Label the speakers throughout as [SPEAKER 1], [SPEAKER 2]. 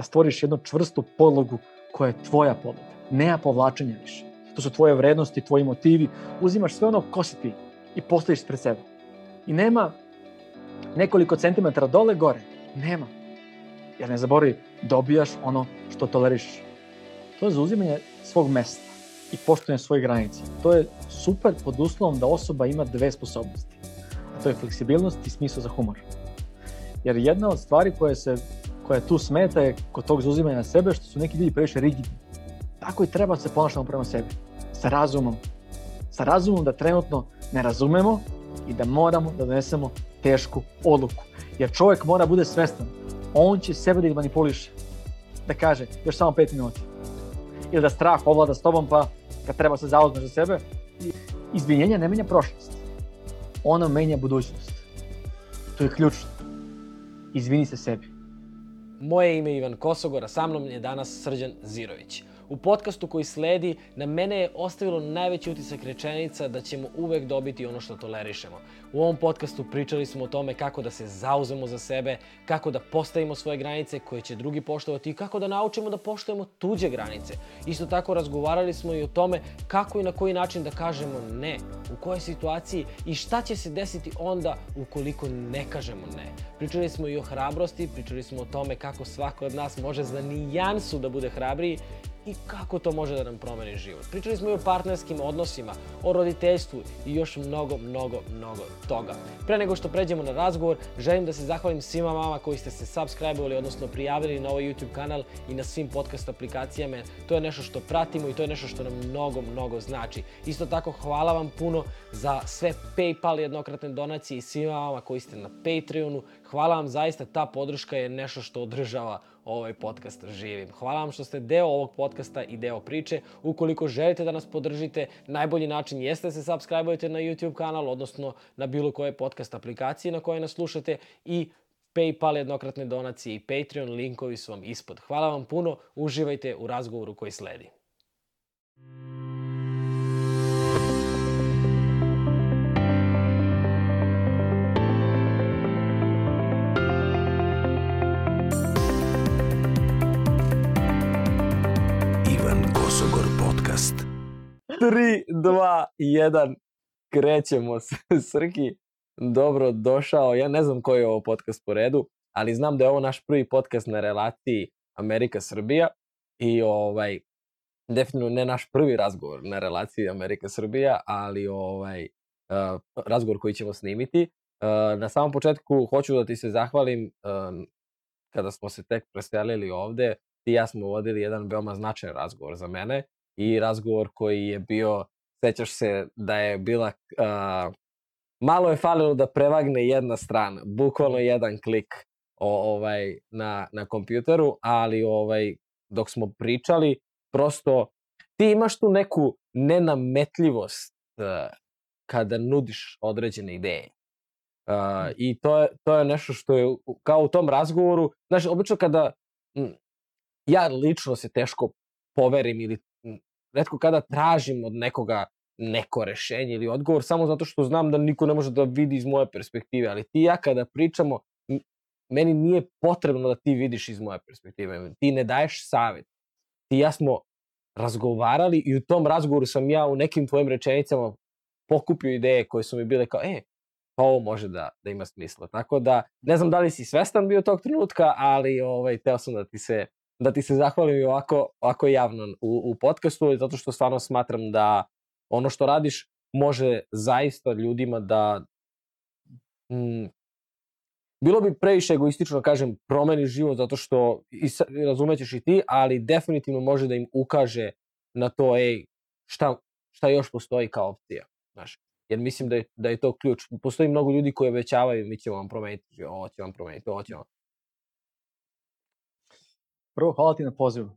[SPEAKER 1] da stvoriš jednu čvrstu podlogu koja je tvoja podloga. Nema povlačenja više. To su tvoje vrednosti, tvoji motivi. Uzimaš sve ono ko si ti i postaviš pred sebe. I nema nekoliko centimetara dole gore. Nema. Jer ne zaboravi, dobijaš ono što tolerišeš. To je zauzimanje svog mesta i poštovanje svojih granica. To je super pod uslovom da osoba ima dve sposobnosti. A to je fleksibilnost i smisao za humor. Jer jedna od stvari koje se koja tu smeta je kod tog zauzimanja na sebe što su neki ljudi previše rigidni. Tako i treba da se ponašamo prema sebi. Sa razumom. Sa razumom da trenutno ne razumemo i da moramo da donesemo tešku odluku. Jer čovjek mora bude svestan. On će sebe da manipuliše. Da kaže, još samo 5 minuta. Ili da strah ovlada s tobom pa kad treba se zauzmeš za sebe. Izvinjenje ne menja prošlost. Ono menja budućnost. To je ključno. Izvini se sebi.
[SPEAKER 2] Moje ime je Ivan Kosogor, a sa mnom je danas Srđan Zirović. U podcastu koji sledi, na mene je ostavilo najveći utisak rečenica da ćemo uvek dobiti ono što tolerišemo. U ovom podcastu pričali smo o tome kako da se zauzemo za sebe, kako da postavimo svoje granice koje će drugi poštovati i kako da naučimo da poštujemo tuđe granice. Isto tako razgovarali smo i o tome kako i na koji način da kažemo ne, u kojoj situaciji i šta će se desiti onda ukoliko ne kažemo ne. Pričali smo i o hrabrosti, pričali smo o tome kako svako od nas može za nijansu da bude hrabriji i kako to može da nam promeni život. Pričali smo i o partnerskim odnosima, o roditeljstvu i još mnogo, mnogo, mnogo toga. Pre nego što pređemo na razgovor, želim da se zahvalim svima vama koji ste se subscribe-ovali, odnosno prijavili na ovaj YouTube kanal i na svim podcast aplikacijama. To je nešto što pratimo i to je nešto što nam mnogo, mnogo znači. Isto tako, hvala vam puno za sve PayPal jednokratne donacije i svima vama koji ste na Patreonu. Hvala vam zaista, ta podrška je nešto što održava ovaj podcast živim. Hvala vam što ste deo ovog podcasta i deo priče. Ukoliko želite da nas podržite, najbolji način jeste da se subscribe na YouTube kanal, odnosno na bilo koje podcast aplikacije na koje nas slušate i PayPal jednokratne donacije i Patreon linkovi su vam ispod. Hvala vam puno, uživajte u razgovoru koji sledi. 3, 2, 1, krećemo se. Srki, dobro došao. Ja ne znam koji je ovo podcast po redu, ali znam da je ovo naš prvi podcast na relaciji Amerika-Srbija i ovaj, definitivno ne naš prvi razgovor na relaciji Amerika-Srbija, ali ovaj, uh, razgovor koji ćemo snimiti. Uh, na samom početku hoću da ti se zahvalim uh, kada smo se tek preselili ovde, ti i ja smo vodili jedan veoma značajan razgovor za mene i razgovor koji je bio, sećaš se da je bila, uh, malo je falilo da prevagne jedna strana, bukvalno jedan klik o, ovaj, na, na kompjuteru, ali ovaj, dok smo pričali, prosto ti imaš tu neku nenametljivost uh, kada nudiš određene ideje. Uh, I to je, to je nešto što je, kao u tom razgovoru, znaš, obično kada, m, ja lično se teško poverim ili redko kada tražim od nekoga neko rešenje ili odgovor samo zato što znam da niko ne može da vidi iz moje perspektive, ali ti ja kada pričamo, meni nije potrebno da ti vidiš iz moje perspektive, ti ne daješ savet. Ti ja smo razgovarali i u tom razgovoru sam ja u nekim tvojim rečenicama pokupio ideje koje su mi bile kao, e, pa ovo može da, da ima smisla. Tako da, ne znam da li si svestan bio tog trenutka, ali ovaj, teo sam da ti se da ti se zahvalim i ovako, ovako javno u, u podcastu, zato što stvarno smatram da ono što radiš može zaista ljudima da mm, bilo bi previše egoistično da kažem promeni život zato što i, razumećeš i ti, ali definitivno može da im ukaže na to, ej, šta, šta još postoji kao opcija. Znaš, jer mislim da je, da je to ključ. Postoji mnogo ljudi koji obećavaju mi ćemo vam promeniti, ovo će vam promeniti, ovo će vam
[SPEAKER 1] prvo hvala ti na pozivu.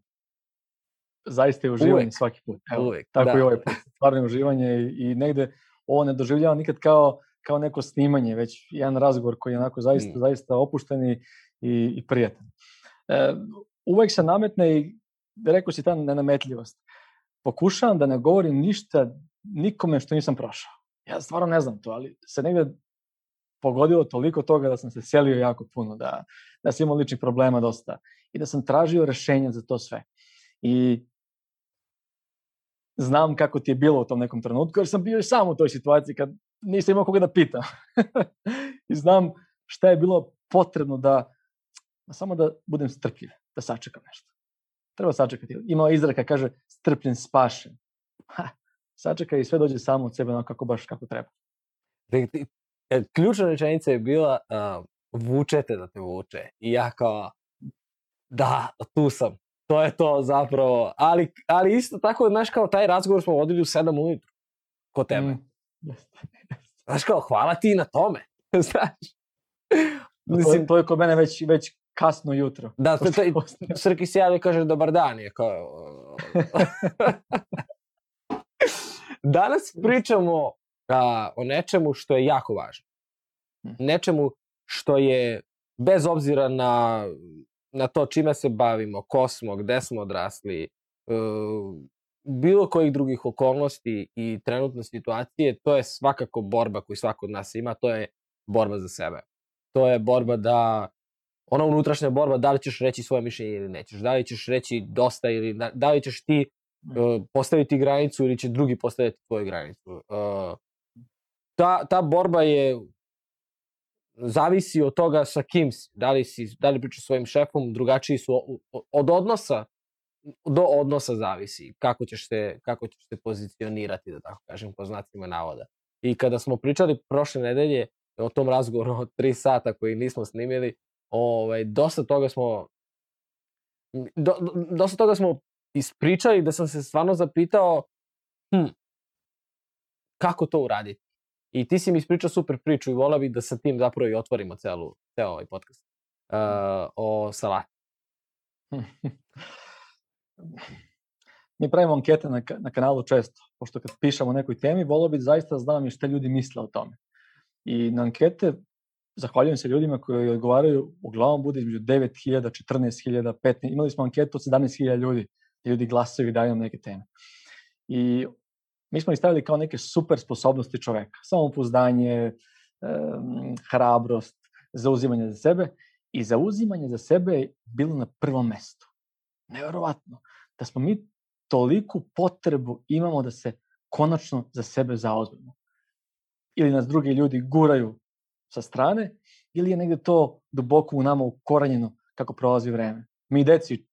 [SPEAKER 1] Zaista je uživanje uvek, svaki put. Evo,
[SPEAKER 2] uvek,
[SPEAKER 1] tako
[SPEAKER 2] da.
[SPEAKER 1] i ovaj put. Stvarno je uživanje i, i negde ovo ne doživljavam nikad kao, kao neko snimanje, već jedan razgovor koji je onako zaista, mm. zaista opušten i, i, i prijatan. E, uvek se nametne i rekao si ta nenametljivost. Pokušavam da ne govorim ništa nikome što nisam prošao. Ja stvarno ne znam to, ali se negde pogodilo toliko toga da sam se selio jako puno, da, da sam imao ličnih problema dosta i da sam tražio rešenja za to sve. I znam kako ti je bilo u tom nekom trenutku, jer sam bio i sam u toj situaciji kad nisam imao koga da pitam. I znam šta je bilo potrebno da, samo da budem strpljiv, da sačekam nešto. Treba sačekati. Imao izraka, kaže, strpljen spašen. Ha, sačekaj i sve dođe samo od sebe onako kako baš kako treba.
[SPEAKER 2] E, ključna rečenica je bila uh, vučete da te vuče. I ja kao, da, tu sam. To je to zapravo. Ali, ali isto tako, znaš, kao taj razgovor smo vodili u 7 ujutru. Ko tebe. Mm. Znaš kao, hvala ti na tome. znaš.
[SPEAKER 1] Mislim, to, to je kod mene već, već kasno jutro.
[SPEAKER 2] Da, to, to, Srki se javlja i kaže dobar dan. Je kao... Danas pričamo a, o nečemu što je jako važno. Hm. Nečemu što je, bez obzira na, na to čime se bavimo, ko smo, gde smo odrasli, uh, bilo kojih drugih okolnosti i trenutne situacije, to je svakako borba koju svako od nas ima, to je borba za sebe. To je borba da, ona unutrašnja borba, da li ćeš reći svoje mišljenje ili nećeš, da li ćeš reći dosta ili da, li ćeš ti uh, postaviti granicu ili će drugi postaviti tvoju granicu. Uh, ta, ta borba je zavisi od toga sa kim si. Da li, si, da li pričaš svojim šefom, drugačiji su od odnosa do odnosa zavisi kako ćeš se, kako ćeš se pozicionirati, da tako kažem, po znacima navoda. I kada smo pričali prošle nedelje o tom razgovoru od tri sata koji nismo snimili, ovaj, dosta toga smo do, dosta toga smo ispričali da sam se stvarno zapitao hm, kako to uraditi. I ti si mi ispričao super priču i volao bih da sa tim zapravo i otvorimo celu, ceo ovaj podcast uh, o salati.
[SPEAKER 1] Mi pravimo ankete na, na kanalu često, pošto kad pišemo o nekoj temi, volao bih zaista da znam i šta ljudi misle o tome. I na ankete zahvaljujem se ljudima koji odgovaraju, uglavnom bude između 9000, 14000, 15, imali smo anketu od 17000 ljudi, ljudi glasaju i daju nam neke teme. I mi smo ih stavili kao neke super sposobnosti čoveka. Samopouzdanje, hrabrost, zauzimanje za sebe. I zauzimanje za sebe je bilo na prvom mestu. Neverovatno. Da smo mi toliku potrebu imamo da se konačno za sebe zauzmemo. Ili nas drugi ljudi guraju sa strane, ili je negde to duboko u nama ukoranjeno kako prolazi vreme. Mi deci,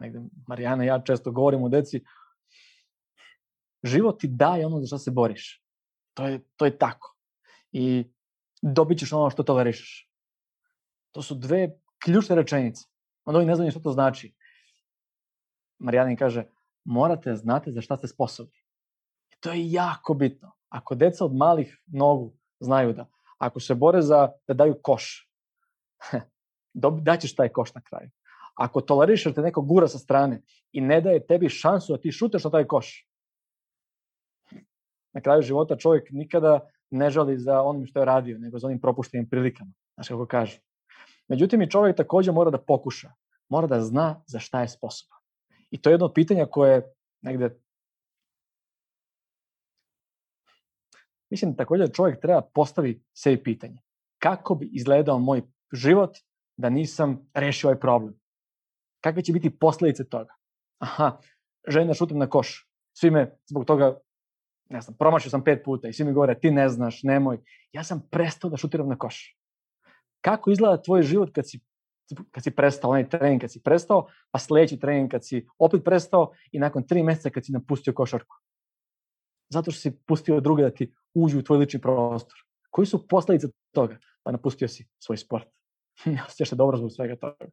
[SPEAKER 1] negde Marijana i ja često govorimo o deci, život ti daje ono za što se boriš. To je, to je tako. I dobit ćeš ono što tolerišeš. To su dve ključne rečenice. Onda oni ne znaju što to znači. Marijanin kaže, morate znate za šta ste sposobni. I to je jako bitno. Ako deca od malih nogu znaju da, ako se bore za da daju koš, daćeš taj koš na kraju. Ako tolerišeš da te neko gura sa strane i ne daje tebi šansu da ti šuteš na taj koš, na kraju života čovjek nikada ne žali za onim što je radio, nego za onim propuštenim prilikama, znaš kako kažu. Međutim, i čovjek takođe mora da pokuša, mora da zna za šta je sposoban. I to je jedno od pitanja koje negde mislim takođe čovjek treba postavi sebi pitanje. Kako bi izgledao moj život da nisam rešio ovaj problem? Kakve će biti posledice toga? Aha, želim da šutim na koš. Svi me zbog toga ne znam, promašio sam pet puta i svi mi govore ti ne znaš, nemoj. Ja sam prestao da šutiram na koš. Kako izgleda tvoj život kad si kad si prestao onaj trening, kad si prestao, pa sledeći trening kad si opet prestao i nakon tri meseca kad si napustio košarku. Zato što si pustio druge da ti uđu u tvoj lični prostor. Koji su posledice toga? Pa napustio si svoj sport. ne osjećaš se dobro zbog svega toga.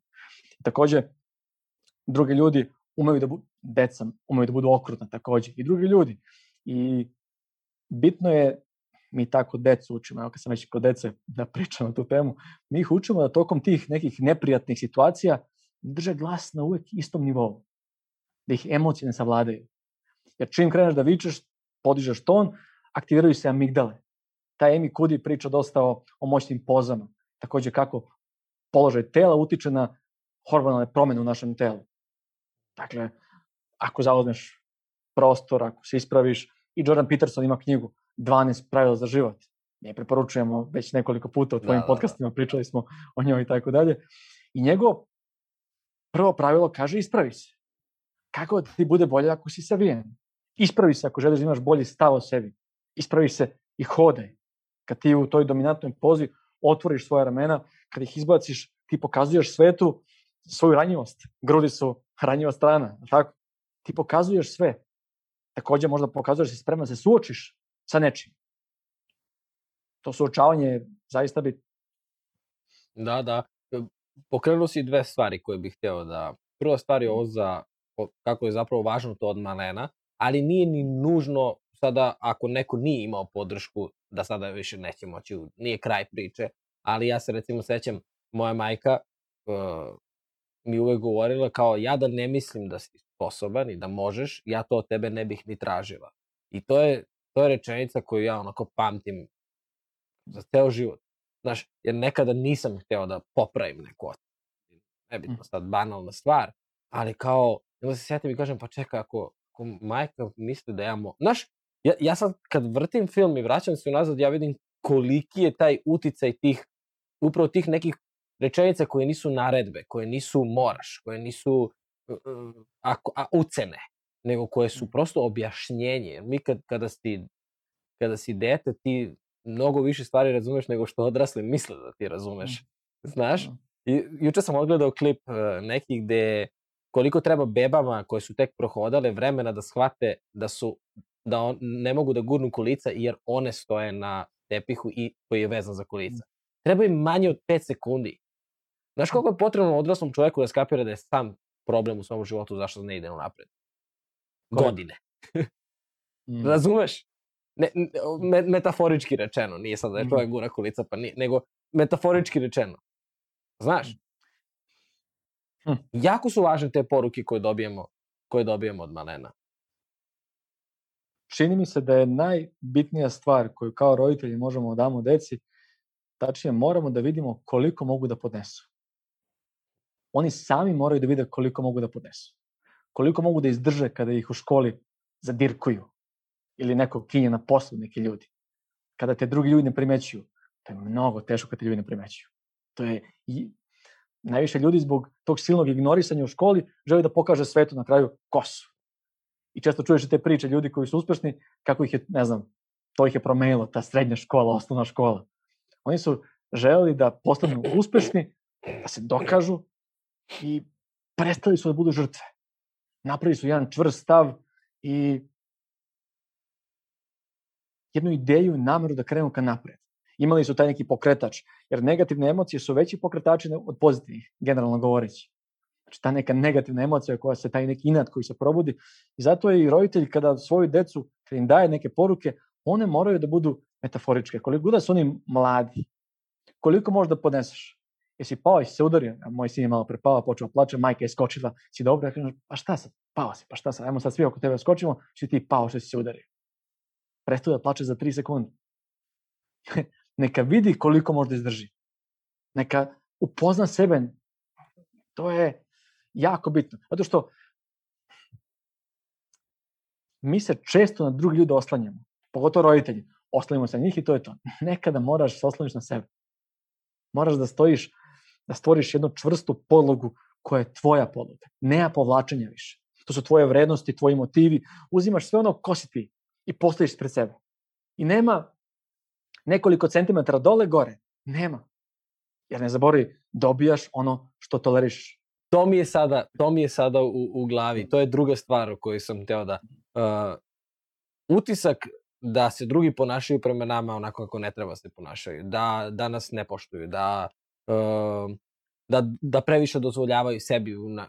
[SPEAKER 1] Takođe, drugi ljudi umeju da budu, deca umeju da budu okrutna takođe. I drugi ljudi I bitno je, mi tako decu učimo, evo kad sam već kod dece da pričam na tu temu, mi ih učimo da tokom tih nekih neprijatnih situacija drže glas na uvek istom nivou. Da ih emocije ne savladaju. Jer čim kreneš da vičeš, podižeš ton, aktiviraju se amigdale. Ta Emi Kudi priča dosta o, o moćnim pozama. Takođe kako položaj tela utiče na hormonalne promene u našem telu. Dakle, ako zauzmeš prostor, ako se ispraviš, i Jordan Peterson ima knjigu 12 pravila za život. Je preporučujemo već nekoliko puta u tvojim da, podcastima, da, da. pričali smo o njoj i tako dalje. I njegov prvo pravilo kaže ispravi se. Kako da ti bude bolje ako si savijen? Ispravi se ako želiš da imaš bolji stav o sebi. Ispravi se i hodaj. Kad ti u toj dominantnoj pozi otvoriš svoje ramena, kad ih izbaciš, ti pokazuješ svetu svoju ranjivost. Grudi su ranjiva strana, tako? Ti pokazuješ sve. Takođe možda pokazuješ da si spreman da se suočiš sa nečim. To suočavanje je zaista bitno.
[SPEAKER 2] Da, da. Pokrenuo si dve stvari koje bih hteo da... Prva stvar je ovo za kako je zapravo važno to od malena, ali nije ni nužno sada ako neko nije imao podršku da sada više neće moći, nije kraj priče, ali ja se recimo sećam, moja majka uh, mi uvek govorila kao ja da ne mislim da si sposoban i da možeš, ja to od tebe ne bih ni tražila. I to je, to je rečenica koju ja onako pamtim za ceo život. Znaš, jer nekada nisam hteo da popravim neku ocenu. Nebitno mm. sad banalna stvar, ali kao, onda se sjetim i kažem, pa čekaj, ako, ako majka misli da ja mo... Znaš, ja, ja sad kad vrtim film i vraćam se unazad, ja vidim koliki je taj uticaj tih, upravo tih nekih rečenica koje nisu naredbe, koje nisu moraš, koje nisu uh, a, a, ucene, nego koje su prosto objašnjenje. Mi kad, kada, si, kada si dete, ti mnogo više stvari razumeš nego što odrasli misle da ti razumeš. Znaš? I juče sam odgledao klip uh, neki gde koliko treba bebama koje su tek prohodale vremena da shvate da su da on, ne mogu da gurnu kolica jer one stoje na tepihu i koji je vezan za kolica. Treba im manje od 5 sekundi. Znaš koliko je potrebno odraslom čoveku da skapira da je sam problem u svom životu zašto ne ide napred? Godine. mm. Razumeš? Ne, me, metaforički rečeno, nije sad da je čovjek gura kulica, pa nije, nego metaforički rečeno. Znaš? Hm. Jako su važne te poruke koje dobijemo, koje dobijemo od malena.
[SPEAKER 1] Čini mi se da je najbitnija stvar koju kao roditelji možemo da damo deci, tačnije moramo da vidimo koliko mogu da podnesu. Oni sami moraju da vide koliko mogu da podnesu. Koliko mogu da izdrže kada ih u školi zadirkuju ili neko kinje na poslu neki ljudi. Kada te drugi ljudi ne primećuju. To je mnogo teško kada te ljudi ne primećuju. To je i najviše ljudi zbog tog silnog ignorisanja u školi žele da pokaže svetu na kraju ko su. I često čuješ te priče ljudi koji su uspešni, kako ih je, ne znam, to ih je promenilo, ta srednja škola, osnovna škola. Oni su želeli da postanu uspešni, da se dokažu i prestali su da budu žrtve. Napravili su jedan čvrst stav i jednu ideju i nameru da krenu ka napred. Imali su taj neki pokretač, jer negativne emocije su veći pokretači od pozitivnih, generalno govoreći. Znači, ta neka negativna emocija koja se, taj neki inat koji se probudi. I zato je i roditelj kada svoju decu, kada im daje neke poruke, one moraju da budu metaforičke. Koliko da su oni mladi, koliko možda podneseš? Jesi pao, jesi se udario, a moj sin je malo prepao, počeo da plače, majka je skočila, si dobro, ja kažem, pa šta sad, pao si, pa šta sad, ajmo sad svi oko tebe skočimo, si ti pao što si se udario. Prestao da plače za 3 sekunde. Neka vidi koliko može da izdrži. Neka upozna sebe. To je jako bitno. Zato što mi se često na drugi ljude oslanjamo, pogotovo roditelji. Oslanjamo se na njih i to je to. Nekada moraš da se osloniš na sebe. Moraš da stojiš da stvoriš jednu čvrstu podlogu koja je tvoja podloga. Nema povlačenja više. To su tvoje vrednosti, tvoji motivi. Uzimaš sve ono ko si ti i postaviš pred sebe. I nema nekoliko centimetara dole gore. Nema. Jer ne zaboravi, dobijaš ono što tolerišeš.
[SPEAKER 2] To mi je sada, to mi je sada u, u glavi. To je druga stvar o kojoj sam teo da... Uh, utisak da se drugi ponašaju prema nama onako kako ne treba se ponašaju, da, da nas ne poštuju, da da, da previše dozvoljavaju sebi. Na...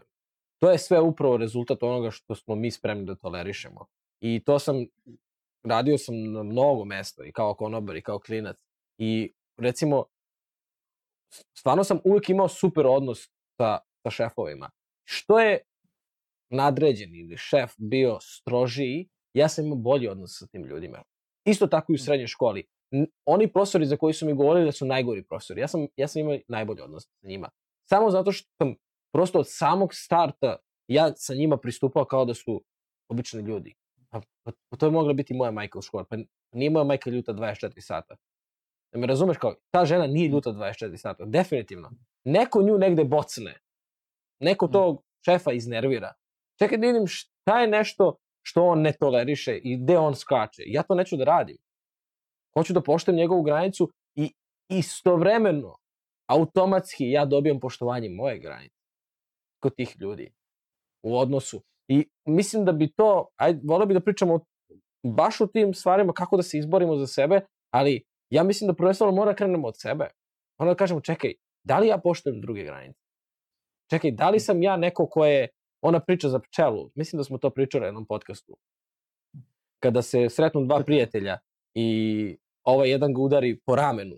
[SPEAKER 2] To je sve upravo rezultat onoga što smo mi spremni da tolerišemo. I to sam, radio sam na mnogo mesta i kao konobar i kao klinac. I recimo, stvarno sam uvijek imao super odnos sa, sa šefovima. Što je nadređen ili šef bio strožiji, ja sam imao bolji odnos sa tim ljudima. Isto tako i u srednjoj školi oni profesori za koji su mi govorili da su najgori profesori, ja sam, ja sam imao najbolji odnos sa njima. Samo zato što sam prosto od samog starta ja sa njima pristupao kao da su obični ljudi. Pa, pa, pa to je mogla biti moja majka u školi. Pa nije moja majka ljuta 24 sata. Da me razumeš kao, ta žena nije ljuta 24 sata. Definitivno. Neko nju negde bocne. neko
[SPEAKER 1] Mm.
[SPEAKER 2] tog šefa iznervira. Čekaj da vidim šta je nešto što on ne toleriše i gde on skače. Ja to neću da radim. Hoću da poštem njegovu granicu i istovremeno, automatski ja dobijam poštovanje moje granice kod tih ljudi u odnosu. I mislim da bi to, ajde, volio bi da pričamo o- baš o tim stvarima, kako da se izborimo za sebe, ali ja mislim da prvenstveno mora da krenemo od sebe. Onda da kažemo, čekaj, da li ja poštujem druge granice? Čekaj, da li sam ja neko ko je, ona priča za pčelu, mislim da smo to pričali na jednom podcastu, kada se sretnu dva prijatelja i ovaj jedan ga udari po ramenu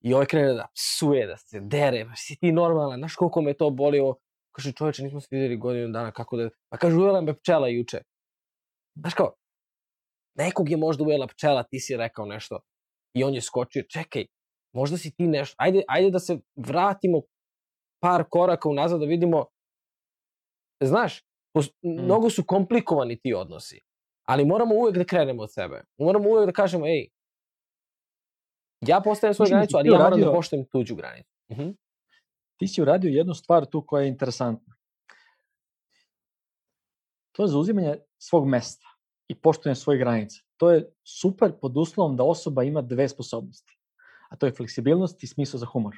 [SPEAKER 2] i ovaj krene da psuje, da se dere, pa si ti normalan, znaš koliko me to boli, ovo, kaže čoveče, nismo se vidjeli godinu dana, kako da, pa kaže ujela me pčela juče. Znaš kao, nekog je možda ujela pčela, ti si rekao nešto i on je skočio, čekaj, možda si ti nešto, ajde, ajde da se vratimo par koraka unazad da vidimo, znaš, pos- mnogo su komplikovani ti odnosi, ali moramo uvek da krenemo od sebe. Moramo uvek da kažemo, ej, ja postavljam svoju granicu, ali ja moram da poštujem tuđu granicu. Mhm.
[SPEAKER 1] ti si uradio jednu stvar tu koja je interesantna. To je zauzimanje svog mesta i poštovanje svojih granica. To je super pod uslovom da osoba ima dve sposobnosti. A to je fleksibilnost i smisao za humor.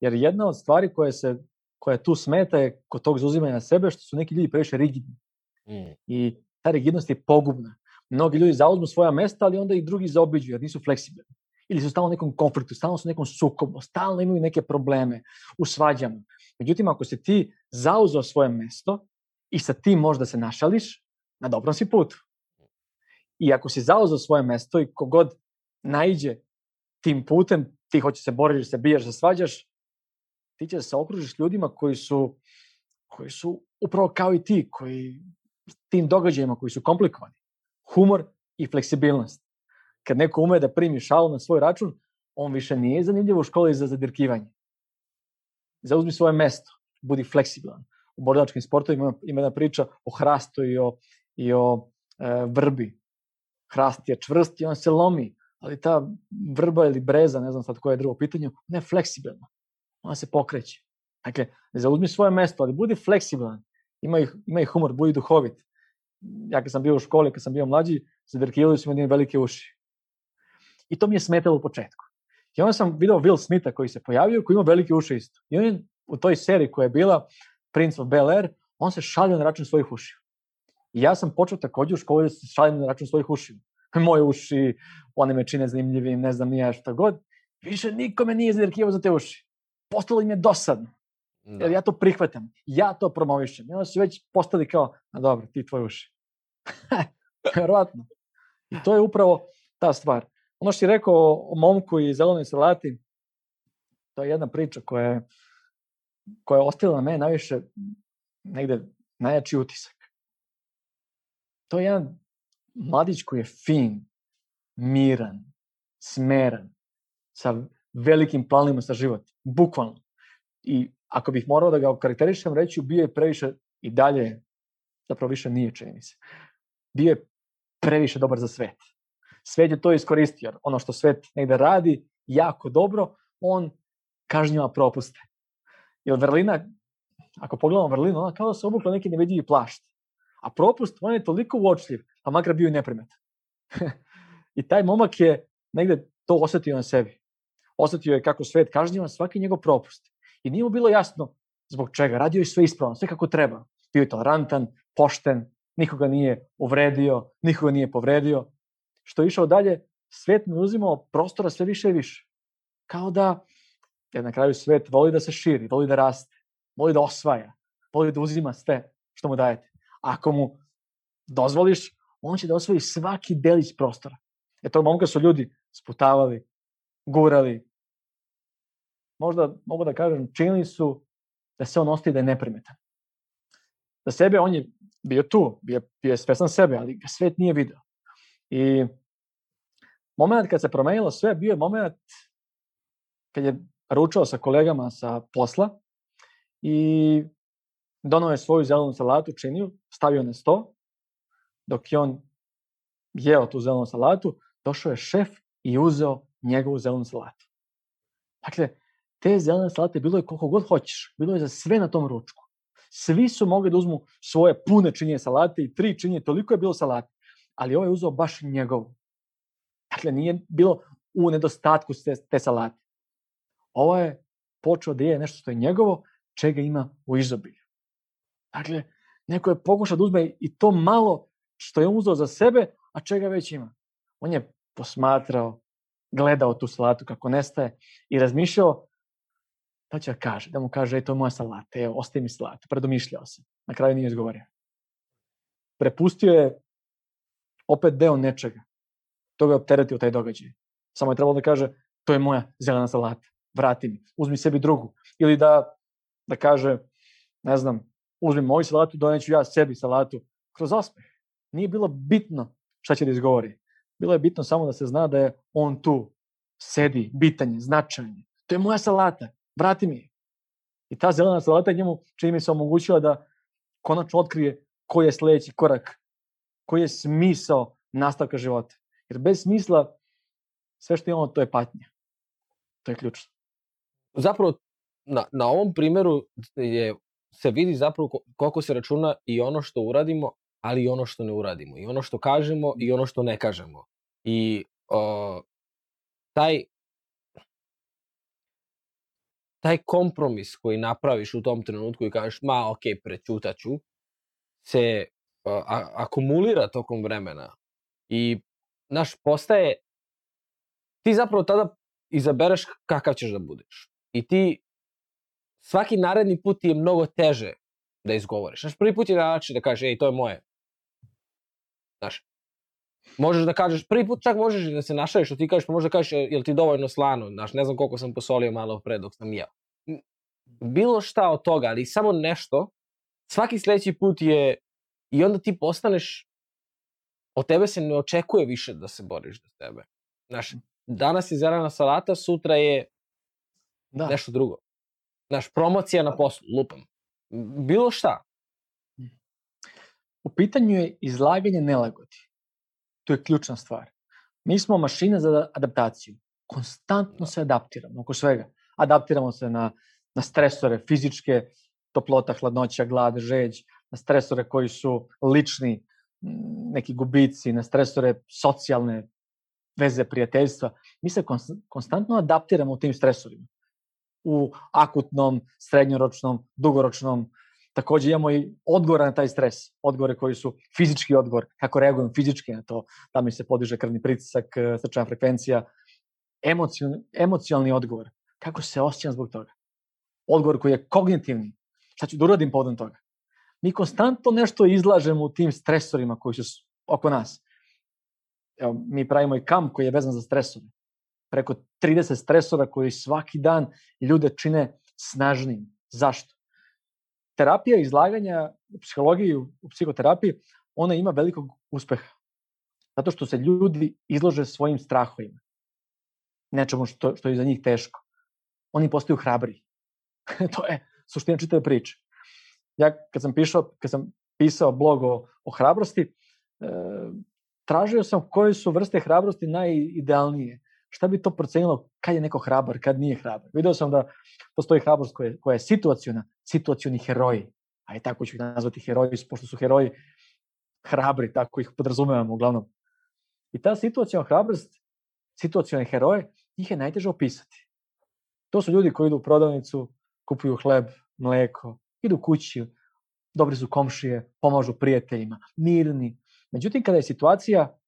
[SPEAKER 1] Jer jedna od stvari koje se koja tu smeta je kod tog zauzimanja na sebe što su neki ljudi previše rigidni.
[SPEAKER 2] Mm.
[SPEAKER 1] I ta rigidnost je pogubna. Mnogi ljudi zauzmu svoja mesta, ali onda ih drugi zaobiđu jer nisu fleksibilni. Ili su stalno u nekom konfliktu, stalno su u nekom sukobu, stalno imaju neke probleme, u svađama. Međutim, ako si ti zauzeo svoje mesto i sa tim možda se našališ, na dobrom si putu. I ako si zauzeo svoje mesto i kogod naiđe tim putem, ti hoće se boriš, se biješ, se svađaš, ti će da se okružiš ljudima koji su, koji su upravo kao i ti, koji tim događajima koji su komplikovani. Humor i fleksibilnost. Kad neko ume da primi šalu na svoj račun, on više nije zanimljiv u školi za zadirkivanje. Zauzmi svoje mesto, budi fleksibilan. U borilačkim sportovima ima, ima jedna priča o hrastu i o, i o e, vrbi. Hrast je čvrst i on se lomi, ali ta vrba ili breza, ne znam sad koje je drugo pitanje, ona je fleksibilna. Ona se pokreće. Dakle, zauzmi svoje mesto, ali budi fleksibilan. Ima i, ima i humor, budi duhovit. Ja kad sam bio u školi, kad sam bio mlađi, zadrkivali su meni velike uši. I to mi je smetalo u početku. I onda sam video Will Smitha koji se pojavio, koji ima velike uši isto. I on je u toj seriji koja je bila Prince of Bel Air, on se šalio na račun svojih ušiju. I ja sam počeo takođe u školi da se šalim na račun svojih ušiju. Moje uši, one me čine zanimljivim, ne znam nije šta god. Više nikome nije zadrkivao za te uši. Postalo im je dosadno.
[SPEAKER 2] Da.
[SPEAKER 1] Jer ja to prihvatam. Ja to promovišem. I onda su već postali kao, a dobro, ti tvoje uši. Verovatno. I to je upravo ta stvar. Ono što si rekao o, momku i zelenoj salati, to je jedna priča koja je, koja je ostavila na mene najviše, negde, najjači utisak. To je jedan mladić koji je fin, miran, smeran, sa velikim planima za život. Bukvalno. I ako bih morao da ga okarakterišem, reći bio je previše i dalje, zapravo više nije čini se, bio je previše dobar za svet. Svet je to iskoristio, ono što svet negde radi jako dobro, on kažnjava propuste. Jer vrlina, ako pogledamo vrlinu, ona kao da se obukla neki nevidljivi plašt. A propust, on je toliko uočljiv, pa makar bio i neprimetan. I taj momak je negde to osetio na sebi. Osetio je kako svet kažnjava svaki njegov propust. I nije mu bilo jasno zbog čega. Radio je sve ispravno, sve kako treba. Bio je tolerantan, pošten, nikoga nije uvredio, nikoga nije povredio. Što je išao dalje, svet mu uzimao prostora sve više i više. Kao da, jer na kraju svet voli da se širi, voli da raste, voli da osvaja, voli da uzima sve što mu dajete. Ako mu dozvoliš, on će da osvoji svaki delić prostora. E tog momka su ljudi sputavali, gurali, možda mogu da kažem, činili su da se on ostaje da je neprimetan. Za sebe on je bio tu, bio, bio je svestan sebe, ali ga svet nije video. I moment kad se promenilo sve, bio je moment kad je ručao sa kolegama sa posla i donao je svoju zelenu salatu, činiju, stavio na sto, dok je on jeo tu zelenu salatu, došao je šef i uzeo njegovu zelenu salatu. Dakle, te zelene salate bilo je koliko god hoćeš, bilo je za sve na tom ručku. Svi su mogli da uzmu svoje pune činije salate i tri činije, toliko je bilo salate. Ali ovaj je uzeo baš njegovu. Dakle, nije bilo u nedostatku te, te salate. Ovo je počeo da je nešto što je njegovo, čega ima u izobilju. Dakle, neko je pokušao da uzme i to malo što je uzeo za sebe, a čega već ima. On je posmatrao, gledao tu salatu kako nestaje i razmišljao šta će da kaže, da mu kaže, ej, to je moja salata, evo, ostaje mi salatu, predomišljao se. Na kraju nije izgovorio. Prepustio je opet deo nečega. To ga je opteretio taj događaj. Samo je trebalo da kaže, to je moja zelena salata, vrati mi, uzmi sebi drugu. Ili da, da kaže, ne znam, uzmi moju salatu, doneću ja sebi salatu kroz osmeh. Nije bilo bitno šta će da izgovori. Bilo je bitno samo da se zna da je on tu, sedi, bitan je. To je moja salata, vrati mi. I ta zelena salata njemu čini mi se omogućila da konačno otkrije koji je sledeći korak, koji je smisao nastavka života. Jer bez smisla sve što imamo to je patnja. To je ključno.
[SPEAKER 2] Zapravo, na, na ovom primeru je, se vidi zapravo koliko se računa i ono što uradimo, ali i ono što ne uradimo. I ono što kažemo i ono što ne kažemo. I o, taj taj kompromis koji napraviš u tom trenutku i kažeš, ma, ok, prećutaću, se a, akumulira tokom vremena i, naš, postaje, ti zapravo tada izabereš kakav ćeš da budeš. I ti svaki naredni put ti je mnogo teže da izgovoriš. Znaš, prvi put je način da kažeš, ej, to je moje. Znaš, možeš da kažeš, prvi put čak možeš da se našališ, što ti kažeš, pa možeš da kažeš, jel ti dovoljno slano, znaš, ne znam koliko sam posolio malo pre dok sam jeo. Bilo šta od toga, ali samo nešto, svaki sledeći put je, i onda ti postaneš, od tebe se ne očekuje više da se boriš za tebe. Znaš, danas je zelena salata, sutra je da. nešto drugo. Znaš, promocija na poslu, lupam. Bilo šta.
[SPEAKER 1] U pitanju je izlaganje nelagodi. To je ključna stvar. Mi smo mašine za adaptaciju. Konstantno se adaptiramo oko svega. Adaptiramo se na, na stresore fizičke, toplota, hladnoća, glad, žeđ, na stresore koji su lični, neki gubici, na stresore socijalne, veze, prijateljstva. Mi se konstantno adaptiramo u tim stresorima. U akutnom, srednjoročnom, dugoročnom, Takođe imamo i odgovore na taj stres, odgovore koji su fizički odgovor, kako reagujem fizički na to, da mi se podiže krvni pritisak, e, srčana frekvencija, emocijalni, emocijalni odgovor, kako se osjećam zbog toga. Odgovor koji je kognitivni, šta ću da uradim povodom toga. Mi konstantno nešto izlažemo u tim stresorima koji su oko nas. Evo, mi pravimo i kamp koji je vezan za stresove. Preko 30 stresora koji svaki dan ljude čine snažnim. Zašto? Terapija izlaganja u psihologiji, u psihoterapiji, ona ima velikog uspeha. Zato što se ljudi izlože svojim strahovima. Nečemu što, što je za njih teško. Oni postaju hrabri. to je suština čitave priče. Ja kad sam, pišao, kad sam pisao blog o, o hrabrosti, e, tražio sam koje su vrste hrabrosti najidealnije šta bi to procenilo kad je neko hrabar, kad nije hrabar. Video sam da postoji hrabrost koja je, koja je situacijona, situacioni heroji, a i tako ću ih nazvati heroji, pošto su heroji hrabri, tako ih podrazumevamo uglavnom. I ta situacijona hrabrost, situacijone heroje, njih je najteže opisati. To su ljudi koji idu u prodavnicu, kupuju hleb, mleko, idu kući, dobri su komšije, pomažu prijateljima, mirni. Međutim, kada je situacija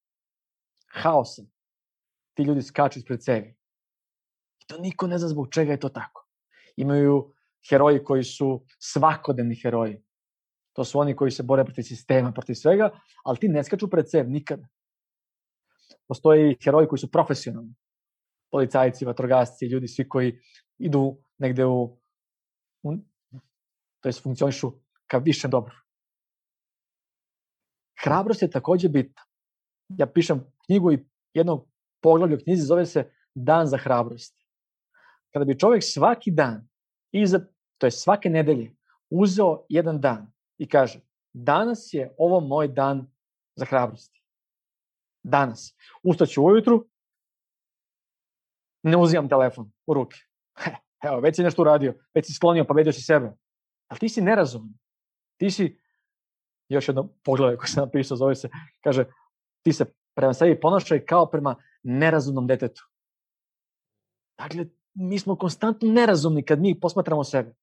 [SPEAKER 1] haosa, ti ljudi skaču ispred sebe. I to niko ne zna zbog čega je to tako. Imaju heroji koji su svakodnevni heroji. To su oni koji se bore protiv sistema, protiv svega, ali ti ne skaču pred sebe nikada. Postoji heroji koji su profesionalni. Policajci, vatrogasci, ljudi, svi koji idu negde u, u to je funkcionišu ka više dobro. Hrabrost je takođe bitna. Ja pišem knjigu i jednog poglavlje u knjizi zove se Dan za hrabrost. Kada bi čovjek svaki dan, iza, to je svake nedelje, uzeo jedan dan i kaže, danas je ovo moj dan za hrabrost. Danas. Ustaću ujutru, ne uzimam telefon u ruke. Evo, već si nešto uradio, već si sklonio, pobedio si sebe. Ali ti si nerazuman. Ti si, još jedno poglavlje koje sam napisao, zove se, kaže, ti se prema sebi ponašaj kao prema nerazumnom detetu. Dakle, mi smo konstantno nerazumni kad mi posmatramo sebe.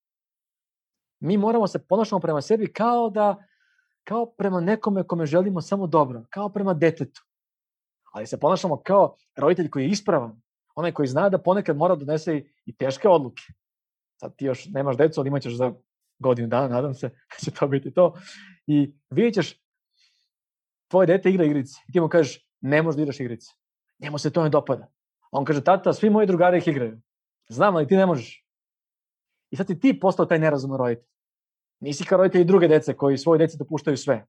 [SPEAKER 1] Mi moramo se ponašamo prema sebi kao da kao prema nekome kome želimo samo dobro, kao prema detetu. Ali se ponašamo kao roditelj koji je ispravan, onaj koji zna da ponekad mora da donese i teške odluke. Sad ti još nemaš decu, ali imaćeš za godinu dana, nadam se, će to biti to. I vidjet ćeš, tvoje dete igra igrice. I ti mu kažeš, ne možeš da igraš igrice. Njemu se to ne dopada. On kaže, tata, svi moji drugari ih igraju. Znam, ali ti ne možeš. I sad ti ti postao taj nerazumno roditelj. Nisi kao roditelji druge dece koji svoje deci dopuštaju sve.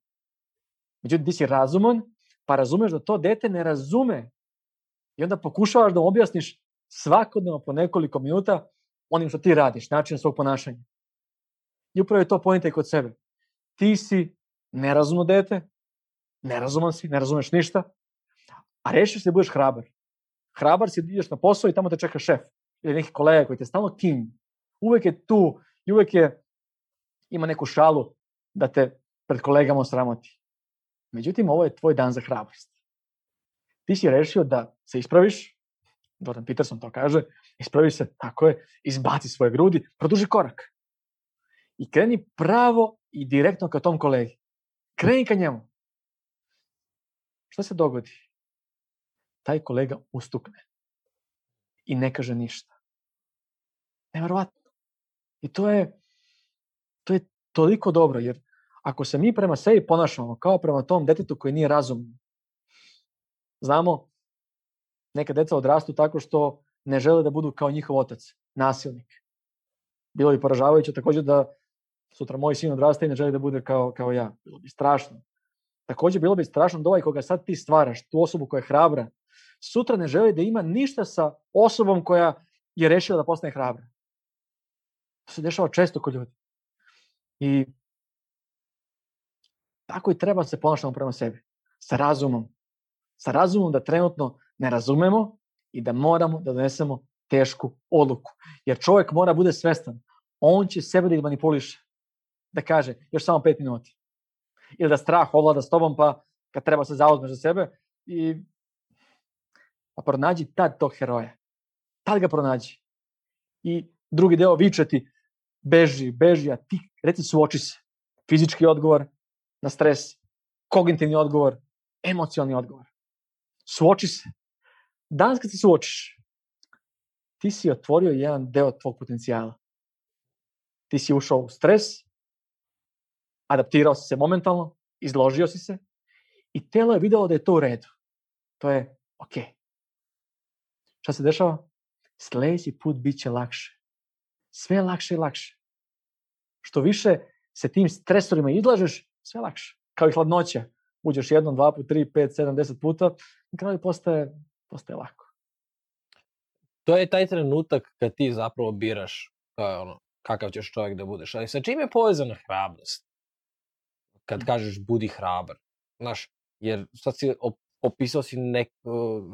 [SPEAKER 1] Međutim, ti si razuman, pa razumeš da to dete ne razume. I onda pokušavaš da mu objasniš svakodnevno po nekoliko minuta onim što ti radiš, način svog ponašanja. I upravo je to pojenta i kod sebe. Ti si nerazumno dete, nerazuman si, ne razumeš ništa, a rešiš se da budeš hrabar. Hrabar si da ideš na posao i tamo te čeka šef ili neki kolega koji te stalno kim. Uvek je tu i uvek je ima neku šalu da te pred kolegama osramoti. Međutim, ovo je tvoj dan za hrabrost. Ti si rešio da se ispraviš, Jordan Peterson to kaže, ispravi se, tako je, izbaci svoje grudi, produži korak. I kreni pravo i direktno ka tom kolegi. Kreni ka njemu. Šta se dogodi? Taj kolega ustukne i ne kaže ništa. Neverovatno. I to je, to je toliko dobro, jer ako se mi prema sebi ponašamo kao prema tom detetu koji nije razumno, znamo, neka deca odrastu tako što ne žele da budu kao njihov otac, nasilnik. Bilo bi poražavajuće takođe da sutra moj sin odrasta i ne želi da bude kao, kao ja. Bilo bi strašno. Takođe, bilo bi strašno da ovaj koga sad ti stvaraš, tu osobu koja je hrabra, sutra ne želi da ima ništa sa osobom koja je rešila da postane hrabra. To se dešava često kod ljudi. I tako i treba da se ponašamo prema sebi. Sa razumom. Sa razumom da trenutno ne razumemo i da moramo da donesemo tešku odluku. Jer čovjek mora da bude svestan. On će sebe da manipuliše. Da kaže, još samo pet minuti. Ili da strah ovlada s tobom, pa kad treba se zauzmeš za sebe i pa pronađi tad tog heroja. Tad ga pronađi. I drugi deo vičeti, beži, beži, a ti reci suoči se. Fizički odgovor na stres, kognitivni odgovor, emocionalni odgovor. Suoči se. Danas kad se suočiš, ti si otvorio jedan deo tvog potencijala. Ti si ušao u stres, adaptirao si se momentalno, izložio si se i telo je videlo da je to u redu. To je ok. Šta se dešava? Sledeći put bit će lakše. Sve lakše i lakše. Što više se tim stresorima izlažeš, sve lakše. Kao i hladnoća. Uđeš jednom, dva put, tri, pet, sedam, deset puta, na kraju postaje, postaje lako.
[SPEAKER 2] To je taj trenutak kad ti zapravo biraš kao ono, kakav ćeš čovjek da budeš. Ali sa čim je povezana hrabrost? Kad kažeš budi hrabar. Znaš, jer sad si opisao si nek,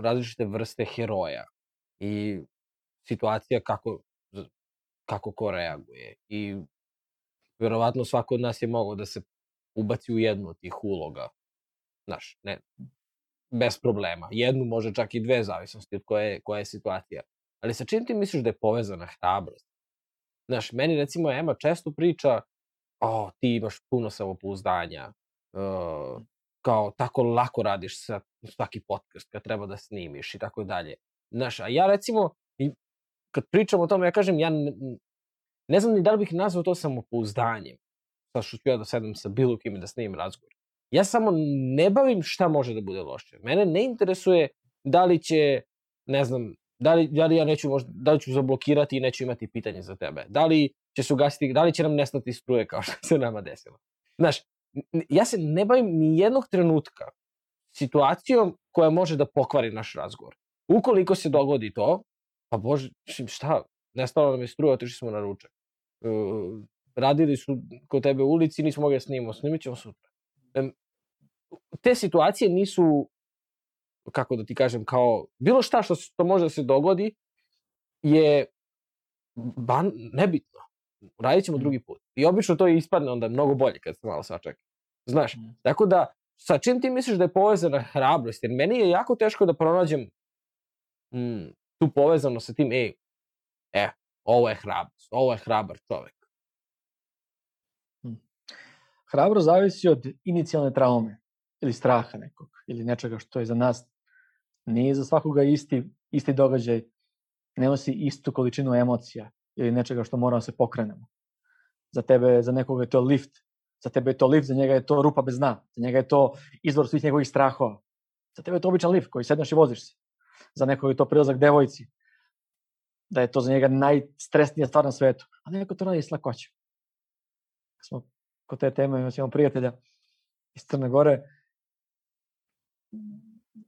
[SPEAKER 2] različite vrste heroja i situacija kako, kako ko reaguje. I verovatno svako od nas je mogao da se ubaci u jednu od tih uloga. Znaš, ne, bez problema. Jednu, može čak i dve zavisnosti od koje, koja je situacija. Ali sa čim ti misliš da je povezana hrabrost? Znaš, meni recimo Ema često priča o, ti imaš puno samopouzdanja, uh, kao tako lako radiš sa svaki podcast kad treba da snimiš i tako dalje. Znaš, a ja recimo, kad pričam o tome, ja kažem, ja ne, ne znam ni da li bih nazvao to samopouzdanjem. Sad što ću ja da sedem sa bilo kime da snimim razgovor. Ja samo ne bavim šta može da bude loše. Mene ne interesuje da li će, ne znam, da li, da li ja neću možda, da li ću zablokirati i neću imati pitanje za tebe. Da li će se ugasiti, da li će nam nestati struje kao što se nama desilo. Znaš, ja se ne bavim ni jednog trenutka situacijom koja može da pokvari naš razgovor. Ukoliko se dogodi to, pa bože, šta, nestalo nam je struja, otišli smo na ručak. Uh, radili su kod tebe u ulici, nismo mogli da snimamo, snimit ćemo sutra. Um, te situacije nisu, kako da ti kažem, kao, bilo šta što, što može da se dogodi je ban, nebitno. radit ćemo
[SPEAKER 1] Mm.
[SPEAKER 2] drugi put. I obično to ispadne onda mnogo bolje kad se malo sačeka. Znaš,
[SPEAKER 1] Mm.
[SPEAKER 2] tako da, sa čim ti misliš da je povezana hrabrost? Jer meni je jako teško da pronađem mm, tu povezano sa tim, ej, e, ovo je hrabrost, ovo je hrabar čovek.
[SPEAKER 1] Hrabro zavisi od inicijalne traume ili straha nekog ili nečega što je za nas nije za svakoga isti, isti događaj, ne nosi istu količinu emocija ili nečega što moramo da se pokrenemo. Za tebe, za nekoga je to lift, za tebe je to lift, za njega je to rupa bez dna, za njega je to izvor svih njegovih strahova. Za tebe je to običan lift koji sedneš i voziš se. Za nekoga je to prilazak devojci, da je to za njega najstresnija stvar na svetu. A neko to radi s lakoćem. Kad smo kod te teme, imamo jednog prijatelja iz Crne Gore,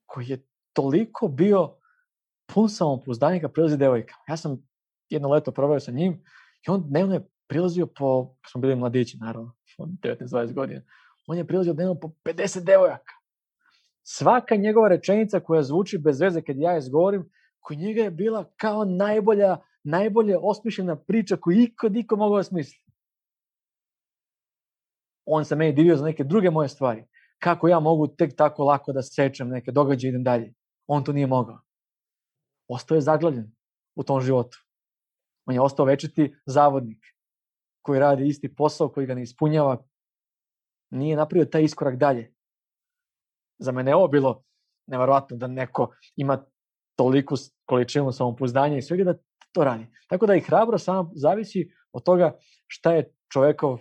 [SPEAKER 1] koji je toliko bio pun samopouzdanja kad prilazi devojka. Ja sam jedno leto proveo sa njim i on dnevno je prilazio po, kad smo bili mladići, naravno, od 19-20 godina, on je prilazio dnevno po 50 devojaka. Svaka njegova rečenica koja zvuči bez veze kad ja izgovorim, kod njega je bila kao najbolja, najbolje osmišljena priča koju iko mogao da smisli. On se meni divio za neke druge moje stvari. Kako ja mogu tek tako lako da sečem neke događaje i idem dalje. On to nije mogao. Ostao je zaglavljen u tom životu. On je ostao večiti zavodnik koji radi isti posao, koji ga ne ispunjava. Nije napravio taj iskorak dalje. Za mene je ovo bilo nevarovatno da neko ima toliku količinu samopouzdanja i svega da to radi. Tako da i hrabro samo zavisi od toga šta je čovekov,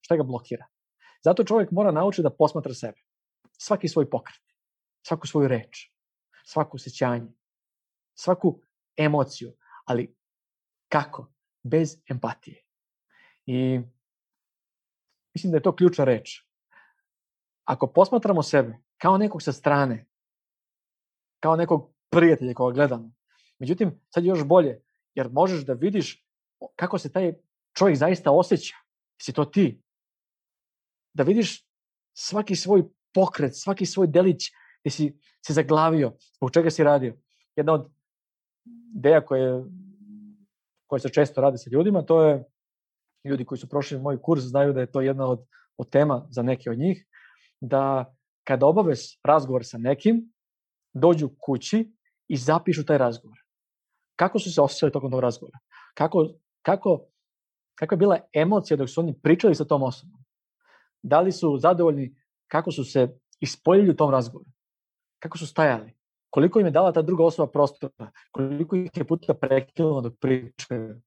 [SPEAKER 1] šta ga blokira. Zato čovjek mora naučiti da posmatra sebe. Svaki svoj pokret, svaku svoju reč, svako osjećanje, svaku emociju, ali kako? Bez empatije. I mislim da je to ključna reč. Ako posmatramo sebe kao nekog sa strane, kao nekog prijatelja koga gledamo, međutim, sad je još bolje, jer možeš da vidiš kako se taj čovjek zaista osjeća. Si to ti. Da vidiš svaki svoj pokret, svaki svoj delić gde si se zaglavio, zbog čega si radio. Jedna od ideja koje, koje se često radi sa ljudima, to je, ljudi koji su prošli moj kurs znaju da je to jedna od, od tema za neke od njih, da kada obave razgovor sa nekim, dođu kući i zapišu taj razgovor. Kako su se osjećali tokom tog razgovora? Kako, kako, kako je bila emocija dok su oni pričali sa tom osobom? Da li su zadovoljni kako su se ispoljili u tom razgovoru? Kako su stajali? Koliko im je dala ta druga osoba prostora? Koliko ih je puta prekinulo dok pričaju?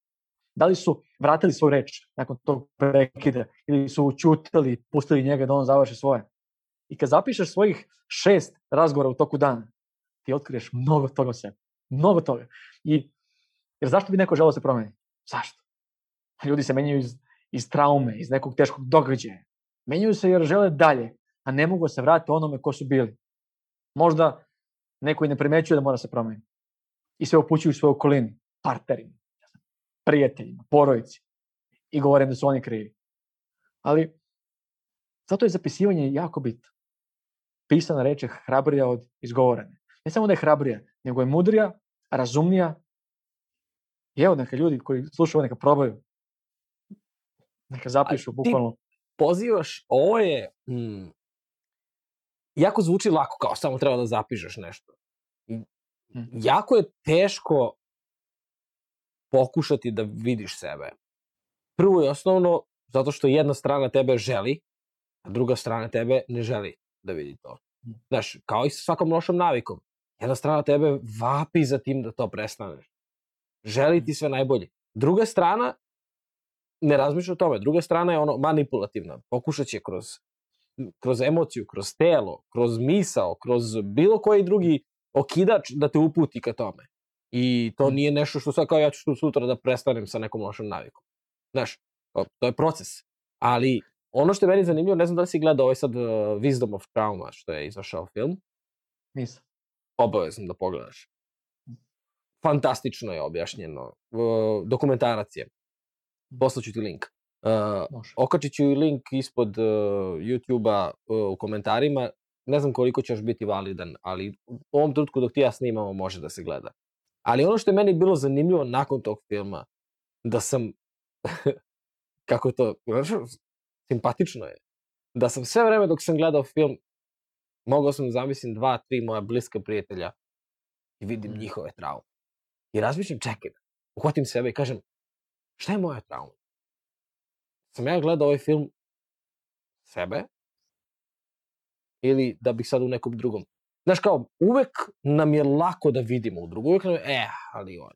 [SPEAKER 1] Da li su vratili svoju reč nakon tog prekida ili su učutili pustili njega da on završi svoje? I kad zapišeš svojih šest razgovora u toku dana, ti otkriješ mnogo toga o sebi. Mnogo toga. I, jer zašto bi neko želeo da se promeni? Zašto? Ljudi se menjaju iz, iz traume, iz nekog teškog događaja. Menjaju se jer žele dalje, a ne mogu da se vratiti onome ko su bili. Možda neko i ne primećuje da mora se promeni. I sve upućuju u svojoj okolini, partnerima, prijateljima, porodici. I govore im da su oni krivi. Ali zato je zapisivanje jako bitno. Pisana reč je hrabrija od izgovorene. Ne samo da je hrabrija, nego je mudrija, razumnija. I evo neka ljudi koji slušaju, neka probaju. Neka zapišu, bukvalno.
[SPEAKER 2] Pozivaš, ovo je, mm, jako zvuči lako, kao samo treba da zapišeš nešto. I
[SPEAKER 1] Mhm.
[SPEAKER 2] Jako je teško pokušati da vidiš sebe. Prvo i osnovno, zato što jedna strana tebe želi, a druga strana tebe ne želi da vidi to.
[SPEAKER 1] Mhm.
[SPEAKER 2] Znaš, kao i sa svakom lošom navikom. Jedna strana tebe vapi za tim da to prestaneš. Želi ti sve najbolje. Druga strana ne razmišlja o tome. Druga strana je ono manipulativna. Pokušat će kroz, kroz emociju, kroz telo, kroz misao, kroz bilo koji drugi okidač da te uputi ka tome. I to
[SPEAKER 1] Mm.
[SPEAKER 2] nije nešto što sad kao ja ću sutra da prestanem sa nekom lošom navikom. Znaš, to je proces. Ali ono što je meni zanimljivo, ne znam da li si gledao ovaj sad uh, Wisdom of Trauma, što je izašao film,
[SPEAKER 1] Nisam.
[SPEAKER 2] obavezno da pogledaš. Fantastično je objašnjeno. Uh, dokumentarac je. Poslaću ti link. Uh,
[SPEAKER 1] Može.
[SPEAKER 2] okačit ću i link ispod uh, YouTube-a uh, u komentarima. Ne znam koliko će još biti validan, ali u ovom trenutku dok ti ja snimamo može da se gleda. Ali ono što je meni bilo zanimljivo nakon tog filma da sam, kako to, simpatično je, da sam sve vreme dok sam gledao film, mogao sam da zamislim dva, tri moja bliska prijatelja i vidim
[SPEAKER 1] Mm.
[SPEAKER 2] njihove traume. I razmišljam, čekaj, uhvatim sebe i kažem, šta je moja trauma? Sam ja gledao ovaj film sebe ili da bih sad u nekom drugom. Znaš kao, uvek nam je lako da vidimo u drugom, uvek nam je, e, ali on.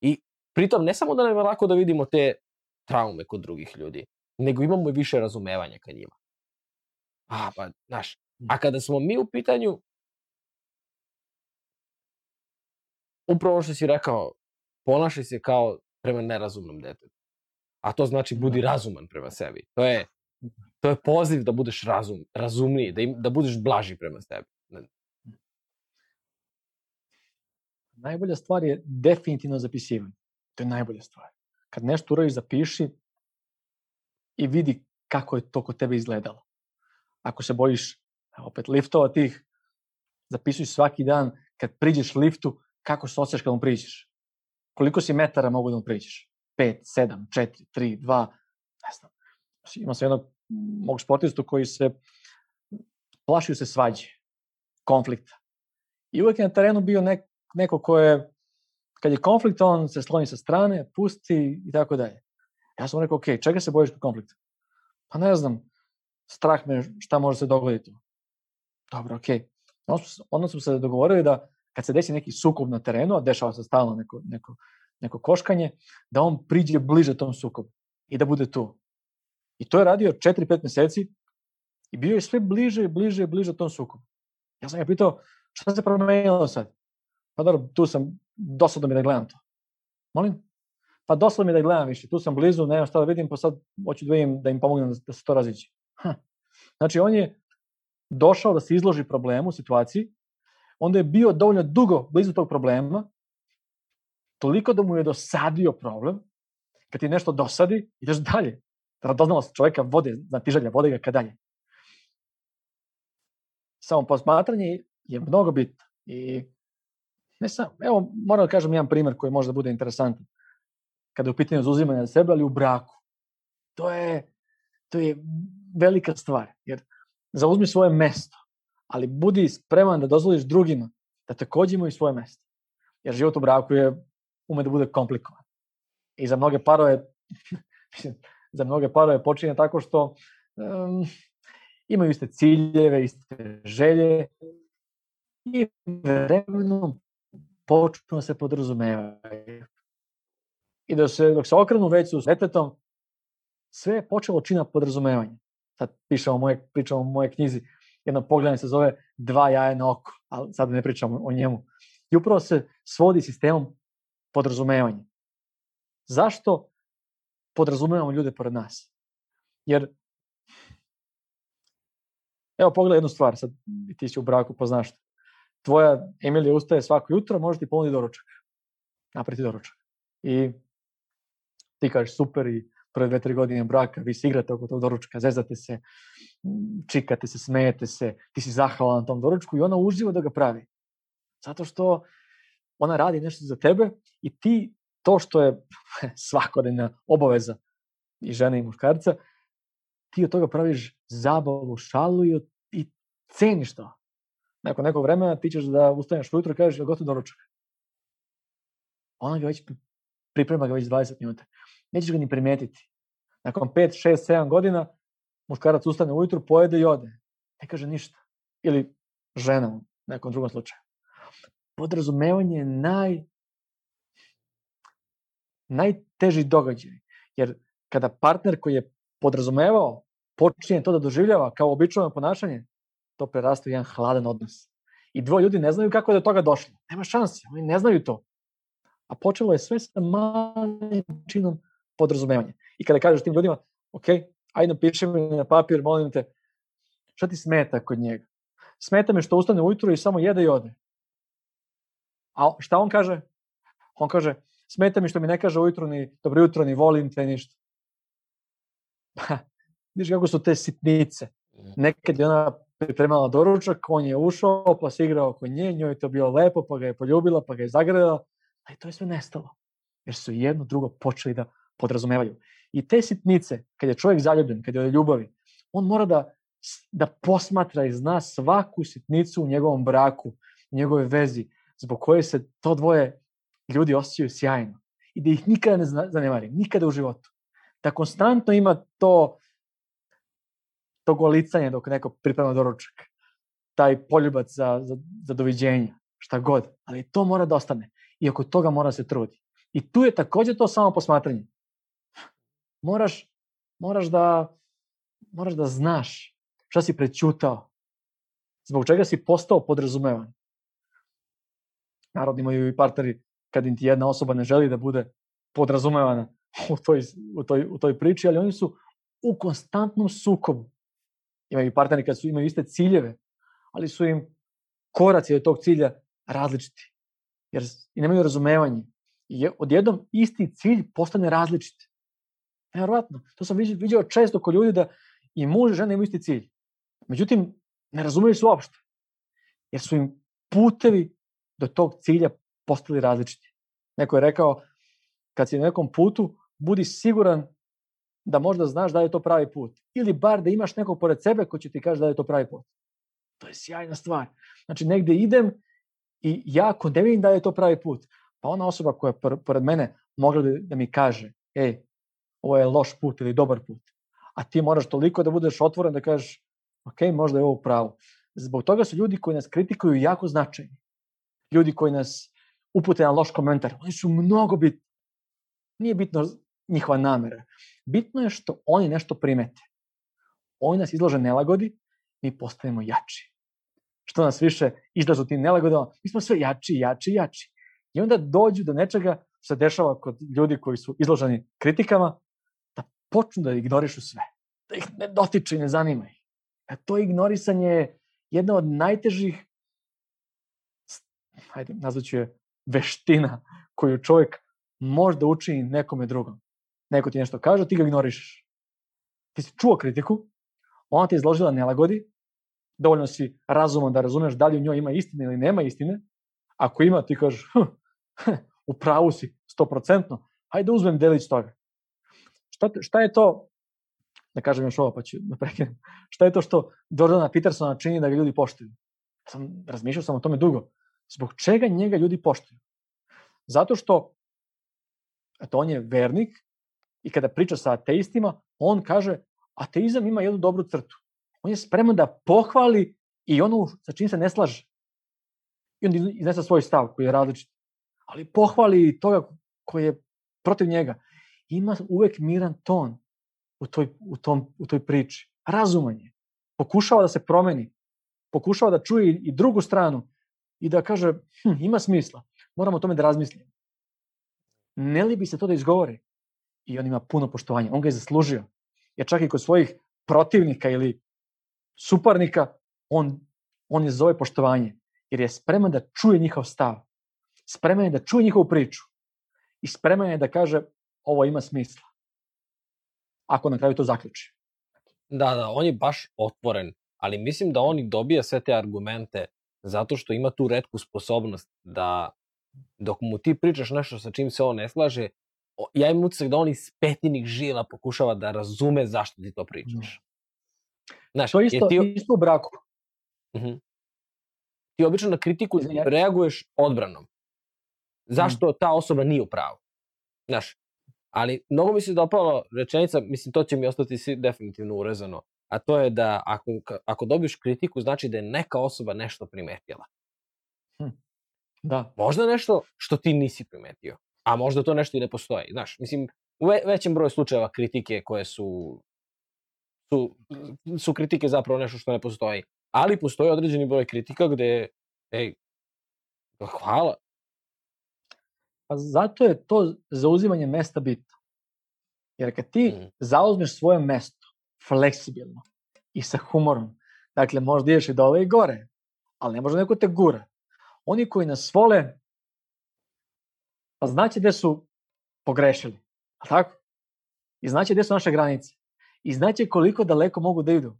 [SPEAKER 2] I pritom ne samo da nam je lako da vidimo te traume kod drugih ljudi, nego imamo i više razumevanja ka njima. A, pa, znaš, a kada smo mi u pitanju, upravo što si rekao, ponašaj se kao prema nerazumnom detetu. A to znači budi razuman prema sebi. To je, to je poziv da budeš razum, razumniji, da, im, da budeš blaži prema sebi.
[SPEAKER 1] Najbolja stvar je definitivno zapisivanje. To je najbolja stvar. Kad nešto uradiš, zapiši i vidi kako je to kod tebe izgledalo. Ako se bojiš opet liftova tih, zapisuj svaki dan kad priđeš liftu, kako se osjećaš kad mu priđeš. Koliko si metara mogu da mu priđeš? 5, 7, 4, 3, 2, ne znam. Ima sam jednog mog sportistu koji se plašio se svađe, konflikta. I uvek je na terenu bio nek, neko ko je, kad je konflikt, on se sloni sa strane, pusti i tako dalje. Ja sam rekao, ok, čega se bojiš kod konflikta? Pa ne znam, strah me šta može se dogoditi. Dobro, ok. Onda smo se dogovorili da kad se desi neki sukob na terenu, a dešava se stalno neko, neko, neko koškanje, da on priđe bliže tom sukobu i da bude tu. I to je radio 4-5 meseci i bio je sve bliže i bliže i bliže tom sukobu. Ja sam ga pitao, šta se promenilo sad? Pa dobro, tu sam, dosadno mi da gledam to. Molim? Pa dosadno mi da gledam više, tu sam blizu, nemam šta da vidim, pa sad hoću da vidim da im pomognem da, da se to raziđe. Ha. Znači, on je došao da se izloži problemu, situaciji, onda je bio dovoljno dugo blizu tog problema, toliko da mu je dosadio problem, kad ti nešto dosadi, ideš dalje. Radoznalost čoveka vode, znatižalja, vode ga ka dalje. Samo posmatranje je mnogo bitno. I ne sam, evo, moram da kažem jedan primer koji može da bude interesantan. Kada je u pitanju zauzimanja sebe, ali u braku. To je, to je velika stvar. Jer zauzmi svoje mesto, ali budi spreman da dozvoliš drugima da takođe imaju svoje mesto. Jer život u braku je ume da bude komplikovan. I za mnoge parove, za mnoge parove počinje tako što um, imaju iste ciljeve, iste želje i vremenom počnu da se podrazumevaju. I da se, dok se okrenu već su detetom, sve je počelo čina podrazumevanja. Sad pišemo moje, pričamo o moje knjizi, jedno pogledanje se zove Dva jaja na oko, ali sad ne pričamo o njemu. I upravo se svodi sistemom podrazumevanja. Zašto podrazumevamo ljude pored nas? Jer, evo pogledaj jednu stvar, sad ti si u braku, pa znaš. Tvoja Emilija ustaje svako jutro, može ti ponudi doručak. Napriti doručak. I ti kažeš super i prve dve, tri godine braka, vi se igrate oko tog doručka, zezate se, čikate se, smejete se, ti si zahvalan na tom doručku i ona uživa da ga pravi. Zato što ona radi nešto za tebe i ti to što je svakodnevna obaveza i žene i muškarca, ti od toga praviš zabavu, šalu i, i ceniš to. Nakon nekog vremena ti ćeš da ustaneš ujutro i kažeš je gotov doručak. Ona ga već priprema ga već 20 minuta. Nećeš ga ni primetiti. Nakon 5, 6, 7 godina muškarac ustane ujutru, pojede i ode. Ne kaže ništa. Ili žena u nekom drugom slučaju. Podrazumevanje je naj, najteži događaj. Jer kada partner koji je podrazumevao počinje to da doživljava kao običajno ponašanje, to prerasta u jedan hladan odnos. I dvoje ljudi ne znaju kako je do toga došlo. Nema šanse, oni ne znaju to. A počelo je sve sa malim činom podrazumevanja. I kada kažeš tim ljudima, ok, ajde napiši mi na papir, molim te, šta ti smeta kod njega? Smeta me što ustane ujutro i samo jede i ode. A šta on kaže? On kaže, smeta mi što mi ne kaže ujutro ni dobro jutro, ni volim te, ništa. Pa, vidiš kako su te sitnice. Nekad je ona pripremala doručak, on je ušao, pa se igrao oko nje, njoj je to bilo lepo, pa ga je poljubila, pa ga je zagrela, ali to je sve nestalo. jer su jedno drugo počeli da podrazumevaju. I te sitnice, kad je čovjek zaljubljen, kad je od ljubavi, on mora da, da posmatra i zna svaku sitnicu u njegovom braku, u njegove vezi, zbog koje se to dvoje ljudi osjećaju sjajno. I da ih nikada ne zanemari, nikada u životu. Da konstantno ima to to golicanje dok neko priprema doručak. Taj poljubac za, za, za doviđenja, šta god. Ali to mora da ostane. I oko toga mora se trudi. I tu je takođe to samo posmatranje. Moraš, moraš da moraš da znaš šta si prećutao, zbog čega si postao podrazumevan. Naravno imaju i partneri kad im ti jedna osoba ne želi da bude podrazumevana u toj, u toj, u toj priči, ali oni su u konstantnom sukobu. Imaju partneri kad su imaju iste ciljeve, ali su im koraci do tog cilja različiti. Jer i nemaju razumevanje. I odjednom isti cilj postane različit. Nevjerovatno. To sam vidio često kod ljudi da i muž i žena imaju isti cilj. Međutim, ne razumeju se uopšte. Jer su im putevi do tog cilja postali različiti. Neko je rekao, kad si na nekom putu, budi siguran da možda znaš da je to pravi put. Ili bar da imaš nekog pored sebe ko će ti kaže da je to pravi put. To je sjajna stvar. Znači, negde idem i ja ako ne vidim da je to pravi put, pa ona osoba koja je pored mene mogla da mi kaže, ej, ovo je loš put ili dobar put a ti moraš toliko da budeš otvoren da kažeš, ok, možda je ovo pravo. Zbog toga su ljudi koji nas kritikuju jako značajni. Ljudi koji nas upute na loš komentar, oni su mnogo bitni. Nije bitno njihova namera. Bitno je što oni nešto primete. Oni nas izlože nelagodi, mi postajemo jači. Što nas više izlažu tim nelagodama, mi smo sve jači, jači, jači. I onda dođu do nečega se dešava kod ljudi koji su izloženi kritikama, počnu da ignorišu sve. Da ih ne dotiče i ne zanima ih. A to ignorisanje je jedna od najtežih hajde, nazvaću je veština koju čovjek može da učini nekome drugom. Neko ti nešto kaže, ti ga ignorišeš. Ti si čuo kritiku, ona ti je izložila nelagodi, dovoljno si razuman da razumeš da li u njoj ima istine ili nema istine. Ako ima, ti kažeš, hm, hm, u pravu si, 100%, hajde uzmem delić toga. Šta, šta je to, da kažem još ovo pa ću da prekinem, šta je to što Jordana Petersona čini da ga ljudi poštuju? Sam, razmišljao sam o tome dugo. Zbog čega njega ljudi poštuju? Zato što, eto, on je vernik i kada priča sa ateistima, on kaže, ateizam ima jednu dobru crtu. On je spreman da pohvali i ono sa čim se ne slaže. I on iznese svoj stav koji je različit. Ali pohvali toga koji je protiv njega ima uvek miran ton u toj, u tom, u toj priči. Razuman je. Pokušava da se promeni. Pokušava da čuje i drugu stranu i da kaže, hm, ima smisla, moramo o tome da razmislimo. Ne li bi se to da izgovori? I on ima puno poštovanja. On ga je zaslužio. Jer čak i kod svojih protivnika ili suparnika, on, on je zove poštovanje. Jer je spreman da čuje njihov stav. Spreman je da čuje njihovu priču. I spreman je da kaže, ovo ima smisla. Ako na kraju to zaključi.
[SPEAKER 2] Da, da, on je baš otvoren, ali mislim da on i dobija sve te argumente zato što ima tu redku sposobnost da dok mu ti pričaš nešto sa čim se on ne slaže, ja imam utisak da on iz petinih žila pokušava da razume zašto ti to pričaš.
[SPEAKER 1] Znaš, to isto, ti... isto u braku.
[SPEAKER 2] Uh -huh. Ti obično na kritiku reaguješ odbranom. Zašto ta osoba nije u pravu? Znaš, Ali mnogo mi se dopalo rečenica, mislim to će mi ostati definitivno urezano, a to je da ako, ako dobiješ kritiku znači da je neka osoba nešto primetila.
[SPEAKER 1] Hm. Da.
[SPEAKER 2] Možda nešto što ti nisi primetio, a možda to nešto i ne postoji. Znaš, mislim, u ve većem broju slučajeva kritike koje su, su, su kritike zapravo nešto što ne postoji. Ali postoji određeni broj kritika gde, ej, hvala,
[SPEAKER 1] Pa zato je to zauzimanje mesta bitno. Jer kad ti mm. zauzmeš svoje mesto fleksibilno i sa humorom, dakle možda ideš i dole i gore, ali ne može neko te gura. Oni koji nas vole, pa znaće gde su pogrešili, a tako? I znaće gde su naše granice. I znaće koliko daleko mogu da idu.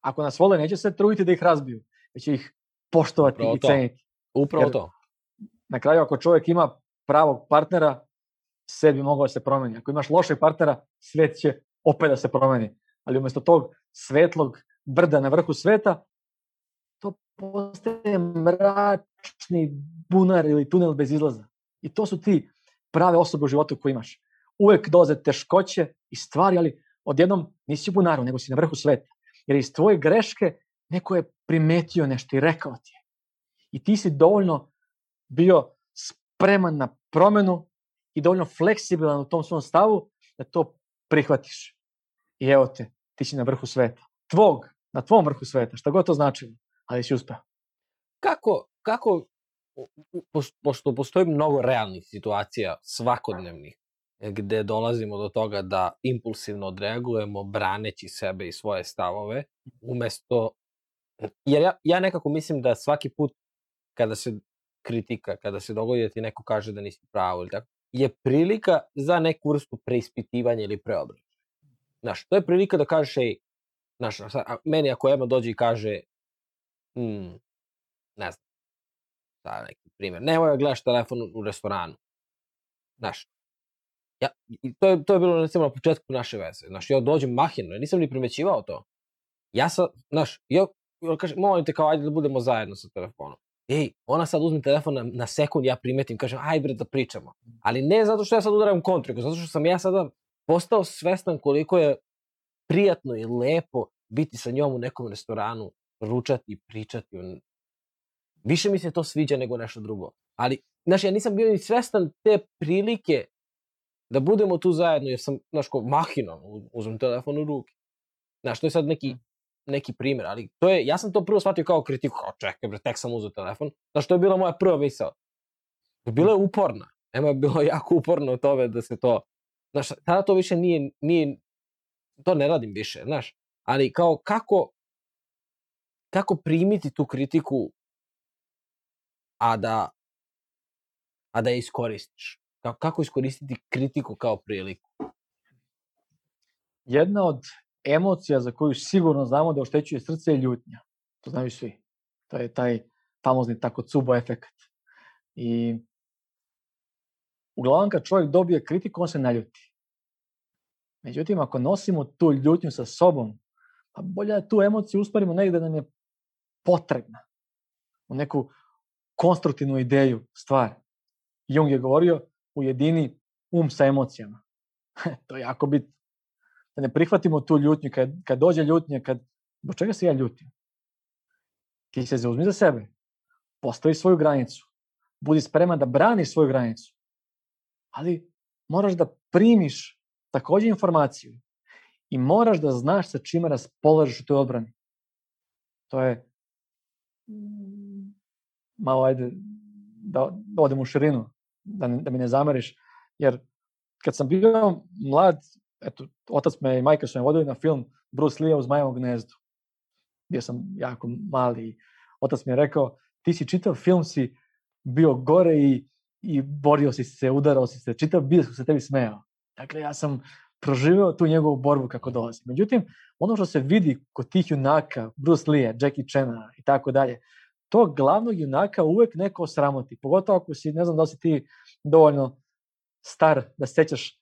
[SPEAKER 1] Ako nas vole, neće se truditi da ih razbiju, već će ih poštovati Upravo i ceniti.
[SPEAKER 2] Upravo Jer, to.
[SPEAKER 1] Na kraju, ako čovjek ima pravog partnera, svet bi mogao da se promeni. Ako imaš lošeg partnera, svet će opet da se promeni. Ali umesto tog svetlog brda na vrhu sveta, to postaje mračni bunar ili tunel bez izlaza. I to su ti prave osobe u životu koje imaš. Uvek dolaze teškoće i stvari, ali odjednom nisi u bunaru, nego si na vrhu sveta. Jer iz tvoje greške neko je primetio nešto i rekao ti je. I ti si dovoljno bio spreman na promenu i dovoljno fleksibilan u tom svom stavu da to prihvatiš. I evo te, ti si na vrhu sveta. Tvog, na tvom vrhu sveta, šta god to značilo, ali si uspeo.
[SPEAKER 2] Kako, kako, pošto postoji mnogo realnih situacija, svakodnevnih, gde dolazimo do toga da impulsivno odreagujemo braneći sebe i svoje stavove, umesto, jer ja, ja nekako mislim da svaki put kada se kritika, kada se dogodi da ti neko kaže da nisi pravo ili tako, je prilika za neku vrstu preispitivanja ili preobražaja. Znaš, to je prilika da kažeš, ej, znaš, meni ako Ema dođe i kaže, hmm, ne znam, da neki primjer, nemoj da gledaš telefon u restoranu. Znaš, ja, i to, je, to je bilo recimo na početku naše veze. Znaš, ja dođem mahino, ja nisam ni primećivao to. Ja sam, znaš, ja, ja kažem, molim te kao, ajde da budemo zajedno sa telefonom ej, ona sad uzme telefon na, na sekund, ja primetim, kažem, aj bre da pričamo. Ali ne zato što ja sad udaram kontru, zato što sam ja sada postao svestan koliko je prijatno i lepo biti sa njom u nekom restoranu, ručati pričati. Više mi se to sviđa nego nešto drugo. Ali, znaš, ja nisam bio ni svestan te prilike da budemo tu zajedno, jer sam, znaš, ko mahinom uzmem telefon u ruke. Znaš, to je sad neki neki primer, ali to je, ja sam to prvo shvatio kao kritiku, kao čekaj bre, tek sam uzeo telefon, znaš, to je bila moja prva misao. Bila je uporna. Ema je bilo jako uporno o tome da se to, znaš, tada to više nije, nije, to ne radim više, znaš, ali kao kako, kako primiti tu kritiku, a da, a da je iskoristiš? Kako iskoristiti kritiku kao priliku?
[SPEAKER 1] Jedna od emocija za koju sigurno znamo da oštećuje srce je ljutnja. To znaju svi. To je taj famozni tako cubo efekt. I uglavnom kad čovjek dobije kritiku, on se naljuti. Međutim, ako nosimo tu ljutnju sa sobom, pa bolje da tu emociju usparimo negde da nam je potrebna. U neku konstruktivnu ideju, stvar. Jung je govorio, ujedini um sa emocijama. to je jako bitno da ne prihvatimo tu ljutnju, kad, kad dođe ljutnja, kad, do čega se ja ljutim? Ti se zauzmi za sebe, postavi svoju granicu, budi spreman da braniš svoju granicu, ali moraš da primiš takođe informaciju i moraš da znaš sa čime raspolažeš u toj odbrani. To je malo ajde da, da odem u širinu, da, da mi ne zameriš, jer kad sam bio mlad, eto, otac me i majka su me vodili na film Bruce Lee u Zmajevom gnezdu. Bio sam jako mali otac mi je rekao, ti si čitav film si bio gore i, i borio si se, udarao si se, čitav bio se tebi smejao. Dakle, ja sam proživeo tu njegovu borbu kako dolazi. Međutim, ono što se vidi kod tih junaka, Bruce Lee, Jackie Chana i tako dalje, to glavnog junaka uvek neko osramoti. Pogotovo ako si, ne znam da si ti dovoljno star da sećaš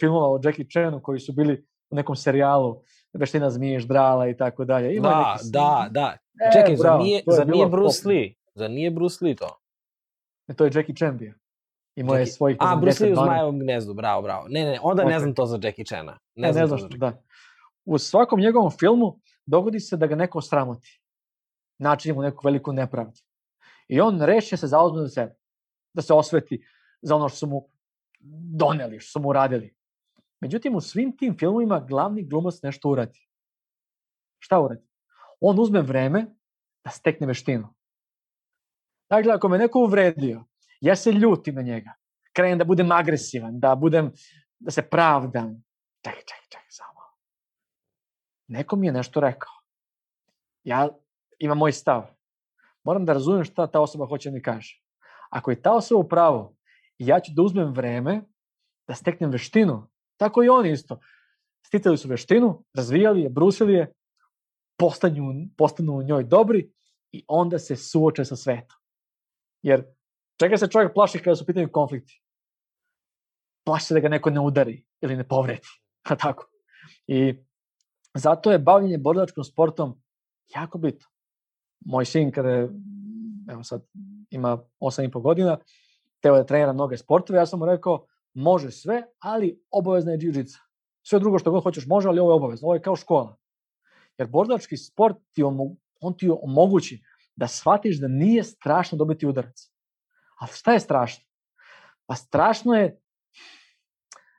[SPEAKER 1] filmova o Jackie Chanu koji su bili u nekom serijalu Veština zmije, ždrala i tako dalje.
[SPEAKER 2] Ima da, neki... da, da. E, Čekaj, bravo, za nije, za nije Bruce Lee? Za nije Bruce Lee to?
[SPEAKER 1] Ne, to je Jackie Chan bio. Imao je svojih...
[SPEAKER 2] A, Bruce Lee u Zmajevom gnezdu, bravo, bravo. Ne, ne, onda okay. ne znam to za Jackie Chana.
[SPEAKER 1] Ne, ne, znam, ne znam što, da. U svakom njegovom filmu dogodi se da ga neko sramoti. Načini mu neku veliku nepravdu. I on reše se zauzme za sebe. Da se osveti za ono što su mu doneli, što su mu uradili. Međutim, u svim tim filmovima glavni glumac nešto uradi. Šta uradi? On uzme vreme da stekne veštinu. Dakle, ako me neko uvredio, ja se ljutim na njega, krenem da budem agresivan, da budem, da se pravdam. Čekaj, čekaj, čekaj, samo. Neko mi je nešto rekao. Ja imam moj stav. Moram da razumem šta ta osoba hoće da mi kaže. Ako je ta osoba u pravu, ja ću da uzmem vreme da steknem veštinu. Tako i oni isto. Sticali su veštinu, razvijali je, brusili je, postanju, postanu u njoj dobri i onda se suoče sa svetom. Jer čega se čovjek plaši kada su pitanju konflikti? plaši se da ga neko ne udari ili ne povredi. A tako. I zato je bavljenje borilačkom sportom jako bitno. Moj sin kada je, evo sad, ima 8,5 godina, teo da trenira mnoge sportove, ja sam mu rekao, može sve, ali obavezna je jiu-jitsu. Sve drugo što god hoćeš može, ali ovo je obavezno. Ovo je kao škola. Jer borilački sport ti, omo, on ti omogući da shvatiš da nije strašno dobiti udarac. A šta je strašno? Pa strašno je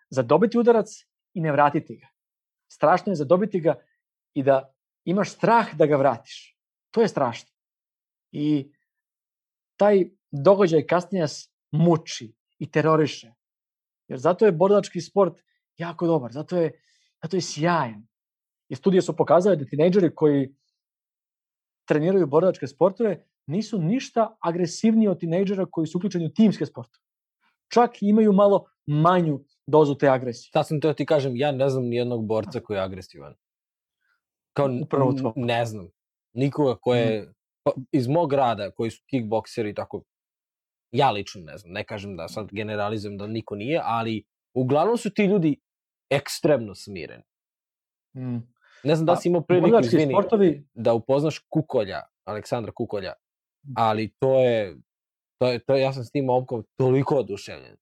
[SPEAKER 1] zadobiti udarac i ne vratiti ga. Strašno je zadobiti ga i da imaš strah da ga vratiš. To je strašno. I taj događaj kasnije muči i teroriše. Jer zato je borilački sport jako dobar, zato je, zato je sjajan. I studije su pokazale da tinejdžeri koji treniraju borilačke sportove nisu ništa agresivniji od tinejdžera koji su uključeni u timske sportove. Čak imaju malo manju dozu te agresije.
[SPEAKER 2] Sad sam teo ti kažem, ja ne znam ni jednog borca koji je agresivan. Kao,
[SPEAKER 1] Upravo to.
[SPEAKER 2] ne znam. Nikoga ko je, pa, iz mog grada, koji su kickbokseri i tako, ja lično ne znam, ne kažem da sad generalizujem da niko nije, ali uglavnom su ti ljudi ekstremno smireni.
[SPEAKER 1] Mm.
[SPEAKER 2] Ne znam da
[SPEAKER 1] Pa,
[SPEAKER 2] si imao priliku, izvini,
[SPEAKER 1] sportovi,
[SPEAKER 2] da upoznaš Kukolja, Aleksandra Kukolja, ali to je, to je, to je ja sam s tim momkom toliko oduševljen.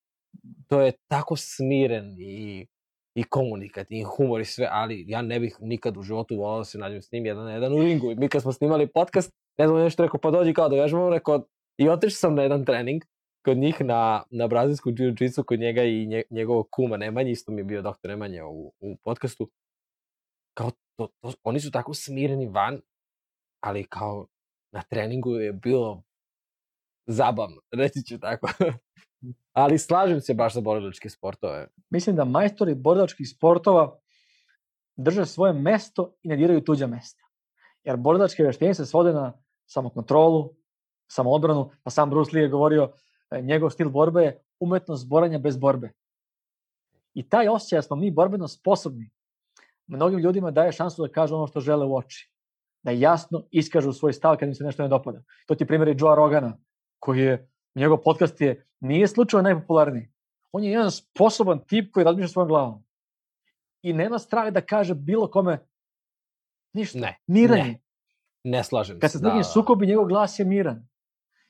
[SPEAKER 2] To je tako smiren i, i komunikativni, i humor i sve, ali ja ne bih nikad u životu volao da se nađem s njim jedan na jedan u ringu. Mi kad smo snimali podcast, ne znam, nešto rekao, pa dođi kao da vežbamo, rekao, i otišao sam na jedan trening kod njih na, na brazilsku jiu-jitsu, kod njega i nje, njegovog kuma Nemanje, isto mi je bio doktor Nemanja u, u podcastu. Kao, to, to, oni su tako smireni van, ali kao na treningu je bilo zabavno, reći ću tako. ali slažem se baš za borilačke sportove.
[SPEAKER 1] mislim da majstori borilačkih sportova drže svoje mesto i ne diraju tuđa mesta. Jer borilačke veštine se svode na samokontrolu, samoodbranu, pa sam Bruce Lee je govorio, e, njegov stil borbe je umetnost boranja bez borbe. I taj osjećaj da smo mi borbeno sposobni, mnogim ljudima daje šansu da kažu ono što žele u oči. Da jasno iskažu svoj stav kad im se nešto ne dopada. To ti primjer i Joe Rogana, koji je, njegov podcast je, nije slučajno najpopularniji. On je jedan sposoban tip koji razmišlja svojom glavom. I nema strah da kaže bilo kome ništa.
[SPEAKER 2] Ne,
[SPEAKER 1] Miran
[SPEAKER 2] ne.
[SPEAKER 1] je.
[SPEAKER 2] Ne slažem
[SPEAKER 1] Kad
[SPEAKER 2] se.
[SPEAKER 1] se s njim sukobi, njegov glas je miran.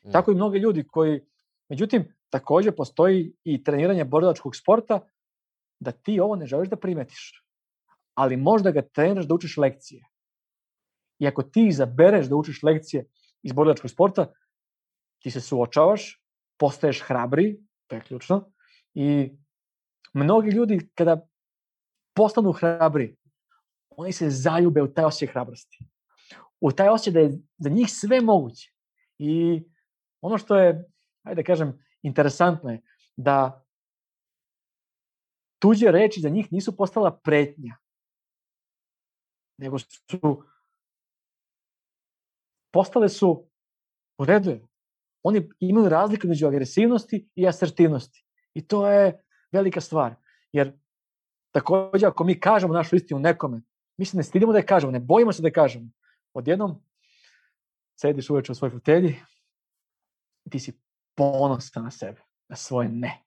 [SPEAKER 2] Mm.
[SPEAKER 1] Tako i mnogi ljudi koji, međutim, takođe postoji i treniranje borilačkog sporta da ti ovo ne želiš da primetiš. Ali možda ga treniraš da učiš lekcije. I ako ti izabereš da učiš lekcije iz borilačkog sporta, ti se suočavaš, postaješ hrabri, to je ključno, i mnogi ljudi kada postanu hrabri, oni se zaljube u taj osjećaj hrabrosti. U taj osjećaj da je za njih sve moguće. I ono što je, ajde da kažem, interesantno je da tuđe reči za njih nisu postala pretnja, nego su postale su u redu. Oni imaju razliku među agresivnosti i asertivnosti. I to je velika stvar. Jer takođe ako mi kažemo našu istinu nekome, mi se ne stidimo da je kažemo, ne bojimo se da je kažemo. Odjednom sediš uveče u svojoj fotelji ti si ponosan na sebe, na svoje ne.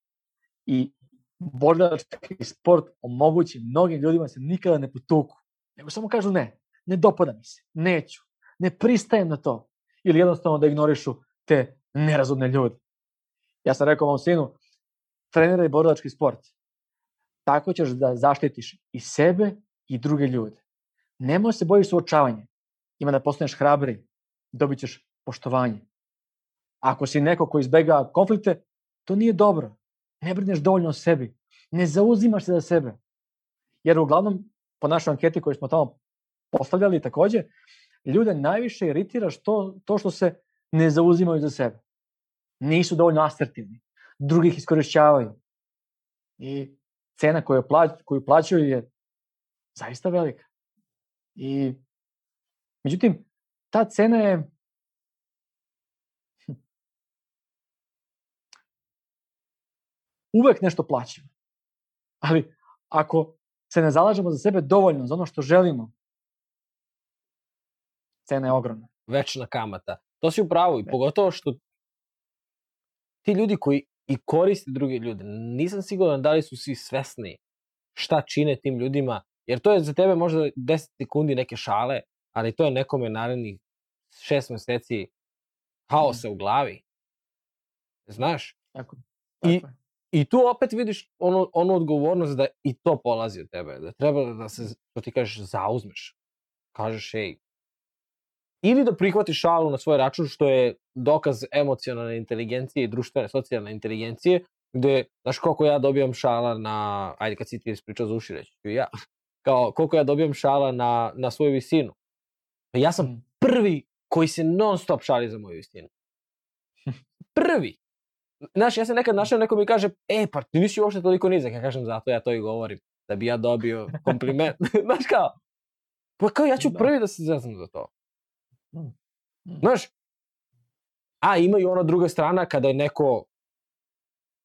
[SPEAKER 1] I borilački sport omogući mnogim ljudima da se nikada ne potuku, nego samo kažu ne, ne dopada mi se, neću, ne pristajem na to. Ili jednostavno da ignorišu te nerazumne ljude. Ja sam rekao mom sinu, treniraj borilački sport. Tako ćeš da zaštitiš i sebe i druge ljude. Nemoj se bojiš suočavanja. Ima da postaneš hrabri, dobit ćeš poštovanje. Ako si neko ko izbega konflikte, to nije dobro. Ne brineš dovoljno o sebi. Ne zauzimaš se za sebe. Jer uglavnom, po našoj anketi koju smo tamo postavljali takođe, ljude najviše iritira što, to što se ne zauzimaju za sebe. Nisu dovoljno asertivni. Drugih iskorišćavaju. I cena koju, plać, koju plaćaju je zaista velika. I, međutim, ta cena je uvek nešto plaćamo. Ali ako se ne zalažemo za sebe dovoljno, za ono što želimo, cena je ogromna.
[SPEAKER 2] Večna kamata. To si u pravu i pogotovo što ti ljudi koji i koristi druge ljude. Nisam siguran da li su svi svesni šta čine tim ljudima, jer to je za tebe možda 10 sekundi neke šale, ali to je nekome narednih šest meseci haosa u glavi. Znaš?
[SPEAKER 1] Tako,
[SPEAKER 2] I-
[SPEAKER 1] tako je.
[SPEAKER 2] I tu opet vidiš onu, onu odgovornost da i to polazi od tebe. Da treba da se, što ti kažeš, zauzmeš. Kažeš, ej, ili da prihvatiš šalu na svoj račun, što je dokaz emocionalne inteligencije i društvene, socijalne inteligencije, gde, znaš koliko ja dobijam šala na, ajde kad si ti ispričao za uši, reći ću ja, kao koliko ja dobijam šala na, na svoju visinu. Ja sam
[SPEAKER 1] Mm.
[SPEAKER 2] prvi koji se non stop šali za moju visinu. Prvi. Znaš, ja se nekad našao, neko mi kaže, e, pa ti nisi uopšte toliko nizak. Ja kažem, zato ja to i govorim. Da bi ja dobio kompliment. Znaš kao, pa kao ja ću
[SPEAKER 1] Da.
[SPEAKER 2] prvi da se zezam za to.
[SPEAKER 1] Mm. Mm.
[SPEAKER 2] Znaš, a ima i ona druga strana kada je neko,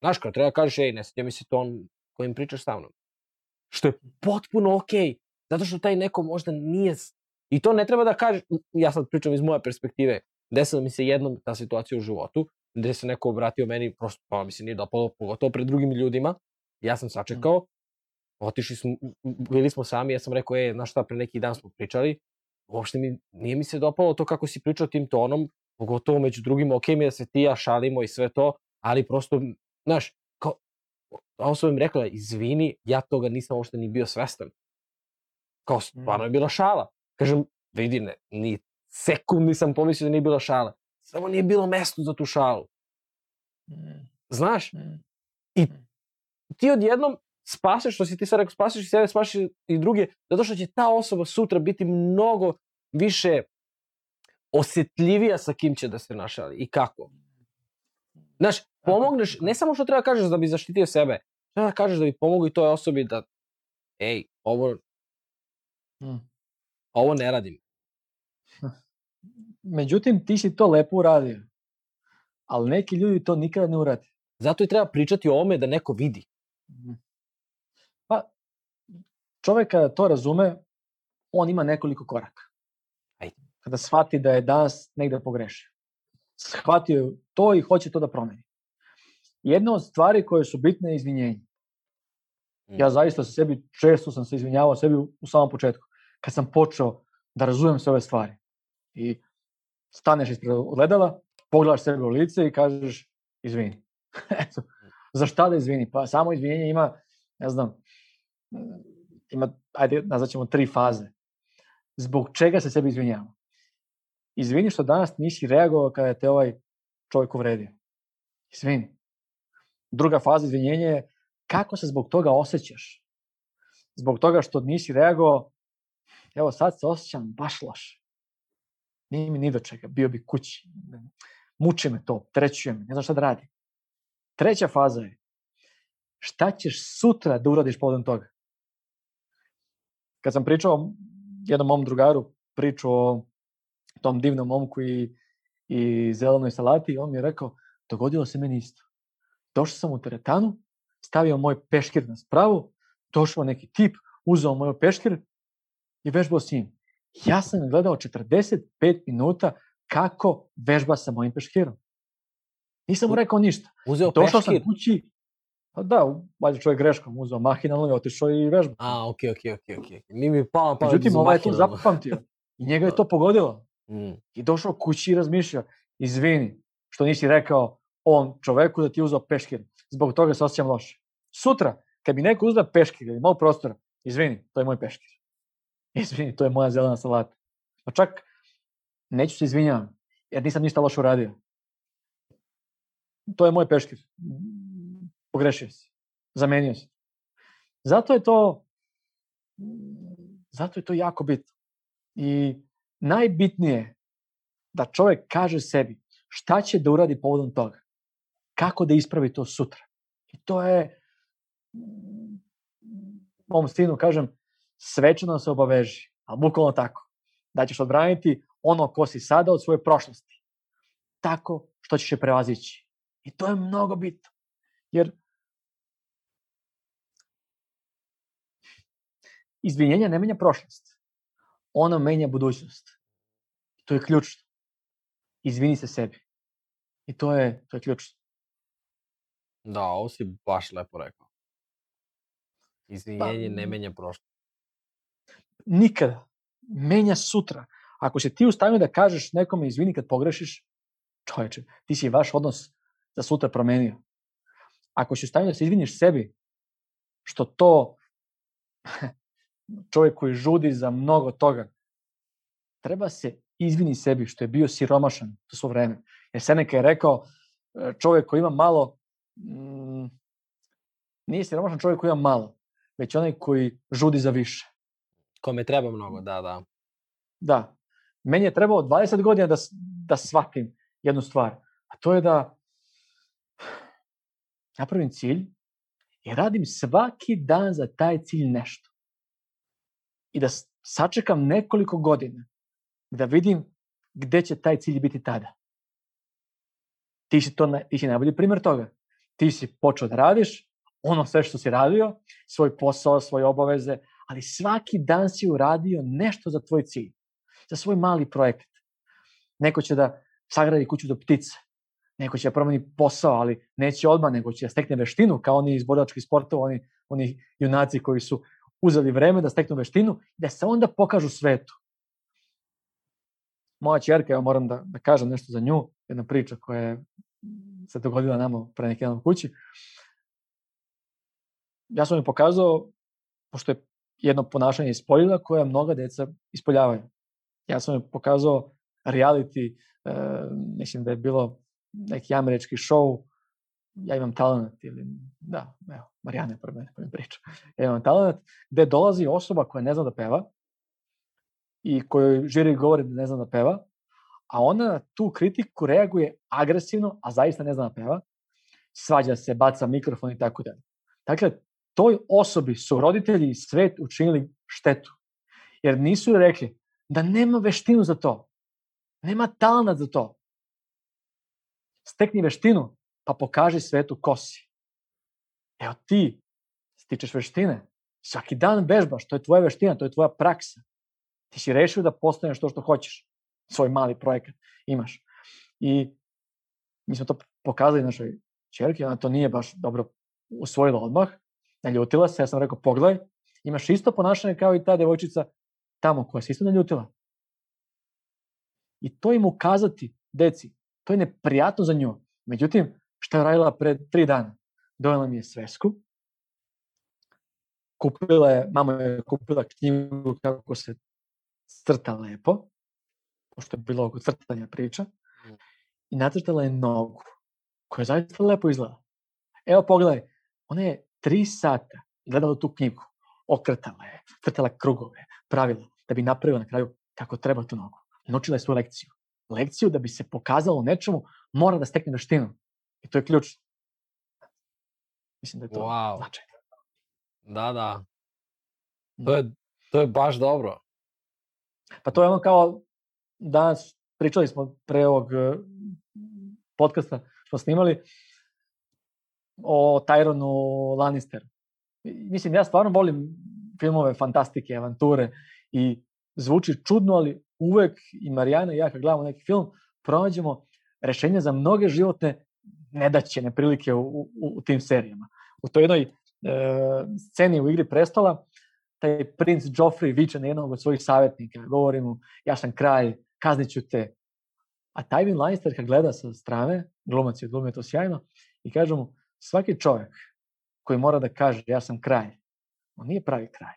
[SPEAKER 2] znaš, kada treba kažeš, ej, ne sviđa mi se ton kojim pričaš sa mnom. Što je potpuno okej, zato što taj neko možda nije, i to ne treba da kažeš, ja sad pričam iz moje perspektive, desila mi se jednom ta situacija u životu, gde se neko obratio meni, prosto pa mi se nije dopalo, pogotovo pred drugim ljudima, ja sam sačekao, otišli smo, bili smo sami, ja sam rekao, e, znaš šta, pre neki dan smo pričali, uopšte mi, nije mi se dopalo to kako si pričao tim tonom, pogotovo među drugim, ok mi da se ti ja šalimo i sve to, ali prosto, znaš, kao, osoba mi rekla, izvini, ja toga nisam uopšte ni bio svestan. Kao, stvarno je bila šala. Kažem, vidi, ne, ni sekund nisam pomislio da nije bila šala. Samo nije bilo mesto za tu šalu.
[SPEAKER 1] Mm.
[SPEAKER 2] Znaš,
[SPEAKER 1] Mm.
[SPEAKER 2] ti odjednom spaseš, što si ti sad rekao, spaseš i sebe, spaseš i druge, zato što će ta osoba sutra biti mnogo više osetljivija sa kim će da se našali i kako. Znaš, pomogneš, ne samo što treba kažeš da bi zaštitio sebe, treba da kažeš da bi pomogao i toj osobi da, ej, ovo,
[SPEAKER 1] Mm.
[SPEAKER 2] ovo ne radim.
[SPEAKER 1] Međutim, ti si to lepo uradio. Ali neki ljudi to nikada ne urade.
[SPEAKER 2] Zato i treba pričati o ome da neko vidi.
[SPEAKER 1] Mhm. Pa, čovek kada to razume, on ima nekoliko koraka.
[SPEAKER 2] Ajde.
[SPEAKER 1] Kada shvati da je danas negde pogrešio. Shvatio je to i hoće to da promeni. Jedna od stvari koje su bitne je izvinjenje. Ja zaista se sebi, često sam se izvinjavao sebi u, u samom početku. Kad sam počeo da razumem sve ove stvari. I staneš ispred ogledala, pogledaš sebe u lice i kažeš izvini. Eto, za šta da izvini? Pa samo izvinjenje ima, ne znam, ima, ajde, nazvaćemo tri faze. Zbog čega se sebi izvinjava? Izvini što danas nisi reagovao kada te ovaj čovjek uvredio. Izvini. Druga faza izvinjenja je kako se zbog toga osjećaš. Zbog toga što nisi reagovao, evo sad se osjećam baš loše. Nije mi ni do čega, bio bi kući. Muči me to, trećuje me, ne znam šta da radim. Treća faza je, šta ćeš sutra da uradiš povodom toga? Kad sam pričao jednom mom drugaru priču o tom divnom momku i, i zelenoj salati, on mi je rekao, dogodilo se meni isto. Došao sam u teretanu, stavio moj peškir na spravu, došao neki tip, uzeo moj peškir i vežbao s njim. Ja sam gledao 45 minuta kako vežba sa mojim peškirom. Nisam mu rekao ništa.
[SPEAKER 2] Uzeo
[SPEAKER 1] Došao sam
[SPEAKER 2] peškir?
[SPEAKER 1] kući, pa da, valjda čovjek greškom uzeo mahinalno i otišao i vežbao.
[SPEAKER 2] A, okej, okej, okej, okej. Mi mi pao pa
[SPEAKER 1] Međutim, ovaj je to zapamtio. I njega je to pogodilo.
[SPEAKER 2] Mm.
[SPEAKER 1] I došao kući i razmišljao, izvini što nisi rekao on čoveku da ti je uzeo peškir. Zbog toga se osjećam loše. Sutra, kad bi neko uzeo peškir ili malo prostora, izvini, to je moj peškir. Izvini, to je moja zelena salata. Pa čak neću se izvinjavam, jer nisam ništa loše uradio. To je moj peškir. Pogrešio si. Zamenio si. Zato je to zato je to jako bitno. I najbitnije je da čovek kaže sebi šta će da uradi povodom toga. Kako da ispravi to sutra. I to je mom sinu kažem svečano se obaveži, ali bukvalno tako. Da ćeš odbraniti ono ko si sada od svoje prošlosti. Tako što ćeš je prevazići. I to je mnogo bitno. Jer izvinjenja ne menja prošlost. Ono menja budućnost. To je ključno. Izvini se sebi. I to je, to je ključno.
[SPEAKER 2] Da, ovo si baš lepo rekao. Izvinjenje
[SPEAKER 1] Pa,
[SPEAKER 2] ne menja prošlo.
[SPEAKER 1] Nikada. Menja sutra. Ako si ti u da kažeš nekome izvini kad pogrešiš, čoveče, ti si vaš odnos za sutra promenio. Ako si u da se izviniš sebi, što to čovjek koji žudi za mnogo toga, treba se izvini sebi što je bio siromašan to svo vreme. Jer Seneca je rekao, e, čovjek koji ima malo, mm, nije siromašan čovjek koji ima malo, već onaj koji žudi za više.
[SPEAKER 2] Kome treba mnogo, da, da.
[SPEAKER 1] Da. Meni je trebalo 20 godina da, da shvatim jednu stvar. A to je da napravim cilj i radim svaki dan za taj cilj nešto. I da sačekam nekoliko godina da vidim gde će taj cilj biti tada. Ti si, to, ti si najbolji primjer toga. Ti si počeo da radiš ono sve što si radio, svoj posao, svoje obaveze, ali svaki dan si uradio nešto za tvoj cilj, za svoj mali projekat. Neko će da sagradi kuću do ptice, neko će da promeni posao, ali neće odmah, nego će da stekne veštinu, kao oni iz borilačkih sportova, oni, oni junaci koji su uzeli vreme da steknu veštinu, da se onda pokažu svetu. Moja čerka, evo moram da, da kažem nešto za nju, jedna priča koja je se dogodila nama pre neki dan u kući. Ja sam joj pokazao, pošto je jedno ponašanje ispoljila koja mnoga deca ispoljavaju. Ja sam joj pokazao reality, e, mislim da je bilo neki američki show, ja imam talent ili, da, evo, Marijana je prvo mene pa mi priča. Ja imam talent, gde dolazi osoba koja ne zna da peva i kojoj žiri govori da ne zna da peva, a ona na tu kritiku reaguje agresivno, a zaista ne zna da peva, svađa se, baca mikrofon i tako dalje. Dakle, toj osobi su roditelji i svet učinili štetu. Jer nisu rekli da nema veštinu za to. Nema talent za to. Stekni veštinu, pa pokaži svetu ko si. Evo ti stičeš veštine. Svaki dan vežbaš, to je tvoja veština, to je tvoja praksa. Ti si rešio da postaneš to što hoćeš. Svoj mali projekat imaš. I mi smo to pokazali našoj čerki, ona to nije baš dobro usvojila odmah, naljutila se, ja sam rekao, pogledaj, imaš isto ponašanje kao i ta devojčica tamo koja se isto naljutila. I to im ukazati deci, to je neprijatno za nju. Međutim, šta je radila pre tri dana? Dojela mi je svesku, kupila je, mama je kupila knjigu kako se crta lepo, pošto je bilo oko crtanja priča, i nacrtala je nogu, koja zaista lepo izgleda. Evo pogledaj, ona je tri sata gledala tu knjigu, okretala je, crtala krugove, pravila, da bi napravila na kraju kako treba tu nogu. Naučila je svoju lekciju. Lekciju da bi se pokazalo nečemu, mora da stekne veštinu. I to je ključ. Mislim da je to
[SPEAKER 2] Wow.
[SPEAKER 1] značajno.
[SPEAKER 2] Da, da. To je, to je baš dobro.
[SPEAKER 1] Pa to je ono kao danas pričali smo pre ovog eh, podcasta što snimali o Tyronu Lannisteru. Mislim, ja stvarno volim filmove fantastike, avanture i zvuči čudno, ali uvek i Marijana i ja kad gledamo neki film, pronađemo rešenja za mnoge životne nedaće, neprilike u, u, u tim serijama. U toj jednoj e, sceni u Igri prestola, taj princ Joffrey viče na jednog od svojih savjetnika, govori mu, ja sam kralj, kazniću te. A Tywin Lannister kad gleda sa strane, glumac je glumio to sjajno, i kaže mu, svaki čovjek koji mora da kaže ja sam kralj, on nije pravi kralj.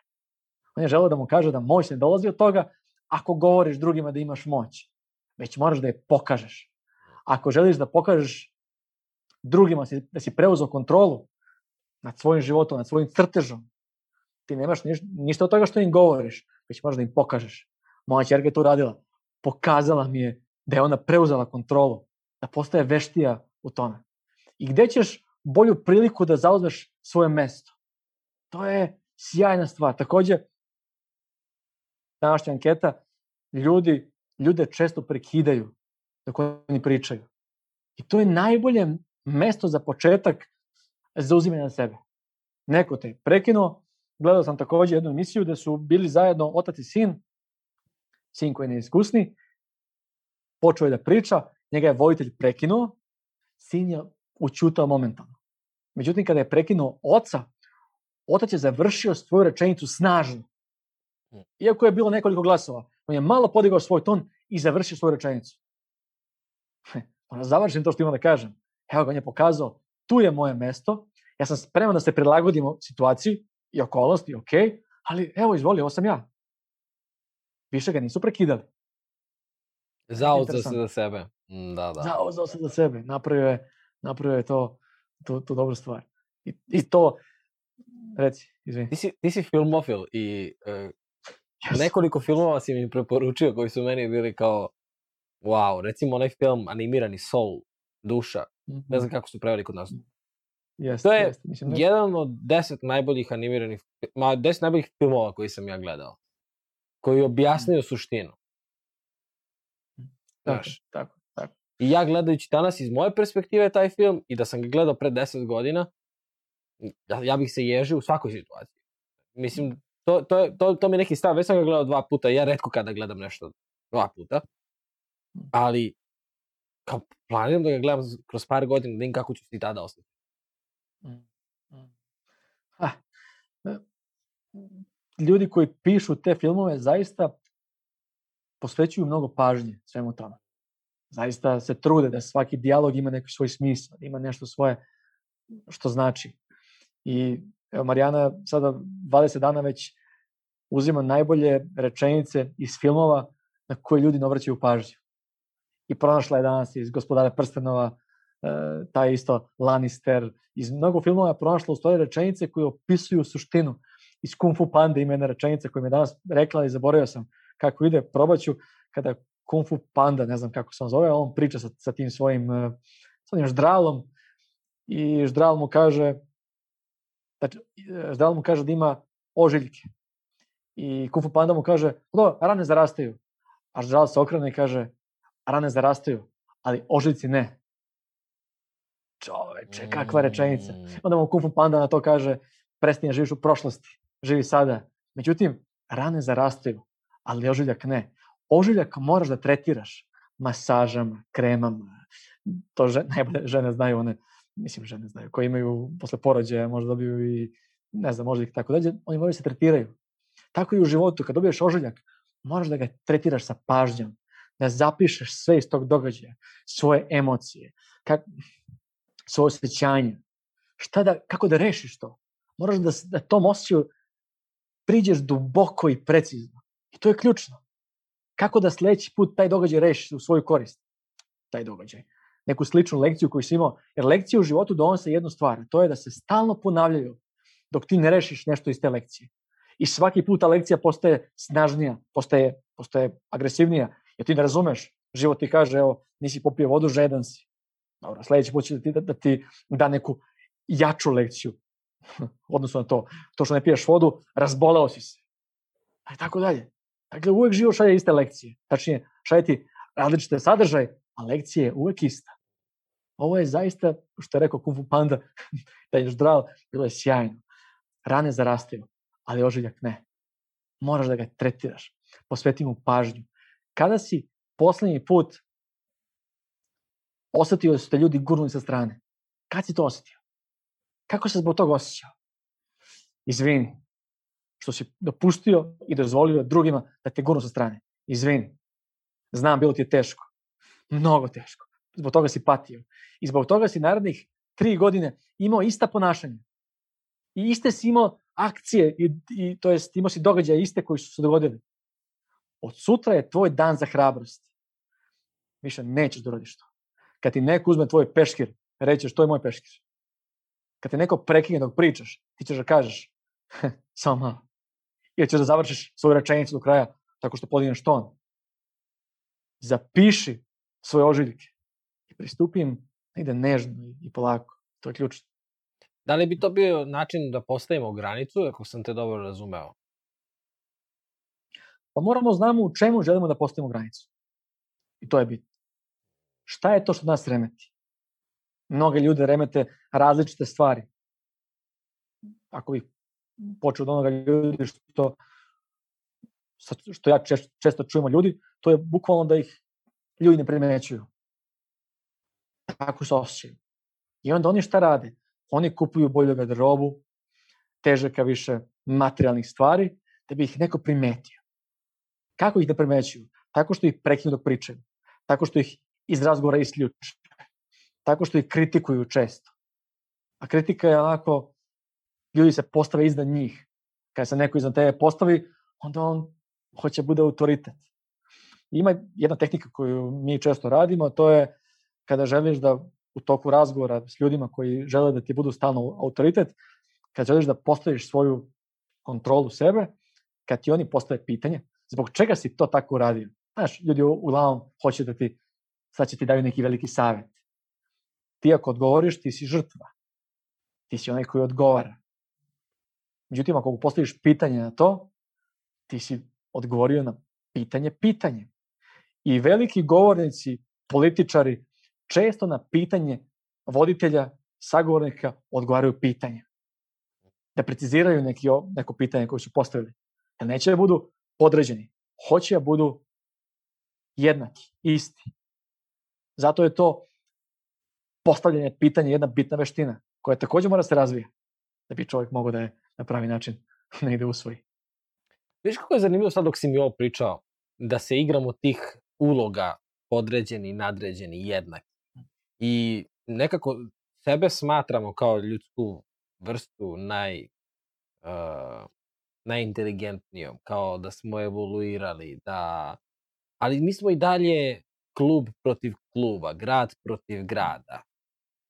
[SPEAKER 1] On je želeo da mu kaže da moć ne dolazi od toga ako govoriš drugima da imaš moć, već moraš da je pokažeš. Ako želiš da pokažeš drugima da si preuzeo kontrolu nad svojim životom, nad svojim crtežom, ti nemaš niš, ništa od toga što im govoriš, već možeš da im pokažeš. Moja čerka je to uradila. Pokazala mi je da je ona preuzela kontrolu, da postaje veštija u tome. I gde ćeš bolju priliku da zauzmeš svoje mesto? To je sjajna stvar. Takođe, današnja anketa, ljudi, ljude često prekidaju dok oni pričaju. I to je najbolje mesto za početak zauzimanja sebe. Neko te je prekinuo, gledao sam takođe jednu emisiju gde su bili zajedno otac i sin, sin koji je neiskusni, počeo je da priča, njega je vojitelj prekinuo, sin je učutao momentalno. Međutim, kada je prekinuo oca, otac je završio svoju rečenicu snažno. Iako je bilo nekoliko glasova, on je malo podigao svoj ton i završio svoju rečenicu. Ona završim to što imam da kažem. Evo ga, on je pokazao, tu je moje mesto, ja sam spreman da se prilagodimo situaciji i okolnosti, ok, ali evo, izvoli, ovo sam ja. Više ga nisu prekidali.
[SPEAKER 2] Zauzeo se za sebe. Mm, Da, da.
[SPEAKER 1] Zauzeo se za sebe. Napravio je, napravio je to, to, to dobru stvar. I, I to, reci, izvini.
[SPEAKER 2] Ti si, ti si filmofil i uh,
[SPEAKER 1] Yes.
[SPEAKER 2] nekoliko filmova si mi preporučio koji su meni bili kao wow, recimo onaj film animirani Soul, Duša, ne znam kako su preveli kod nas.
[SPEAKER 1] Jeste,
[SPEAKER 2] To je
[SPEAKER 1] jeste, mislim da-
[SPEAKER 2] Jedan od deset najboljih animiranih, ma deset najboljih filmova koji sam ja gledao, koji objasnio suštinu.
[SPEAKER 1] Tako,
[SPEAKER 2] Znaš,
[SPEAKER 1] tako, tako.
[SPEAKER 2] I ja gledajući danas iz moje perspektive taj film i da sam ga gledao pre 10 godina, ja, ja bih se ježio u svakoj situaciji. Mislim, to, to, je- to, to mi je neki stav. Već sam ga gledao dva puta, ja redko kada gledam nešto dva puta, ali kao planiram da ga gledam kroz par godina, da vidim kako ću ti tada ostati.
[SPEAKER 1] Mm, mm. Ah, e, ljudi koji pišu te filmove zaista posvećuju mnogo pažnje svemu tome. Zaista se trude da svaki dijalog ima neki svoj smisao, da ima nešto svoje što znači. I evo, Marijana sada 20 dana već uzima najbolje rečenice iz filmova na koje ljudi ne obraćaju pažnju. I pronašla je danas iz Gospodara prstenova e, taj isto Lannister, iz mnogo filmova je pronašla u stvari rečenice koje opisuju suštinu. Iz Kung Fu Panda ima jedna rečenica koju mi je danas rekla i zaboravio sam kako ide, probaću kada Kung Fu Panda, ne znam kako se on zove, on priča sa, sa tim svojim e, sa onim ždralom i ždral mu kaže znači, e, ždral mu kaže da ima ožiljke. I Kung Fu Panda mu kaže, no, rane zarastaju. A ždral se okrene i kaže, rane zarastaju, ali ožiljci ne. Čoveče, kakva rečenica.
[SPEAKER 2] Mm.
[SPEAKER 1] Onda mu Kung Fu Panda na to kaže, prestani živiš u prošlosti, živi sada. Međutim, rane zarastaju, ali ožiljak ne. Ožiljak moraš da tretiraš masažama, kremama. To žene, najbolje žene znaju one, mislim žene znaju, koje imaju posle porođaja, možda dobiju i, ne znam, možda ih tako dađe, oni moraju da se tretiraju. Tako i u životu, kad dobiješ ožiljak, moraš da ga tretiraš sa pažnjom, da zapišeš sve iz tog događaja, svoje emocije, kak, svoje osjećanje, šta da, kako da rešiš to. Moraš da, da tom osjećaju priđeš duboko i precizno. I to je ključno. Kako da sledeći put taj događaj rešiš u svoju korist. Taj događaj. Neku sličnu lekciju koju si imao. Jer lekcije u životu donose jednu stvar. To je da se stalno ponavljaju dok ti ne rešiš nešto iz te lekcije. I svaki put ta lekcija postaje snažnija, postaje, postaje agresivnija. Jer ti ne razumeš. Život ti kaže, evo, nisi popio vodu, žedan si. Dobro, sledeći put će da ti, da, da ti da neku jaču lekciju. Odnosno na to, to što ne piješ vodu, razboleo si se. A i tako dalje. Dakle, uvek život šalje iste lekcije. Tačnije, šalje ti različite sadržaje, a lekcija je uvek ista. Ovo je zaista, što je rekao Kung Fu Panda, da je zdrav, bilo je sjajno. Rane zarastaju, ali ožiljak ne. Moraš da ga tretiraš. Posveti mu pažnju. Kada si poslednji put osetio da su te ljudi gurnuli sa strane? Kad si to osetio? Kako se zbog toga osjećao? Izvini. Što si dopustio i dozvolio drugima da te gurnu sa strane. Izvini. Znam, bilo ti je teško. Mnogo teško. Zbog toga si patio. I zbog toga si narednih tri godine imao ista ponašanja. I iste si imao akcije, i, i, to jest imao si događaje iste koji su se dogodili. Od sutra je tvoj dan za hrabrost. Više nećeš da uradiš to. Kad ti neko uzme tvoj peškir, rećeš to je moj peškir. Kad te neko prekine dok pričaš, ti ćeš da kažeš samo malo. Ili ćeš da završiš svoju rečenicu do kraja tako što podigneš ton. Zapiši svoje ožiljke i pristupi im negde nežno i- i polako. To je ključno.
[SPEAKER 2] Da li bi to bio način da postavimo granicu, ako sam te dobro razumeo?
[SPEAKER 1] Pa moramo da znamo u čemu želimo da postavimo granicu. I to je bitno. Šta je to što nas remeti? Mnoge ljude remete različite stvari. Ako bih počeo od onoga ljudi što, što ja često, čujemo ljudi, to je bukvalno da ih ljudi ne primećuju. Tako se osjećaju. I onda oni šta rade? oni kupuju bolju garderobu, teže ka više materijalnih stvari, da bi ih neko primetio. Kako ih da primećuju? Tako što ih prekinu dok pričaju. Tako što ih iz razgovora isključe. Tako što ih kritikuju često. A kritika je onako, ljudi se postave iznad njih. Kada se neko iznad tebe postavi, onda on hoće bude autoritet. Ima jedna tehnika koju mi često radimo, to je kada želiš da u toku razgovora s ljudima koji žele da ti budu stalno autoritet, kad želiš da postaviš svoju kontrolu sebe, kad ti oni postave pitanje, zbog čega si to tako uradio? Znaš, ljudi uglavnom hoće da ti, sad će ti daju neki veliki savet. Ti ako odgovoriš, ti si žrtva. Ti si onaj koji odgovara. Međutim, ako postaviš pitanje na to, ti si odgovorio na pitanje pitanje. I veliki govornici, političari, često na pitanje voditelja, sagovornika odgovaraju pitanje. Da preciziraju neki, neko pitanje koje su postavili. Da neće da budu podređeni. Hoće da budu jednaki, isti. Zato je to postavljanje pitanja jedna bitna veština koja takođe mora da se razvija da bi čovjek mogao da je na pravi način negde usvoji.
[SPEAKER 2] Viš kako je zanimljivo sad dok si mi ovo pričao, da se igramo tih uloga podređeni, nadređeni, jednaki. I nekako sebe smatramo kao ljudsku vrstu naj, uh, najinteligentnijom, kao da smo evoluirali, da... ali mi smo i dalje klub protiv kluba, grad protiv grada,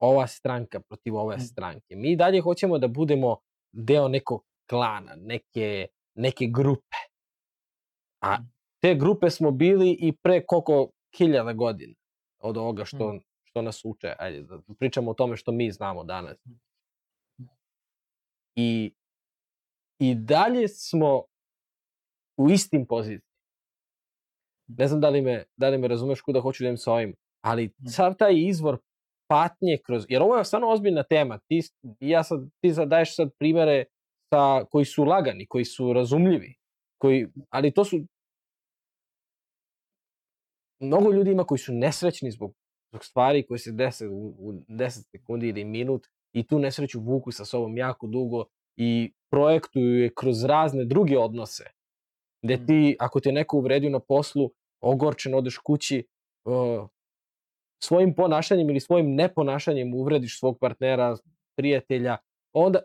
[SPEAKER 2] ova stranka protiv ove stranke. Mi dalje hoćemo da budemo deo nekog klana, neke, neke grupe. A te grupe smo bili i pre koliko hiljada godina od ovoga što, što nas uče. Ajde, da pričamo o tome što mi znamo danas. I, I dalje smo u istim pozicijama. Ne znam da li me, da li me razumeš kuda hoću da im sa ovim, ali sav taj izvor patnje kroz, jer ovo je stvarno ozbiljna tema, ti, ja sad, ti sad daješ sad primere sa, koji su lagani, koji su razumljivi, koji, ali to su mnogo ljudi ima koji su nesrećni zbog, zbog stvari koje se dese u, u 10 sekundi ili minut i tu nesreću vuku sa sobom jako dugo i projektuju je kroz razne druge odnose. Gde mm. ti, ako te neko uvredio na poslu, ogorčen odeš kući, uh, svojim ponašanjem ili svojim neponašanjem uvrediš svog partnera, prijatelja, onda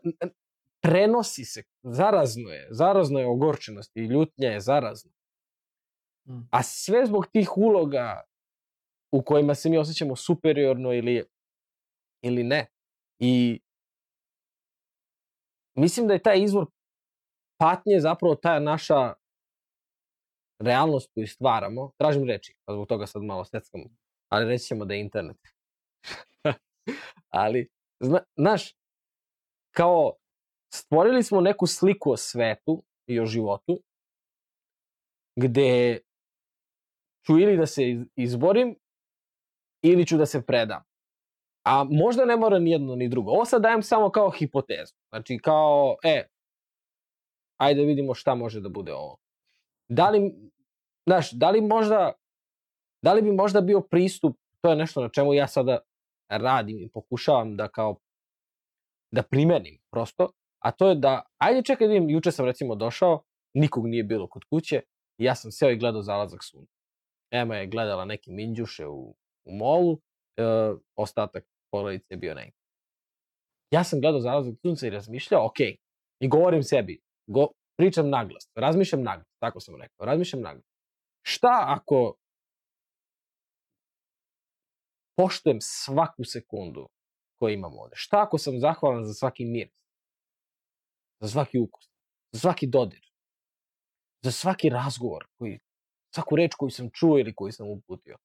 [SPEAKER 2] prenosi se, zarazno je, zarazno je ogorčenost i ljutnja je zarazna. Mm. A sve zbog tih uloga u kojima se mi osjećamo superiorno ili, ili ne. I mislim da je taj izvor patnje zapravo ta naša realnost koju stvaramo. Tražim reči, pa zbog toga sad malo steckam, ali reći ćemo da je internet. ali, zna, znaš, kao stvorili smo neku sliku o svetu i o životu, gde ću ili da se izborim, ili ću da se predam. A možda ne mora ni jedno ni drugo. Ovo sad dajem samo kao hipotezu. Znači kao, e, ajde vidimo šta može da bude ovo. Da li, znaš, da li možda, da li bi možda bio pristup, to je nešto na čemu ja sada radim i pokušavam da kao, da primenim prosto, a to je da, ajde čekaj da vidim, juče sam recimo došao, nikog nije bilo kod kuće, i ja sam seo i gledao zalazak sunca. Ema je gledala neke minđuše u, u molu, e, ostatak porodice je bio negdje. Ja sam gledao zalazak sunca i razmišljao, ok, i govorim sebi, go, pričam naglas, razmišljam naglas, tako sam rekao, razmišljam naglas. Šta ako poštujem svaku sekundu koju imam ovde? Šta ako sam zahvalan za svaki mir? Za svaki ukus? Za svaki dodir? Za svaki razgovor koji svaku reč koju sam čuo ili koju sam uputio.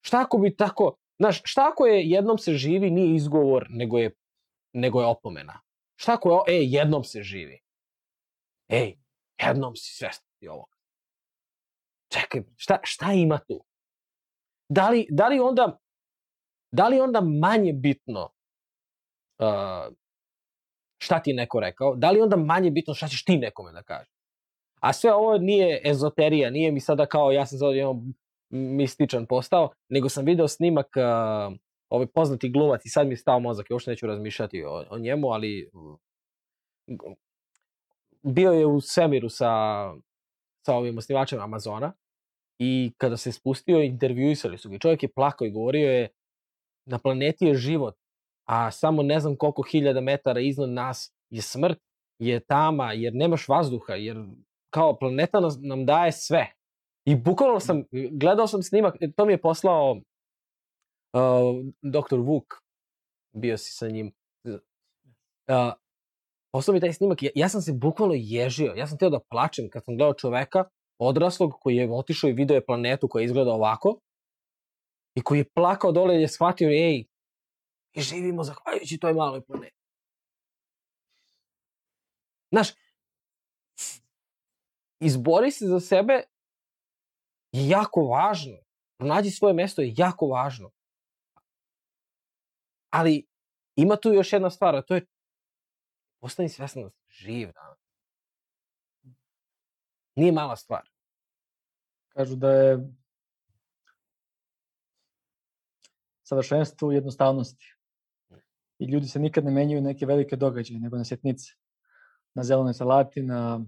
[SPEAKER 2] Šta ako bi tako, znaš, šta ako je jednom se živi nije izgovor, nego je, nego je opomena? Šta ako je, e, jednom se živi? Ej, jednom si svestan ti ovo. Čekaj, šta, šta ima tu? Da li, da li onda, da li onda manje bitno uh, šta ti neko rekao? Da li onda manje bitno šta ćeš ti nekome da kažeš? A sve ovo nije ezoterija, nije mi sada kao ja sam sad mističan postao, nego sam video snimak uh, ovaj poznati glumac i sad mi je stao mozak, uopšte neću razmišljati o, o njemu, ali mm, bio je u svemiru sa, sa ovim osnivačem Amazona i kada se spustio, intervjuisali su ga. Čovjek je plakao i govorio je na planeti je život, a samo ne znam koliko hiljada metara iznad nas je smrt, je tama, jer nemaš vazduha, jer kao planeta nam, nam daje sve. I bukvalno sam, gledao sam snimak, to mi je poslao uh, doktor Vuk, bio si sa njim. Uh, poslao mi taj snimak, ja, ja sam se bukvalno ježio, ja sam teo da plačem kad sam gledao čoveka, odraslog, koji je otišao i video je planetu koja izgleda ovako, i koji je plakao dole jer je shvatio, ej, i živimo zahvaljujući toj maloj planeti. Znaš, izbori se za sebe je jako važno. Pronađi svoje mesto je jako važno. Ali ima tu još jedna stvar, a to je postani svesna da si živ danas. Nije mala stvar.
[SPEAKER 1] Kažu da je savršenstvo u jednostavnosti. I ljudi se nikad ne menjaju neke velike događaje, nego na sjetnice. Na zelenoj salati, na,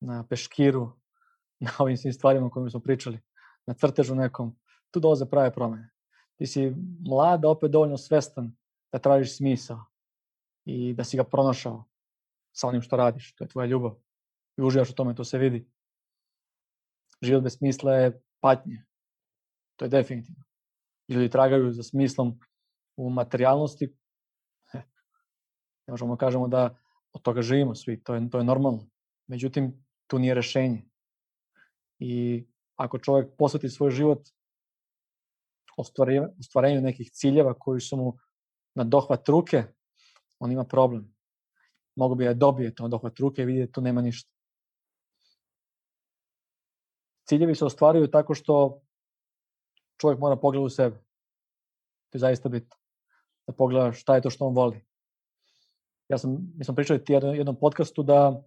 [SPEAKER 1] na peškiru, na ovim svim stvarima o kojima smo pričali, na crtežu nekom. Tu dolaze prave promene. Ti si mlad, opet dovoljno svestan da tražiš smisao i da si ga pronašao sa onim što radiš. To je tvoja ljubav. I uživaš u tome, to se vidi. Život bez smisla je patnje. To je definitivno. Ljudi tragaju za smislom u materijalnosti. Ne možemo da kažemo da od toga živimo svi, to je, to je normalno. Međutim, tu nije rešenje. I ako čovjek posveti svoj život ostvarenju nekih ciljeva koji su mu na dohvat ruke, on ima problem. Mogu bi da dobije to na dohvat ruke i vidjeti da tu nema ništa. Ciljevi se ostvaruju tako što čovjek mora pogledati u sebe. To je zaista bitno. Da pogleda šta je to što on voli. Ja sam, mi smo pričali ti jednom, jednom podcastu da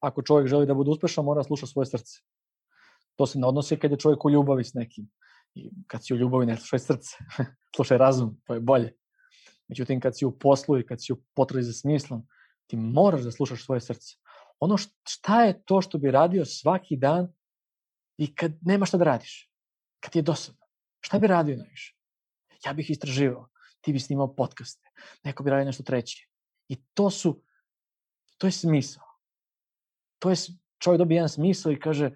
[SPEAKER 1] ako čovjek želi da bude uspešan, mora sluša svoje srce. To se ne odnosi kad je čovjek u ljubavi s nekim. I kad si u ljubavi, ne slušaj srce, slušaj razum, to je bolje. Međutim, kad si u poslu i kad si u potrazi za smislom, ti moraš da slušaš svoje srce. Ono šta je to što bi radio svaki dan i kad nema šta da radiš? Kad je dosadno? Šta bi radio najviše? Ja bih istraživao, ti bi snimao podcaste, neko bi radio nešto treće. I to su, to je smisao. To je, čovjek dobije jedan smisao i kaže,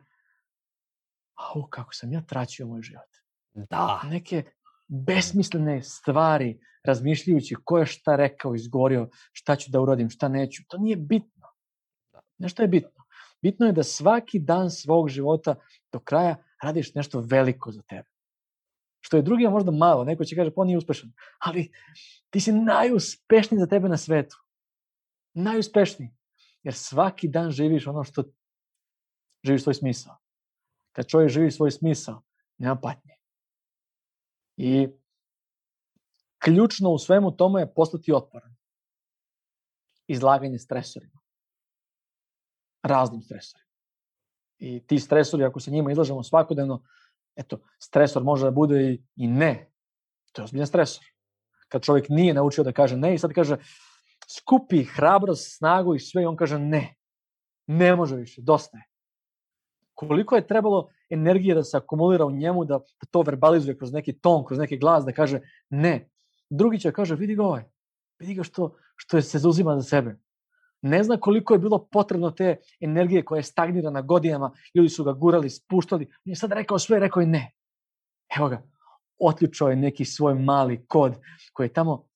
[SPEAKER 1] au, kako sam ja traćio moj život.
[SPEAKER 2] Da.
[SPEAKER 1] Neke besmislene stvari, razmišljajući ko je šta rekao, izgovorio, šta ću da uradim, šta neću. To nije bitno. Nešto je bitno. Bitno je da svaki dan svog života do kraja radiš nešto veliko za tebe. Što je drugima možda malo, neko će kaže pa on nije uspešan, ali ti si najuspešniji za tebe na svetu. Najuspešniji. Jer svaki dan živiš ono što živiš svoj smisao. Kad čovjek živi svoj smisao, nema patnje. I ključno u svemu tome je postati otporan. Izlaganje stresorima. Raznim stresorima. I ti stresori, ako se njima izlažemo svakodnevno, eto, stresor može da bude i, i ne. To je ozbiljan stresor. Kad čovjek nije naučio da kaže ne i sad kaže skupi hrabrost, snagu i sve i on kaže ne. Ne može više, dosta je. Koliko je trebalo energije da se akumulira u njemu, da, to verbalizuje kroz neki ton, kroz neki glas, da kaže ne. Drugi će kaže, vidi ga ovaj, vidi ga što, što je se zauzima za sebe. Ne zna koliko je bilo potrebno te energije koja je stagnirana godinama, ljudi su ga gurali, spuštali, on je sad rekao sve, rekao je ne. Evo ga, otključao je neki svoj mali kod koji je tamo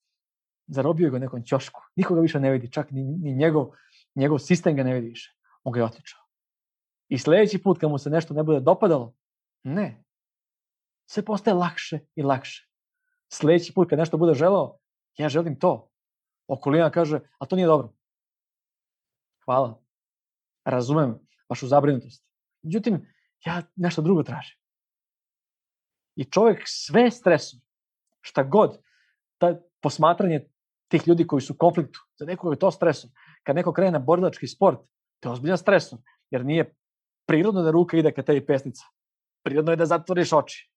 [SPEAKER 1] zarobio ga nekom ćošku. Nikoga više ne vidi, čak ni, ni njegov, njegov sistem ga ne vidi više. On ga je otključao. I sledeći put kad mu se nešto ne bude dopadalo, ne. Sve postaje lakše i lakše. Sledeći put kad nešto bude želao, ja želim to. Okolina kaže, a to nije dobro. Hvala. Razumem vašu zabrinutost. Međutim, ja nešto drugo tražim. I čovjek sve stresuje, šta god, ta posmatranje tih ljudi koji su u konfliktu, za nekog je to stresor. Kad neko krene na borilački sport, to je ozbiljan stresor, jer nije prirodno da ruka ide ka tebi pesnica. Prirodno je da zatvoriš oči.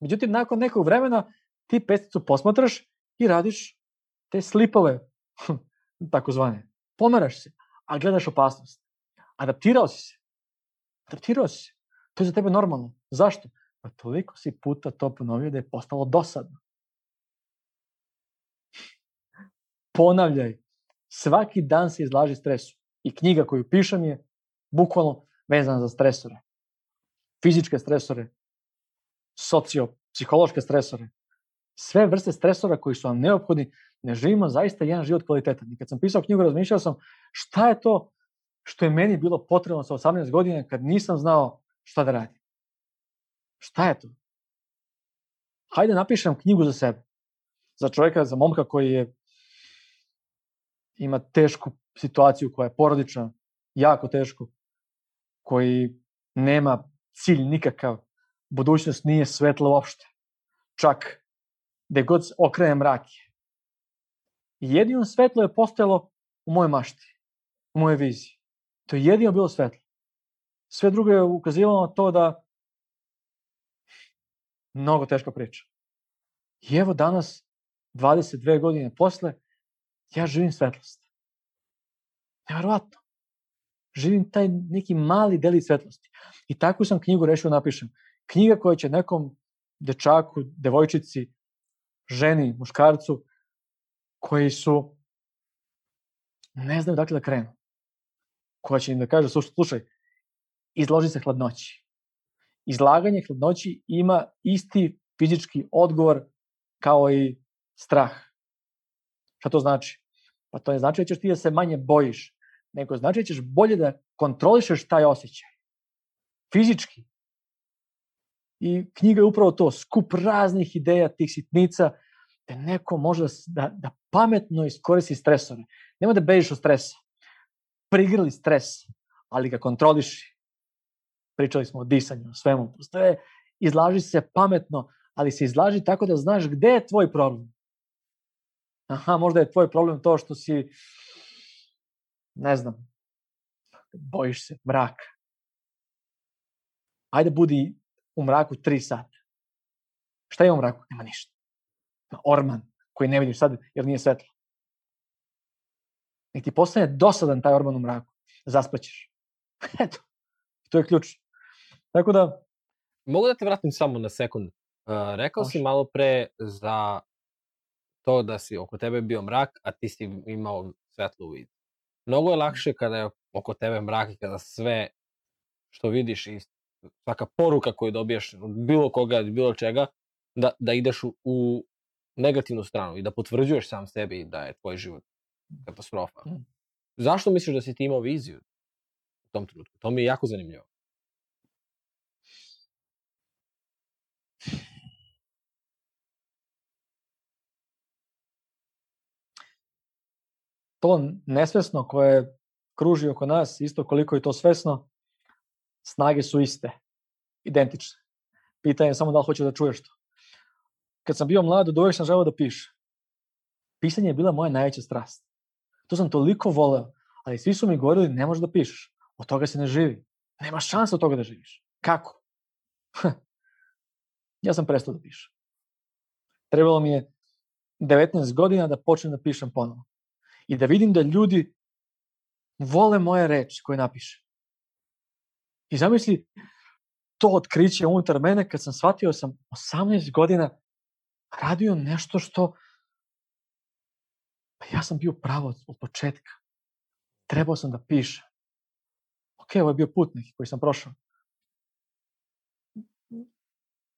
[SPEAKER 1] Međutim, nakon nekog vremena ti pesnicu posmatraš i radiš te slipove, takozvane. Pomeraš se, a gledaš opasnost. Adaptirao si se. Adaptirao si se. To je za tebe normalno. Zašto? Pa toliko si puta to ponovio da je postalo dosadno. Ponavljaj. Svaki dan se izlaži stresu. I knjiga koju pišem je bukvalno vezana za stresore. Fizičke stresore, socio-psihološke stresore, sve vrste stresora koji su vam neophodni, ne živimo zaista jedan život kvalitetan. I kad sam pisao knjigu, razmišljao sam šta je to što je meni bilo potrebno sa 18 godina kad nisam znao šta da radim. Šta je to? Hajde napišem knjigu za sebe. Za čovjeka, za momka koji je ima tešku situaciju koja je porodična, jako tešku, koji nema cilj nikakav, budućnost nije svetla uopšte. Čak gde god okrene mrak je. I jedino svetlo je postojalo u mojoj mašti, u mojoj viziji. To je jedino bilo svetlo. Sve drugo je ukazivalo na to da mnogo teška priča. I evo danas, 22 godine posle, ja živim svetlost. Neverovatno. Živim taj neki mali deli svetlosti. I takvu sam knjigu rešio da napišem. Knjiga koja će nekom dečaku, devojčici, ženi, muškarcu, koji su ne znaju dakle da krenu. Koja će im da kaže, slušaj, slušaj izloži se hladnoći. Izlaganje hladnoći ima isti fizički odgovor kao i strah. Šta to znači? Pa to ne znači da ćeš ti da se manje bojiš, nego znači da ćeš bolje da kontrolišeš taj osjećaj. Fizički. I knjiga je upravo to, skup raznih ideja, tih sitnica, da neko može da, da, da pametno iskoristi stresore. Nema da bežiš od stresa. Prigrli stres, ali ga kontroliši. Pričali smo o disanju, o svemu. Postoje, izlaži se pametno, ali se izlaži tako da znaš gde je tvoj problem. Aha, možda je tvoj problem to što si, ne znam, bojiš se mraka. Ajde budi u mraku tri sata. Šta je u mraku? Nema ništa. Orman, koji ne vidiš sad jer nije svetlo. Nek ti postane dosadan taj orman u mraku. Zaspaćeš. Eto, to je ključ. Tako da...
[SPEAKER 2] Mogu da te vratim samo na sekund. Uh, rekao Može. si malo pre za to da si oko tebe bio mrak, a ti si imao svetlo u vidu. Mnogo je lakše kada je oko tebe mrak i kada sve što vidiš i svaka poruka koju dobijaš od bilo koga, od bilo čega, da, da ideš u, u negativnu stranu i da potvrđuješ sam sebi da je tvoj život katastrofa. Mm. Zašto misliš da si ti imao viziju u tom trenutku? To mi je jako zanimljivo.
[SPEAKER 1] To nesvesno koje kruži oko nas, isto koliko je to svesno, snage su iste, identične. Pitanje je samo da li hoćeš da čuješ to kad sam bio mlad, od uvek sam želeo da pišem. Pisanje je bila moja najveća strast. To sam toliko voleo, ali svi su mi govorili ne možeš da pišeš. Od toga se ne živi. Nema šansa od toga da živiš. Kako? ja sam prestao da pišem. Trebalo mi je 19 godina da počnem da pišem ponovo. I da vidim da ljudi vole moje reči koje napišem. I zamisli to otkriće unutar mene kad sam shvatio sam 18 godina radio nešto što pa ja sam bio pravo od početka. Trebao sam da pišem. Ok, ovo je bio put neki koji sam prošao.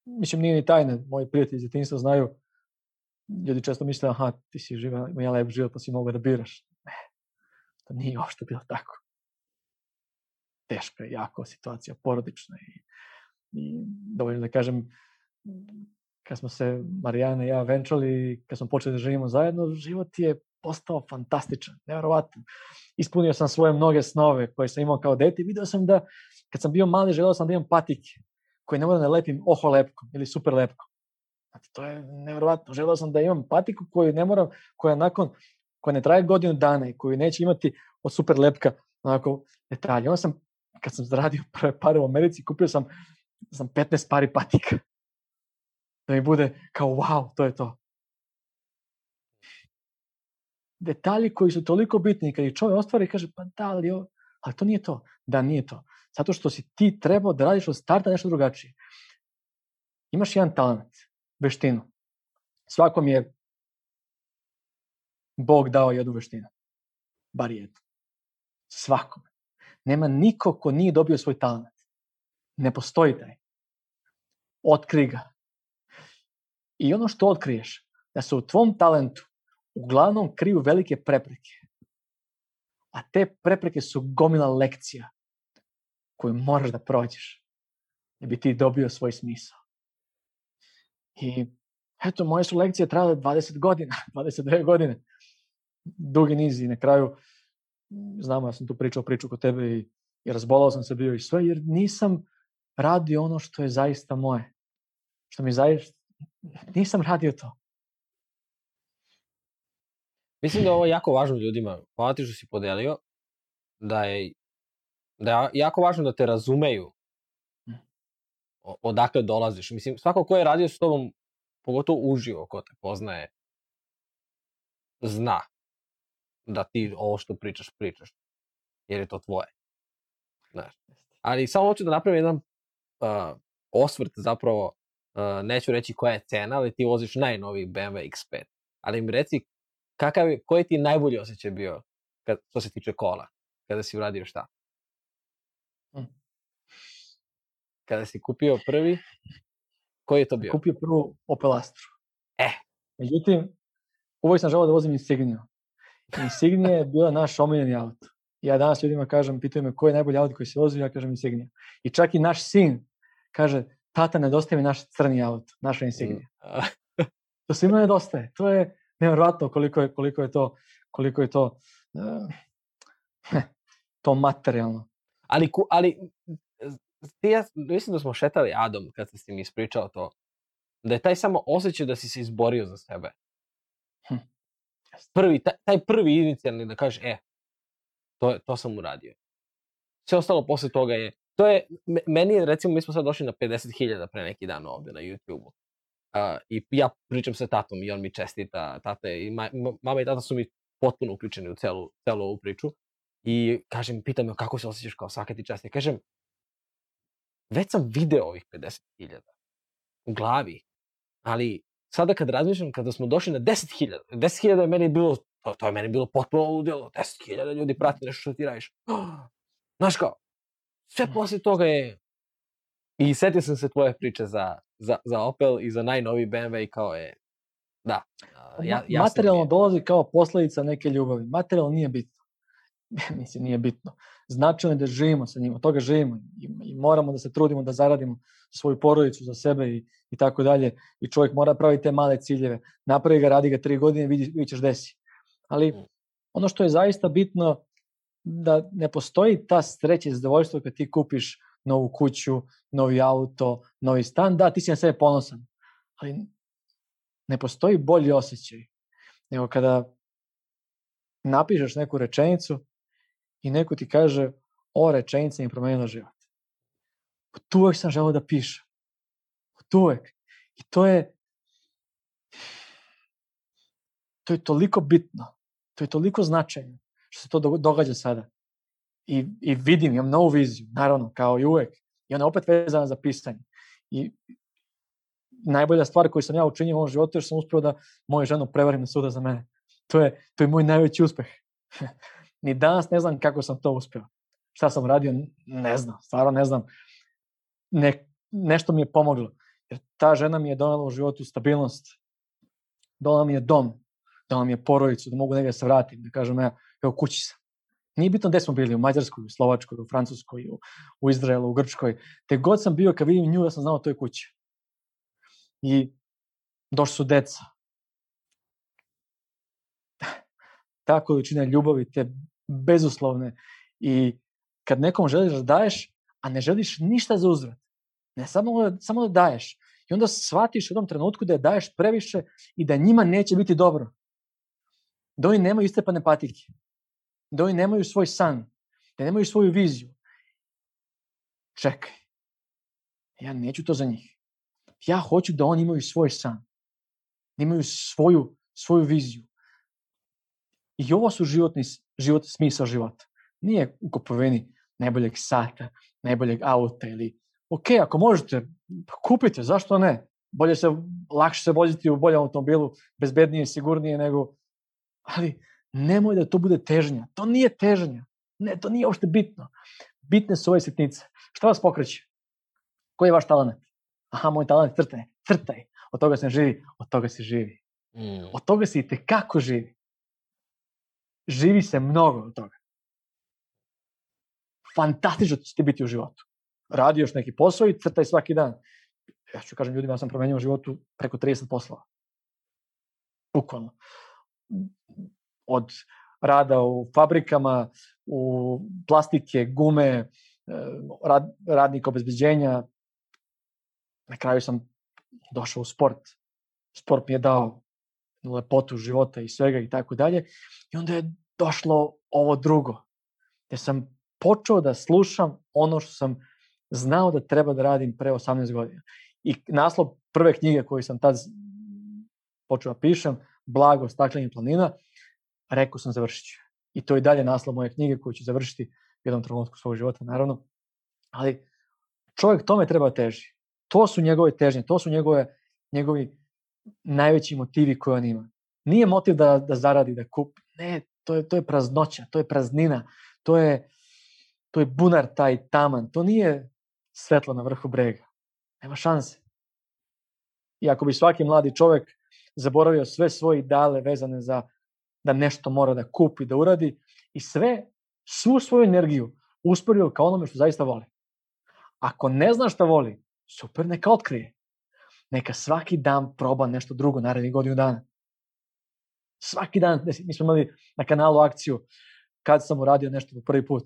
[SPEAKER 1] Mislim, nije ni tajne, moji prijatelji iz djetinjstva znaju, ljudi često misle, aha, ti si živa, ima lep život, pa si mogao da biraš. Ne, to nije uopšte bilo tako. Teška jako situacija, porodična i, i dovoljno da kažem, kad smo se Marijana i ja venčali, kad smo počeli da živimo zajedno, život je postao fantastičan, nevjerovatan. Ispunio sam svoje mnoge snove koje sam imao kao dete i video sam da kad sam bio mali želeo sam da imam patike koje ne mogu da lepim oho lepkom ili super lepkom. Znači, to je nevjerovatno. Želeo sam da imam patiku koju ne moram, koja nakon, koja ne traje godinu dana i koju neće imati od super lepka onako detalje. Onda sam, kad sam zaradio prve pare u Americi, kupio sam, sam 15 pari patika Da mi bude kao wow, to je to. Detalji koji su toliko bitni, kad ih čovjek ostvari, kaže, pa da, ali, ovo, ali to nije to. Da, nije to. Zato što si ti trebao da radiš od starta nešto drugačije. Imaš jedan talent, veštinu. Svakom je Bog dao jednu veštinu. Bar jednu. Svakom. Nema niko ko nije dobio svoj talent. Ne postoji taj. Otkri ga. I ono što otkriješ, da se u tvom talentu uglavnom kriju velike prepreke. A te prepreke su gomila lekcija koju moraš da prođeš da bi ti dobio svoj smisao. I eto, moje su lekcije trajale 20 godina, 29 godine. Dugi niz i na kraju, znamo, ja sam tu pričao priču kod tebe i, i razbolao sam se bio i sve, jer nisam radio ono što je zaista moje. Što mi zaista, nisam radio to.
[SPEAKER 2] Mislim da je ovo jako važno ljudima. Hvala ti što si podelio da je, da je jako važno da te razumeju odakle dolaziš. Mislim, svako ko je radio s tobom, pogotovo uživo, ko te poznaje, zna da ti ovo što pričaš, pričaš. Jer je to tvoje. Znaš. Ali samo hoću da napravim jedan uh, osvrt zapravo, uh, neću reći koja je cena, ali ti voziš najnoviji BMW X5. Ali mi reci, kakav je, koji ti je najbolji osjećaj bio kad, što se tiče kola, kada si uradio šta?
[SPEAKER 1] Mm.
[SPEAKER 2] Kada si kupio prvi, koji je to bio?
[SPEAKER 1] Kupio prvu Opel Astru.
[SPEAKER 2] E.
[SPEAKER 1] Međutim, uvijek sam želeo da vozim Insigniju. Insignija je bila naš omiljeni auto. Ja danas ljudima kažem, pitaju me koji je najbolji auto koji se vozi, ja kažem Insignija. I čak i naš sin kaže, tata, nedostaje mi naš crni auto, naša Insignija.
[SPEAKER 2] A,
[SPEAKER 1] To svima nedostaje. To je nevjerojatno koliko je, koliko je to, koliko je to, uh, to materijalno.
[SPEAKER 2] ali, ku- ali ti ja, mislim da smo šetali Adom kad si mi ispričao to. Da je taj samo osjećaj da si se izborio za sebe. Prvi, taj, taj prvi inicijalni da kažeš, e, to, to sam uradio. Sve ostalo posle toga je, to je, me- meni je, recimo, mi smo sad došli na 50.000 pre neki dan ovde na YouTube-u. Uh, I ja pričam sa tatom i on mi čestita, tata i ma, ma- mama i tata su mi potpuno uključeni u celu, celu ovu priču. I kažem, pitam me kako se osjećaš kao svaka ti čast. Kažem, već sam video ovih 50.000 u glavi, ali sada kad razmišljam, kada smo došli na 10.000, 10.000 je meni bilo, to, to je meni bilo potpuno ludilo, 10.000 ljudi prati nešto što ti radiš. Znaš kao, sve posle toga je, i setio sam se tvoje priče za, za, za Opel i za najnoviji BMW i kao je, da, a, ja, mi
[SPEAKER 1] materijalno
[SPEAKER 2] je.
[SPEAKER 1] dolazi kao posledica neke ljubavi. Materijalno nije bitno. Mislim, nije bitno. Značajno je da živimo sa njima, toga živimo i, i moramo da se trudimo da zaradimo svoju porodicu za sebe i, i tako dalje. I čovjek mora praviti te male ciljeve. Napravi ga, radi ga tri godine, vidi, vidit ćeš desi. Ali
[SPEAKER 2] Mm.
[SPEAKER 1] ono što je zaista bitno, da ne postoji ta sreća i zadovoljstvo kad ti kupiš novu kuću, novi auto, novi stan, da, ti si na sebe ponosan. Ali ne postoji bolji osjećaj nego kada napišeš neku rečenicu i neko ti kaže o rečenica mi promenila život. Od uvek sam želeo da pišem. Od uvek. I to je to je toliko bitno. To je toliko značajno što se to dog- događa sada. I, I vidim, imam novu viziju, naravno, kao i uvek. I ona je opet vezana za pisanje. I najbolja stvar koju sam ja učinio u ovom životu je što sam uspeo da moju ženu prevarim da suda za mene. To je, to je moj najveći uspeh. Ni danas ne znam kako sam to uspeo. Šta sam radio, ne znam, stvarno ne znam. Ne, nešto mi je pomoglo. Jer ta žena mi je donela u životu stabilnost. Donela mi je dom. Donela mi je porodicu, da mogu negde da se vratim, da kažem, ja, evo kući sam. Nije bitno gde smo bili, u Mađarskoj, u Slovačkoj, u Francuskoj, u, u Izraelu, u Grčkoj. Te god sam bio, kad vidim nju, da sam znao to je kuća. I došli su deca. Ta količina ljubavi, te bezuslovne. I kad nekom želiš da daješ, a ne želiš ništa za uzvrat. Ne samo da, samo da daješ. I onda shvatiš u tom trenutku da je daješ previše i da njima neće biti dobro. Da oni nemaju istepane patike. Da oni nemaju svoj san. Da nemaju svoju viziju. Čekaj. Ja neću to za njih. Ja hoću da oni imaju svoj san. Da imaju svoju, svoju viziju. I ovo su životni, život, smisao života. Nije u kupovini najboljeg sata, najboljeg auta ili ok, ako možete, kupite, zašto ne? Bolje se, lakše se voziti u boljem automobilu, bezbednije, sigurnije nego... Ali nemoj da to bude težnja. To nije težnja. Ne, to nije uopšte bitno. Bitne su ove sitnice. Šta vas pokreće? Koji je vaš talent? Aha, moj talent je crtanje. Crtaj. Od toga se ne živi. Od toga se živi.
[SPEAKER 2] Mm.
[SPEAKER 1] Od toga se i tekako živi. Živi se mnogo od toga. Fantastično će ti biti u životu. Radi još neki posao i crtaj svaki dan. Ja ću kažem ljudima, ja sam promenio u životu preko 30 poslova. Bukvalno. Od rada u fabrikama, u plastike, gume, e, rad, radnika obezbeđenja. Na kraju sam došao u sport. Sport mi je dao lepotu života i svega i tako dalje. I onda je došlo ovo drugo. Gde sam počeo da slušam ono što sam znao da treba da radim pre 18 godina. I naslov prve knjige koju sam tad počeo da pišem, Blago staklenih planina, rekao sam završit ću. I to je dalje naslov moje knjige koju ću završiti u jednom trenutku svog života, naravno. Ali čovjek tome treba teži. To su njegove težnje, to su njegove, njegovi najveći motivi koje on ima. Nije motiv da, da zaradi, da kupi. Ne, to je, to je praznoća, to je praznina, to je, to je bunar taj taman, to nije svetlo na vrhu brega. Nema šanse. I ako bi svaki mladi čovek zaboravio sve svoje ideale vezane za da nešto mora da kupi, da uradi i sve, svu svoju energiju usporio ka onome što zaista voli. Ako ne zna šta voli, super, neka otkrije. Neka svaki dan proba nešto drugo narednih godinu dana. Svaki dan, mi smo imali na kanalu akciju kad sam uradio nešto po prvi put.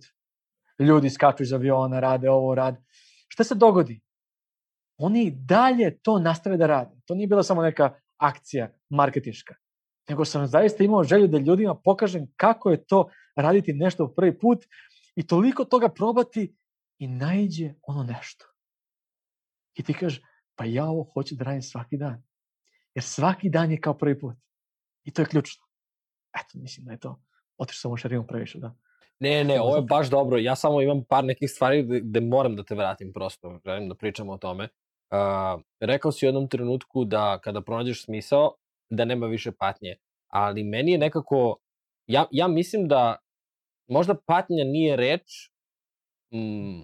[SPEAKER 1] Ljudi skaču iz aviona, rade ovo, rade. Šta se dogodi? Oni dalje to nastave da rade. To nije bila samo neka akcija marketiška nego sam zaista imao želju da ljudima pokažem kako je to raditi nešto u prvi put i toliko toga probati i najđe ono nešto. I ti kažeš, pa ja ovo hoću da radim svaki dan. Jer svaki dan je kao prvi put. I to je ključno. Eto, mislim da je to. Otiš samo šarinom previše, da.
[SPEAKER 2] Ne, ne, ovo je baš dobro. Ja samo imam par nekih stvari gde, gde moram da te vratim prosto. Želim da pričamo o tome. Uh, rekao si u jednom trenutku da kada pronađeš smisao, da nema više patnje. Ali meni je nekako, ja, ja mislim da možda patnja nije reč, mm,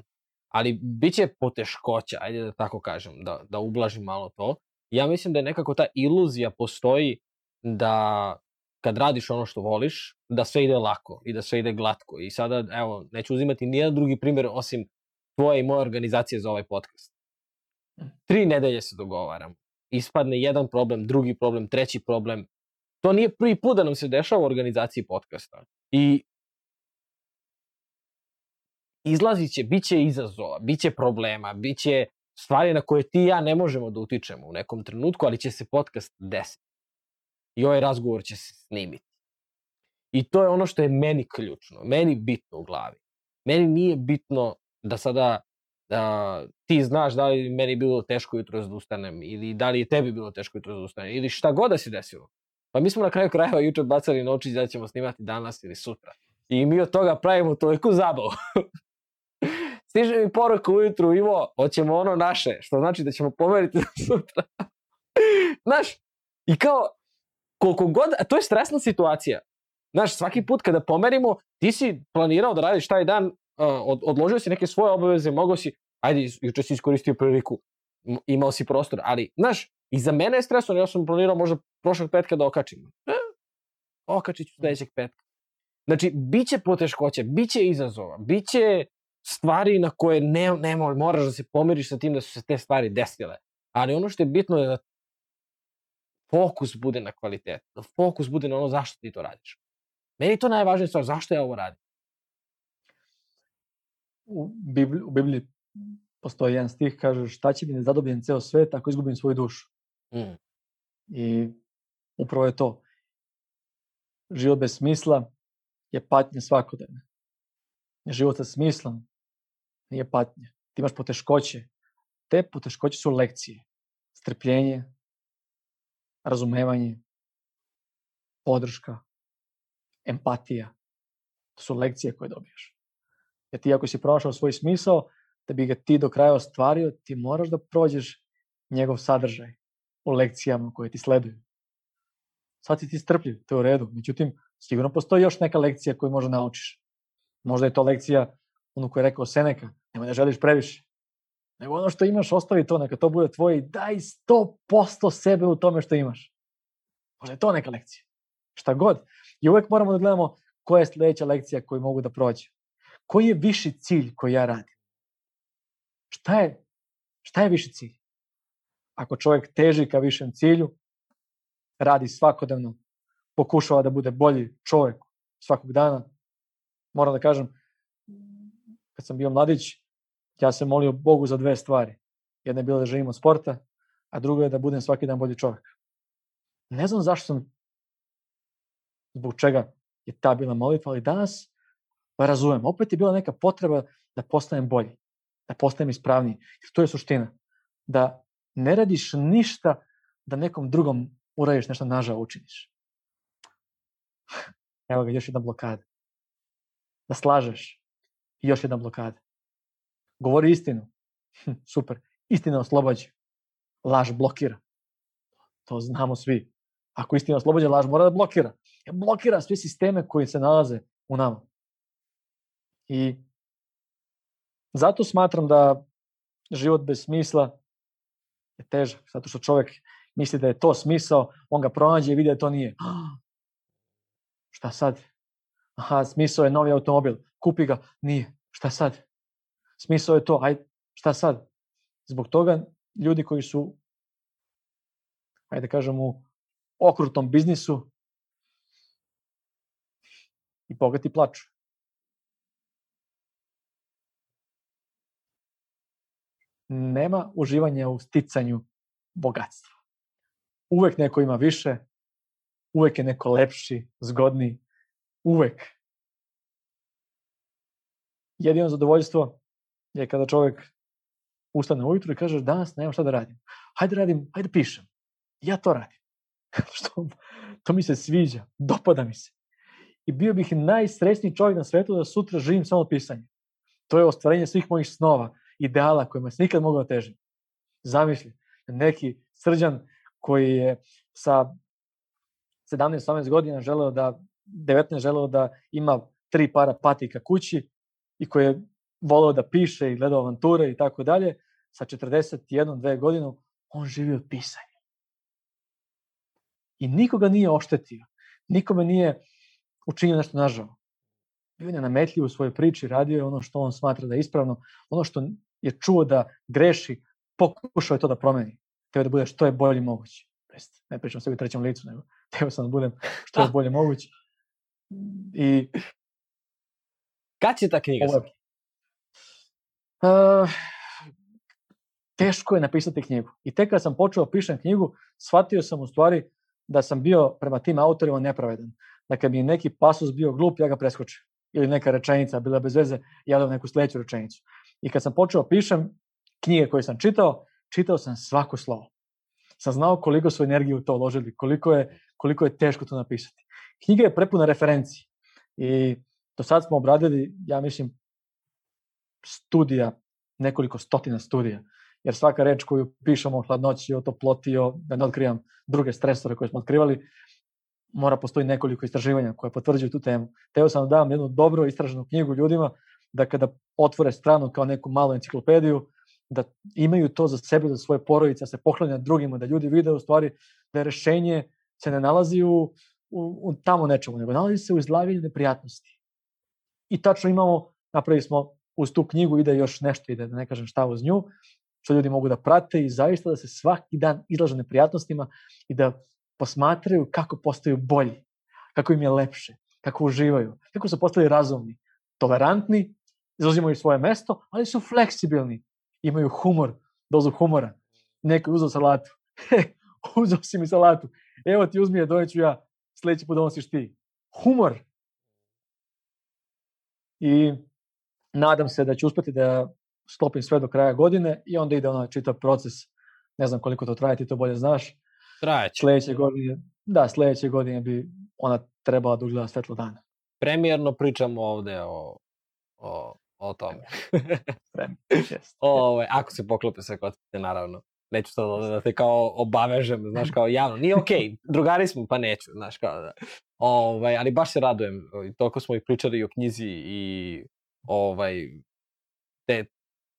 [SPEAKER 2] ali bit će poteškoća, ajde da tako kažem, da, da ublažim malo to. Ja mislim da je nekako ta iluzija postoji da kad radiš ono što voliš, da sve ide lako i da sve ide glatko. I sada, evo, neću uzimati nijedan drugi primjer osim tvoje i moje organizacije za ovaj podcast. Tri nedelje se dogovaram ispadne jedan problem, drugi problem, treći problem. To nije prvi put da nam se dešava u organizaciji podcasta. I izlazit će, bit će izazova, bit će problema, bit će stvari na koje ti i ja ne možemo da utičemo u nekom trenutku, ali će se podcast desiti. I ovaj razgovor će se snimiti. I to je ono što je meni ključno, meni bitno u glavi. Meni nije bitno da sada da ti znaš da li meni bilo teško jutro da ustanem ili da li je tebi bilo teško jutro da ustanem ili šta god da se desilo. Pa mi smo na kraju krajeva juče bacali noći da ćemo snimati danas ili sutra. I mi od toga pravimo toliko zabavu. Stiže mi poruka ujutru, Ivo, hoćemo ono naše, što znači da ćemo pomeriti do sutra. Znaš, i kao, koliko god, a to je stresna situacija. Znaš, svaki put kada pomerimo, ti si planirao da radiš taj dan od, odložio si neke svoje obaveze, mogao si, ajde, juče si iskoristio priliku, imao si prostor, ali, znaš, i za mene je stresno, ja sam planirao možda prošlog petka da okačim. E, okačit ću sledećeg petka. Znači, bit će poteškoća, bit će izazova, bit će stvari na koje ne, ne moraš da se pomiriš sa tim da su se te stvari desile. Ali ono što je bitno je da fokus bude na kvalitetu, da fokus bude na ono zašto ti to radiš. Meni je to najvažnija stvar, zašto ja ovo radim
[SPEAKER 1] u Bibliji, u Bibliji postoji jedan stih, kaže šta će mi nezadobljen ceo svet ako izgubim svoju dušu. Mm. I upravo je to. Život bez smisla je patnja svakodnevna. Život sa smislom nije patnja. Ti imaš poteškoće. Te poteškoće su lekcije. strpljenje, razumevanje, podrška, empatija. To su lekcije koje dobiješ. Jer ti ako si pronašao svoj smisao, da bi ga ti do kraja ostvario, ti moraš da prođeš njegov sadržaj u lekcijama koje ti sleduju. Sad si ti strpljiv, to je u redu. Međutim, sigurno postoji još neka lekcija koju možda naučiš. Možda je to lekcija, ono koje je rekao Seneka, nemoj da želiš previše. Nego ono što imaš, ostavi to, neka to bude tvoje i daj 100% sebe u tome što imaš. Možda je to neka lekcija. Šta god. I uvek moramo da gledamo koja je sledeća lekcija koju mogu da prođem. Koji je viši cilj koji ja radim? Šta je, šta je viši cilj? Ako čovjek teži ka višem cilju, radi svakodnevno, pokušava da bude bolji čovjek svakog dana, moram da kažem, kad sam bio mladić, ja sam molio Bogu za dve stvari. Jedna je bila da živim od sporta, a druga je da budem svaki dan bolji čovjek. Ne znam zašto sam, zbog čega je ta bila molitva, ali danas pa razumem. Opet je bila neka potreba da postanem bolji, da postanem ispravniji. Jer to je suština. Da ne radiš ništa da nekom drugom uradiš nešto nažao učiniš. Evo ga, još jedna blokada. Da slažeš. I još jedna blokada. Govori istinu. Hm, super. Istina oslobađa. Laž blokira. To znamo svi. Ako istina oslobađa, laž mora da blokira. Blokira sve sisteme koji se nalaze u nama. I zato smatram da život bez smisla je težak, zato što čovjek misli da je to smisao, on ga pronađe i vidi da to nije. Šta sad? Aha, smisao je novi automobil, kupi ga, nije. Šta sad? Smisao je to, aj, šta sad? Zbog toga ljudi koji su, ajde da kažem, u okrutnom biznisu i bogati plaču. nema uživanja u sticanju bogatstva. Uvek neko ima više, uvek je neko lepši, zgodniji, uvek. Jedino zadovoljstvo je kada čovek ustane ujutru i kaže danas nemam šta da radim. Hajde radim, hajde pišem. Ja to radim. Što, to mi se sviđa, dopada mi se. I bio bih najsrećniji čovjek na svetu da sutra živim samo pisanje. To je ostvarenje svih mojih snova ideala kojima se nikad mogao težiti. Zamisli, neki srđan koji je sa 17-18 godina želeo da, 19 želeo da ima tri para patika kući i koji je voleo da piše i gledao avanture i tako dalje, sa 41, dve godinu, on živi od pisanja. I nikoga nije oštetio, nikome nije učinio nešto nažao. Bio je nametljiv u svojoj priči, radio je ono što on smatra da je ispravno, ono što je čuo da greši, pokušao je to da promeni. Teo da bude što je bolje moguće. Ne pričam sebi trećem licu, nego teo sam da budem što je bolje moguće. I...
[SPEAKER 2] Kad će ta knjiga? Ovo,
[SPEAKER 1] uh, teško je napisati knjigu. I tek kad sam počeo da pišem knjigu, shvatio sam u stvari da sam bio prema tim autorima nepravedan. Da kad mi je neki pasus bio glup, ja ga preskočim. Ili neka rečenica bila bez veze, ja dam neku sledeću rečenicu. I kad sam počeo da pišem knjige koje sam čitao, čitao sam svako slovo. Sam znao koliko su energiju u to uložili, koliko je, koliko je teško to napisati. Knjiga je prepuna referenciji. I do sad smo obradili, ja mislim, studija, nekoliko stotina studija. Jer svaka reč koju pišemo o hladnoći, o toploti, o, da ne otkrivam druge stresore koje smo otkrivali, mora postoji nekoliko istraživanja koje potvrđuju tu temu. Teo sam da dam jednu dobro istraženu knjigu ljudima da kada otvore stranu kao neku malu enciklopediju, da imaju to za sebe, za svoje porodice, da se pohlanja drugima, da ljudi vide u stvari da rešenje se ne nalazi u, u, u tamo nečemu, nego nalazi se u izlaganju neprijatnosti. I tačno imamo, napravili smo uz tu knjigu ide još nešto, ide, da ne kažem šta uz nju, što ljudi mogu da prate i zaista da se svaki dan izlaže neprijatnostima i da posmatraju kako postaju bolji, kako im je lepše, kako uživaju, kako su postali razumni, tolerantni zauzimaju svoje mesto, ali su fleksibilni. Imaju humor, dozu humora. Neko je uzao salatu. uzao si mi salatu. Evo ti uzmi je, doneću ja. Sledeći put donosiš ti. Humor. I nadam se da ću uspeti da sklopim sve do kraja godine i onda ide onaj čitav proces Ne znam koliko to traje, ti to bolje znaš.
[SPEAKER 2] Trajeće.
[SPEAKER 1] Sledeće godine, da, sledeće godine bi ona trebala da ugleda svetlo dana.
[SPEAKER 2] Premijerno pričamo ovde o, o, o tome.
[SPEAKER 1] Spremno. Yes.
[SPEAKER 2] Ove, ako se poklope sve kockice, naravno. Neću sad ovde da te kao obavežem, znaš, kao javno. Nije okej, okay, drugari smo, pa neću, znaš, kao da. Ovaj, ali baš se radujem. Toliko smo i pričali o knjizi i ovaj, te,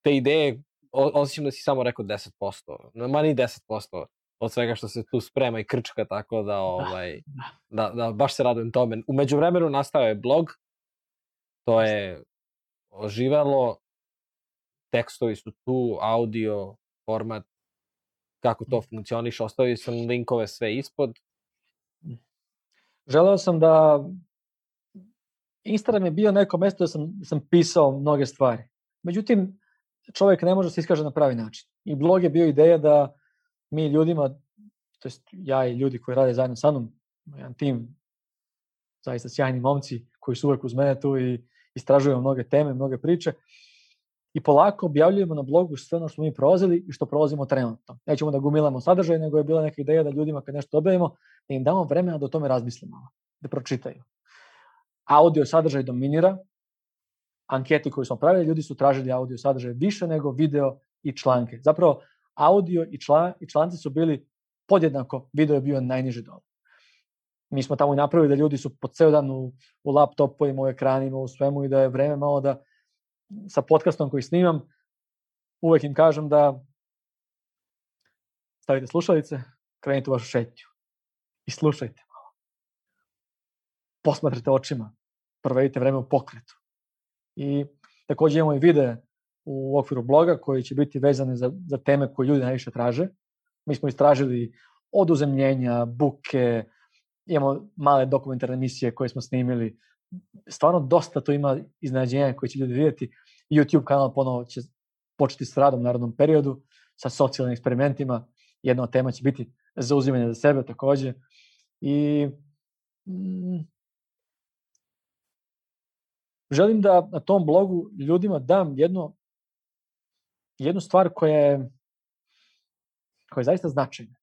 [SPEAKER 2] te ideje, o, osjećam da si samo rekao 10%, ma ni 10% od svega što se tu sprema i krčka, tako da, ovaj, da, da baš se radujem tome. Umeđu vremenu nastao je blog, to je oživalo, tekstovi su tu, audio, format, kako to funkcioniše, ostavio sam linkove sve ispod.
[SPEAKER 1] Želeo sam da Instagram je bio neko mesto da sam, sam pisao mnoge stvari. Međutim, čovjek ne može da se iskaže na pravi način. I blog je bio ideja da mi ljudima, to jest ja i ljudi koji rade zajedno sa mnom, jedan tim, zaista sjajni momci koji su uvek uz mene tu i istražujemo mnoge teme, mnoge priče, i polako objavljujemo na blogu sve ono što mi prolazili i što prolazimo trenutno. Nećemo da gumilamo sadržaj, nego je bila neka ideja da ljudima kad nešto objavimo, da im damo vremena da o tome razmislimo, da pročitaju. Audio sadržaj dominira, anketi koju smo pravili, ljudi su tražili audio sadržaj više nego video i članke. Zapravo, audio i, član, i članci su bili podjednako, video je bio najniže dole. Mi smo tamo i napravili da ljudi su po ceo dan u, u laptopovima, u ekranima, u svemu i da je vreme malo da sa podcastom koji snimam, uvek im kažem da stavite slušalice, krenite u vašu šetnju i slušajte malo. Posmatrite očima, provedite vreme u pokretu. I takođe imamo i videe u okviru bloga koji će biti vezane za, za teme koje ljudi najviše traže. Mi smo istražili od uzemljenja, buke, imamo male dokumentarne emisije koje smo snimili, stvarno dosta to ima iznenađenja koje će ljudi vidjeti. YouTube kanal ponovo će početi s radom u narodnom periodu sa socijalnim eksperimentima. Jedna od tema će biti zauzimanje za sebe takođe. I mm, želim da na tom blogu ljudima dam jedno, jednu stvar koja je, koja je zaista značajna.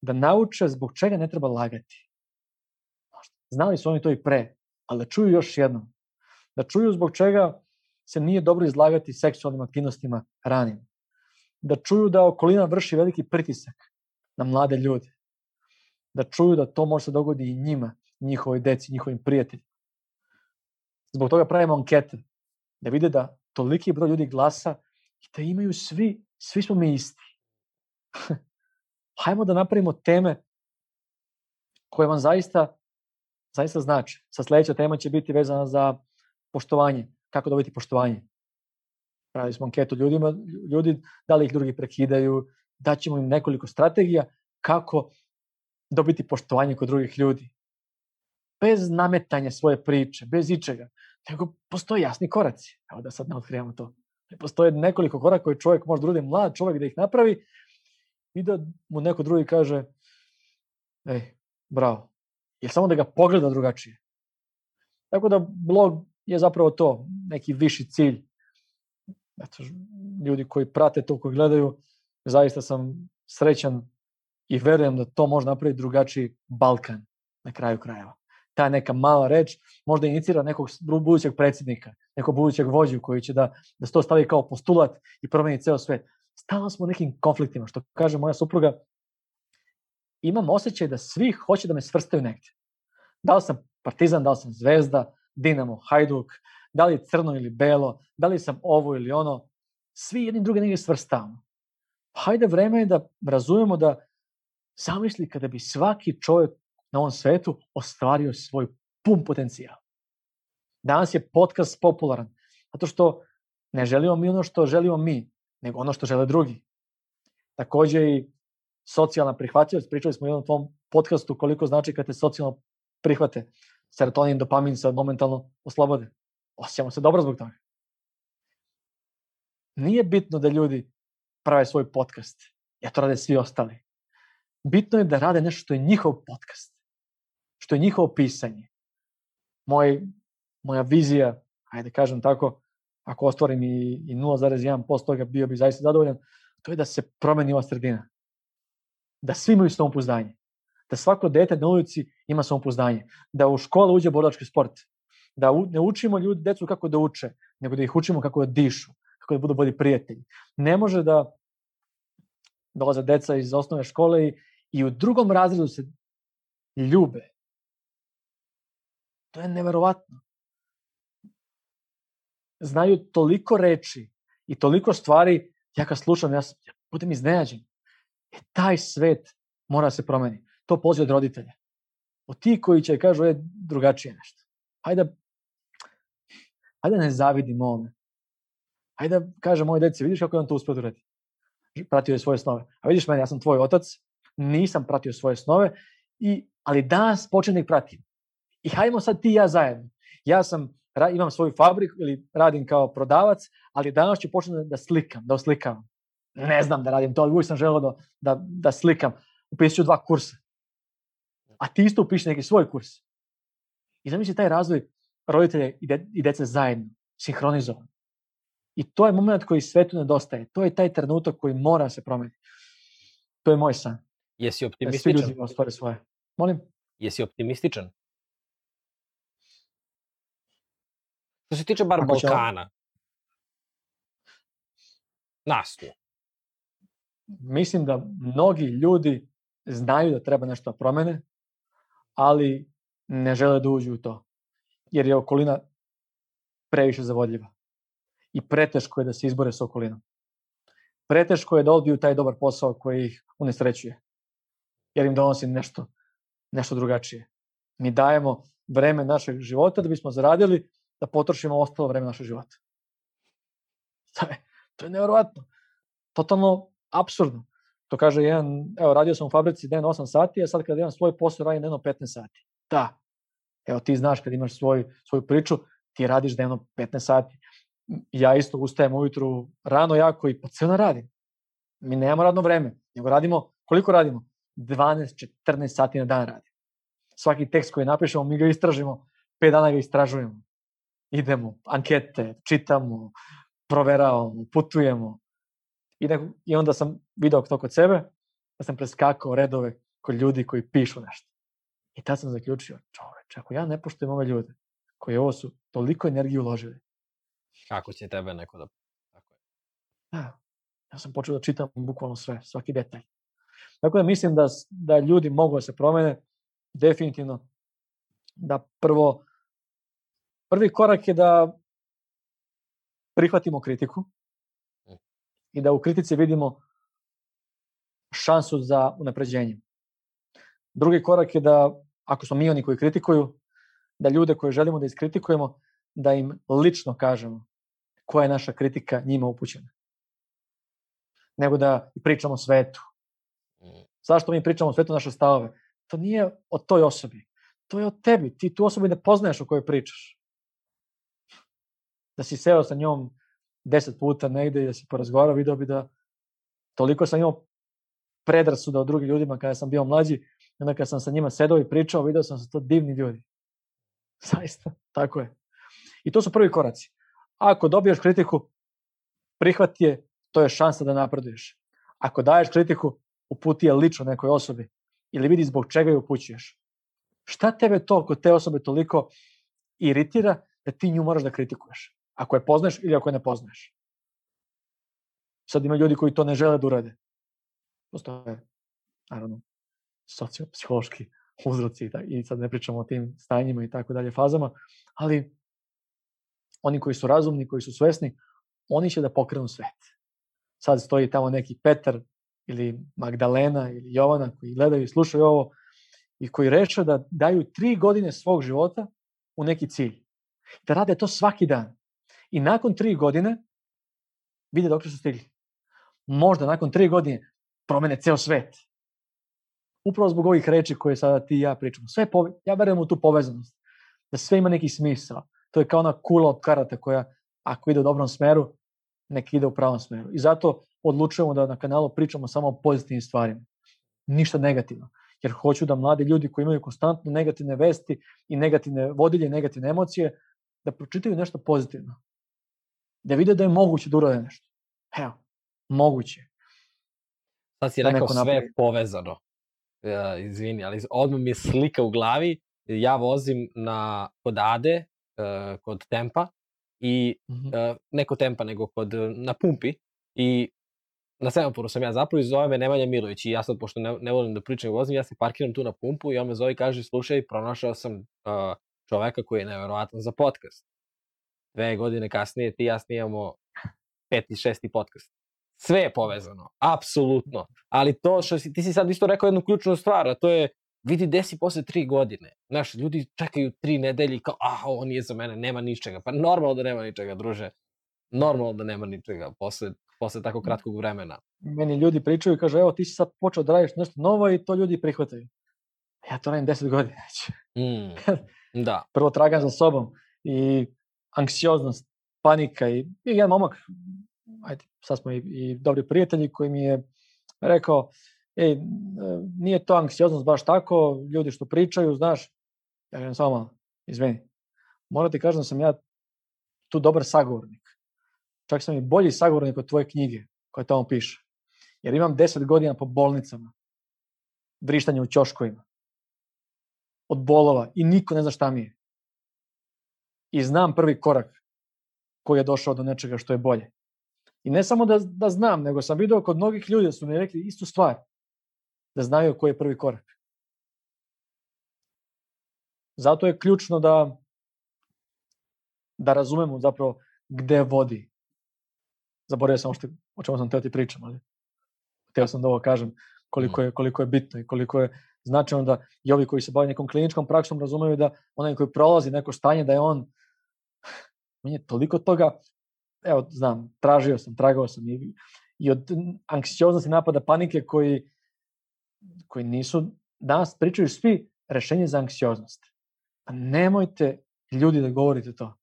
[SPEAKER 1] Da nauče zbog čega ne treba lagati. Znali su oni to i pre, ali da čuju još jednom. Da čuju zbog čega se nije dobro izlagati seksualnim aktivnostima ranim. Da čuju da okolina vrši veliki pritisak na mlade ljude. Da čuju da to može se dogodi i njima, njihovoj deci, njihovim prijateljima. Zbog toga pravimo ankete. Da vide da toliki broj ljudi glasa i da imaju svi, svi smo mi isti. Hajmo da napravimo teme koje vam zaista zaista znači. Sa sledeća tema će biti vezana za poštovanje. Kako dobiti poštovanje? Pravili smo anketu ljudima, ljudi, da li ih drugi prekidaju, daćemo im nekoliko strategija kako dobiti poštovanje kod drugih ljudi. Bez nametanja svoje priče, bez ičega, nego postoje jasni koraci. Evo da sad ne otkrivamo to. Postoje nekoliko koraka koje čovjek može drugi mlad čovjek da ih napravi i da mu neko drugi kaže ej, bravo, je samo da ga pogleda drugačije. Tako da blog je zapravo to, neki viši cilj. Eto, ljudi koji prate to, koji gledaju, zaista sam srećan i verujem da to može napraviti drugačiji Balkan na kraju krajeva. Ta neka mala reč možda inicira nekog budućeg predsjednika, nekog budućeg vođu koji će da, da to stavi kao postulat i promeni ceo svet. Stalno smo u nekim konfliktima, što kaže moja supruga, imam osjećaj da svi hoće da me svrstaju negde. Da li sam Partizan, da li sam Zvezda, Dinamo, Hajduk, da li je crno ili belo, da li sam ovo ili ono, svi jedni drugi negdje svrstavamo. Hajde, vreme je da razumemo da zamisli kada bi svaki čovjek na ovom svetu ostvario svoj pun potencijal. Danas je podcast popularan, zato što ne želimo mi ono što želimo mi, nego ono što žele drugi. Takođe i socijalna prihvatljivost, pričali smo u jednom tom podcastu koliko znači kad te socijalno prihvate. Serotonin, dopamin se momentalno oslobode. Osjećamo se dobro zbog toga. Nije bitno da ljudi prave svoj podcast, ja to rade svi ostali. Bitno je da rade nešto što je njihov podcast, što je njihovo pisanje. Moj, moja vizija, ajde kažem tako, ako ostvarim i, i 0,1% toga, bio bi zaista zadovoljan, to je da se promeni ova sredina. Da svi imaju samopouzdanje. Da svako dete na ulici ima samopouzdanje. Da u školu uđe borački sport. Da u, ne učimo ljudi, decu kako da uče, nego da ih učimo kako da dišu, kako da budu bolji prijatelji. Ne može da dolaze deca iz osnovne škole i, i u drugom razredu se ljube. To je neverovatno. Znaju toliko reči i toliko stvari, ja kad slušam, ja, ja budem iznenađen. E, taj svet mora se promeni. To poziv od roditelja. Od ti koji će kažu, je drugačije nešto. Hajde, hajde ne zavidim ovome. Hajde da kažem moj deci, vidiš kako je on to uspio da. Pratio je svoje snove. A vidiš mene, ja sam tvoj otac, nisam pratio svoje snove, i, ali danas počnem da ih pratim. I hajdemo sad ti i ja zajedno. Ja sam, imam svoju fabriku ili radim kao prodavac, ali danas ću početi da slikam, da oslikavam. Ne znam da radim to, ali uvijek sam želeo da, da, da slikam. Upisat ću dva kursa. A ti isto upiši neki svoj kurs. I zamisli taj razvoj roditelja i, de, i dece zajedno, sinhronizovan. I to je moment koji svetu nedostaje. To je taj trenutak koji mora se promeniti. To je moj san.
[SPEAKER 2] Jesi optimističan?
[SPEAKER 1] Da svi ljudi ostvare svoje. Molim?
[SPEAKER 2] Jesi optimističan? Što se tiče bar Ako Balkana. Nas tu.
[SPEAKER 1] Mislim da mnogi ljudi znaju da treba nešto da promene, ali ne žele da uđu u to. Jer je okolina previše zavodljiva. I preteško je da se izbore sa okolinom. Preteško je da odbiju taj dobar posao koji ih unesrećuje. Jer im donosi nešto, nešto drugačije. Mi dajemo vreme našeg života da bismo zaradili da potrošimo ostalo vreme našeg života. To je, to je nevjerovatno. Totalno absurdno. To kaže jedan, evo, radio sam u fabrici dnevno 8 sati, a sad kada imam svoj posao, radim dnevno 15 sati. Da. Evo, ti znaš kad imaš svoj, svoju priču, ti radiš dnevno 15 sati. Ja isto ustajem ujutru rano jako i pa celo radim. Mi nemamo radno vreme, nego radimo, koliko radimo? 12-14 sati na dan radim. Svaki tekst koji napišemo, mi ga istražimo, 5 dana ga istražujemo idemo, ankete, čitamo, proveravamo, putujemo. I, ne, I onda sam video to kod sebe, da sam preskakao redove kod ljudi koji pišu nešto. I tad sam zaključio, čoveč, ako ja ne poštujem ove ljude, koji ovo su toliko energiju uložili.
[SPEAKER 2] Kako će tebe neko da... Tako je.
[SPEAKER 1] Da, ja sam počeo da čitam bukvalno sve, svaki detalj. Tako da mislim da, da ljudi mogu da se promene, definitivno, da prvo prvi korak je da prihvatimo kritiku i da u kritici vidimo šansu za unapređenje. Drugi korak je da, ako smo mi oni koji kritikuju, da ljude koje želimo da iskritikujemo, da im lično kažemo koja je naša kritika njima upućena. Nego da pričamo svetu. Zašto mi pričamo svetu naše stavove? To nije o toj osobi. To je o tebi. Ti tu osobu ne poznaješ o kojoj pričaš da si seo sa njom deset puta negde i da si porazgovarao, video bi da toliko sam imao predrasuda o drugim ljudima kada sam bio mlađi, onda kada sam sa njima sedao i pričao, video sam da su to divni ljudi. Zaista, tako je. I to su prvi koraci. Ako dobiješ kritiku, prihvati je, to je šansa da napreduješ. Ako daješ kritiku, uputi je lično nekoj osobi ili vidi zbog čega je upućuješ. Šta tebe to kod te osobe toliko iritira da ti nju moraš da kritikuješ? Ako je poznaš ili ako je ne poznaš. Sad ima ljudi koji to ne žele da urade. Postoje, naravno, sociopsihološki uzroci i sad ne pričamo o tim stanjima i tako dalje fazama, ali oni koji su razumni, koji su svesni, oni će da pokrenu svet. Sad stoji tamo neki Petar ili Magdalena ili Jovana koji gledaju i slušaju ovo i koji reče da daju tri godine svog života u neki cilj. Da rade to svaki dan. I nakon tri godine vide dok su stigli. Možda nakon tri godine promene ceo svet. Upravo zbog ovih reči koje sada ti i ja pričamo. Sve pove, ja verujem u tu povezanost. Da sve ima neki smisao. To je kao ona kula od karata koja ako ide u dobrom smeru, nek ide u pravom smeru. I zato odlučujemo da na kanalu pričamo samo o pozitivnim stvarima. Ništa negativno. Jer hoću da mladi ljudi koji imaju konstantno negativne vesti i negativne vodilje, negativne emocije, da pročitaju nešto pozitivno da vide da je moguće da urade nešto. Evo, moguće.
[SPEAKER 2] Sad si
[SPEAKER 1] da
[SPEAKER 2] rekao sve
[SPEAKER 1] napravi.
[SPEAKER 2] povezano. Ja, izvini, ali odmah mi je slika u glavi. Ja vozim na, kod Ade, eh, kod Tempa, i
[SPEAKER 1] Mhm.
[SPEAKER 2] uh, neko tempa nego kod, na pumpi i na semaforu sam ja zapravo i zove me Nemanja Milović i ja sad, pošto ne, ne volim da pričam i vozim, ja se parkiram tu na pumpu i on me zove i kaže, slušaj, pronašao sam uh, čoveka koji je neverovatan za podcast. Dve godine kasnije ti ja snijamo peti, šesti podcast. Sve je povezano, apsolutno. Ali to što si, ti si sad isto rekao jednu ključnu stvar, a to je vidi gde si posle tri godine. Znaš, ljudi čekaju tri nedelje i kao, ah, ovo nije za mene, nema ničega. Pa normalno da nema ničega, druže. Normalno da nema ničega posle, posle tako kratkog vremena.
[SPEAKER 1] Meni ljudi pričaju i kažu, evo ti si sad počeo da radiš nešto novo i to ljudi prihvataju. Ja to radim 10 godina već.
[SPEAKER 2] Mm. Da.
[SPEAKER 1] Prvo tragam za sobom i anksioznost, panika i, i jedan momak, ajde, sad smo i, i dobri prijatelji koji mi je rekao, ej, nije to anksioznost baš tako, ljudi što pričaju, znaš, ja kažem samo malo, izvini, moram ti kažem da sam ja tu dobar sagovornik. Čak sam i bolji sagovornik od tvoje knjige koje tamo piše. Jer imam 10 godina po bolnicama, vrištanje u ćoškovima, od bolova i niko ne zna šta mi je. I znam prvi korak koji je došao do nečega što je bolje. I ne samo da, da znam, nego sam video kod mnogih ljudi da su mi rekli istu stvar, da znaju koji je prvi korak. Zato je ključno da da razumemo zapravo gde vodi. Zaboravio sam što, o čemu sam teo ti pričam, ali teo sam da ovo kažem koliko je, koliko je bitno i koliko je značajno da i ovi koji se bave nekom kliničkom praksom razumeju da onaj koji prolazi neko stanje da je on meni je toliko toga evo znam, tražio sam, tragao sam i, i od anksioznosti napada panike koji koji nisu danas pričaju svi rešenje za anksioznost. Pa nemojte ljudi da govorite to.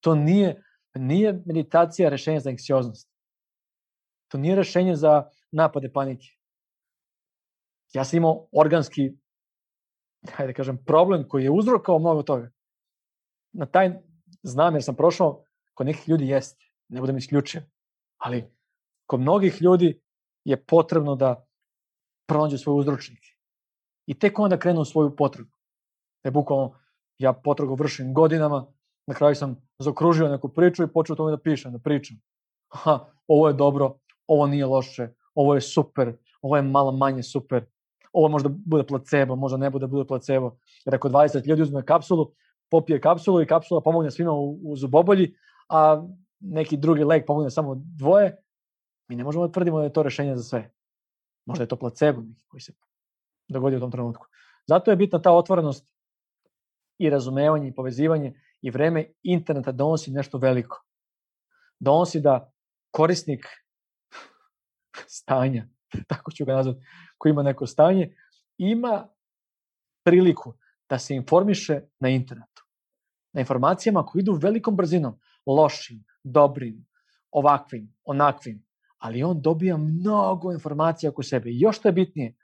[SPEAKER 1] To nije nije meditacija rešenje za anksioznost. To nije rešenje za napade panike. Ja sam imao organski, hajde da kažem, problem koji je uzrokao mnogo toga. Na taj, znam jer sam prošao, kod nekih ljudi jeste, ne budem isključio, ali kod mnogih ljudi je potrebno da pronađu svoje uzročnike. I tek onda krenu u svoju potragu. Je bukvalno, ja potragu vršim godinama, na kraju sam zaokružio neku priču i počeo tome da pišem, da pričam. Aha, ovo je dobro, ovo nije loše, ovo je super, ovo je malo manje super, ovo možda bude placebo, možda ne bude bude placebo. Jer ako 20 ljudi uzme kapsulu, popije kapsulu i kapsula pomogne svima u, u zubobolji, a neki drugi lek pomogne samo dvoje, mi ne možemo da tvrdimo da je to rešenje za sve. Možda je to placebo neki koji se dogodio u tom trenutku. Zato je bitna ta otvorenost i razumevanje i povezivanje i vreme interneta donosi nešto veliko. Donosi da korisnik stanja, tako ću ga nazvati, koji ima neko stanje, ima priliku da se informiše na internetu. Na informacijama koje idu velikom brzinom, lošim, dobrim, ovakvim, onakvim, ali on dobija mnogo informacija oko sebe. I još što je bitnije,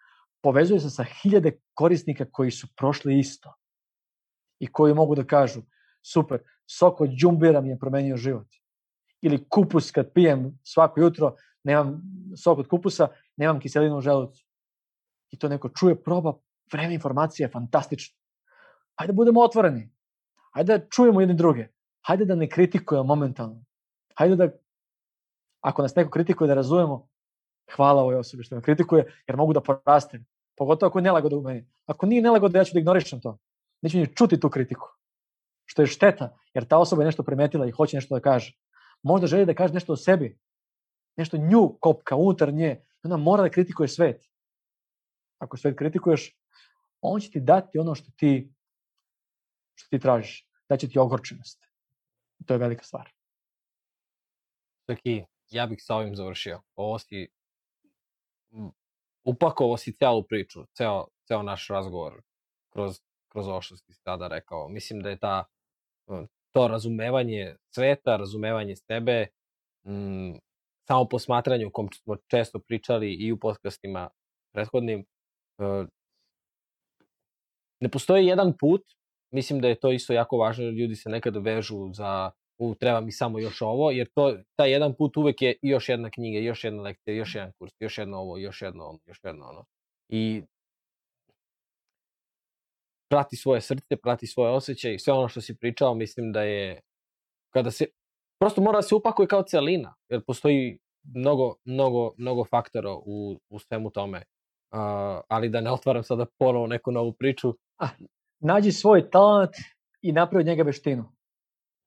[SPEAKER 1] povezuje se sa hiljade korisnika koji su prošli isto i koji mogu da kažu super, sok od džumbira mi je promenio život. Ili kupus kad pijem svako jutro, nemam sok od kupusa, nemam kiselinu u želucu. I to neko čuje, proba, vreme informacije je fantastično. Hajde budemo otvoreni. Hajde da čujemo jedni druge. Hajde da ne kritikujemo momentalno. Hajde da, ako nas neko kritikuje, da razumemo, hvala ovoj osobi što me kritikuje, jer mogu da porastem. Pogotovo ako je nelagoda u meni. Ako nije nelagoda, ja ću da ignorišem to. Neću ni čuti tu kritiku. Što je šteta, jer ta osoba je nešto primetila i hoće nešto da kaže. Možda želi da kaže nešto o sebi. Nešto nju kopka unutar nje. Ona mora da kritikuje svet. Ako svet kritikuješ, on će ti dati ono što ti što ti tražiš. Daće ti ogorčenost. To je velika stvar.
[SPEAKER 2] Srki, ja bih sa ovim završio. Ovo si upakovo si celu priču, ceo, ceo naš razgovor kroz, kroz ovo što si sada rekao. Mislim da je ta, to razumevanje sveta, razumevanje sebe, m, samo posmatranje o kom smo često pričali i u podcastima prethodnim, ne postoji jedan put, mislim da je to isto jako važno, ljudi se nekada vežu za u, treba mi samo još ovo, jer to, taj jedan put uvek je još jedna knjiga, još jedna lekcija, još jedan kurs, još jedno ovo, još jedno ono, još jedno ono. I prati svoje srce, prati svoje osjećaje i sve ono što si pričao, mislim da je, kada se, prosto mora da se upakuje kao celina, jer postoji mnogo, mnogo, mnogo faktora u, u svemu tome. Uh, ali da ne otvaram sada ponovo neku novu priču.
[SPEAKER 1] Ah, nađi svoj talent i napravi od njega veštinu.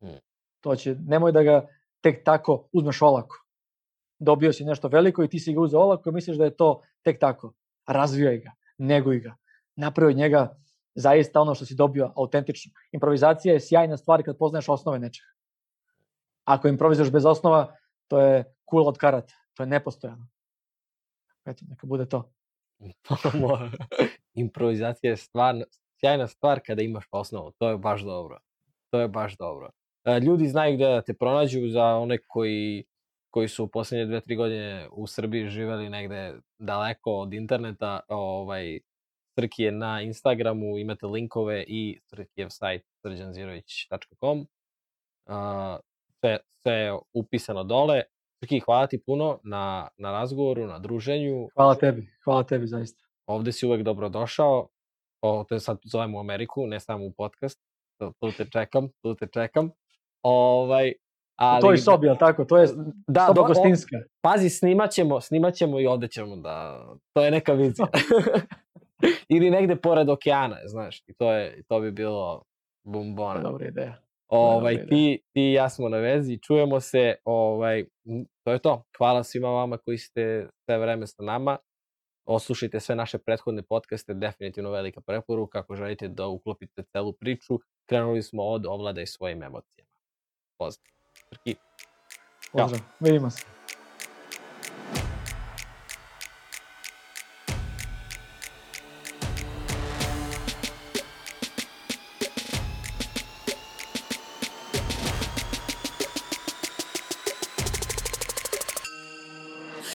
[SPEAKER 2] Hmm.
[SPEAKER 1] To će, nemoj da ga tek tako uzmeš olako. Dobio si nešto veliko i ti si ga uzeo olako i misliš da je to tek tako. Razvijaj ga, neguj ga. Napravi od njega zaista ono što si dobio autentično. Improvizacija je sjajna stvar kad poznaješ osnove nečega. Ako improvizuješ bez osnova, to je kula od karata. To je nepostojano. Eto, neka bude to.
[SPEAKER 2] Improvizacija je stvarno sjajna stvar kada imaš osnovu. To je baš dobro. To je baš dobro. E, ljudi znaju gde da te pronađu za one koji koji su u poslednje dve, tri godine u Srbiji živeli negde daleko od interneta, ovaj, Srki je na Instagramu, imate linkove i Srkijev sajt srđanzirović.com. Uh, sve, sve je upisano dole. Srki, hvala ti puno na, na razgovoru, na druženju.
[SPEAKER 1] Hvala tebi, hvala tebi zaista.
[SPEAKER 2] Ovde si uvek dobrodošao. O, te sad zovem u Ameriku, ne samo u podcast. Tu, te čekam, tu te čekam. Ovaj,
[SPEAKER 1] ali, to je sobi, ali tako? To je da, soba gostinska.
[SPEAKER 2] Pazi, snimaćemo, snimaćemo i odećemo da... To je neka vizija. Ili negde pored okeana, znaš, i to, je, to bi bilo bombona.
[SPEAKER 1] Dobra ideja.
[SPEAKER 2] Ovaj, ti, ti i ja smo na vezi, čujemo se, ovaj, to je to. Hvala svima vama koji ste sve vreme sa nama. Oslušajte sve naše prethodne podcaste, definitivno velika preporuka. Ako želite da uklopite celu priču, krenuli smo od ovladaj svojim emocijama. Pozdrav. Trki.
[SPEAKER 1] Pozdrav. Vidimo se.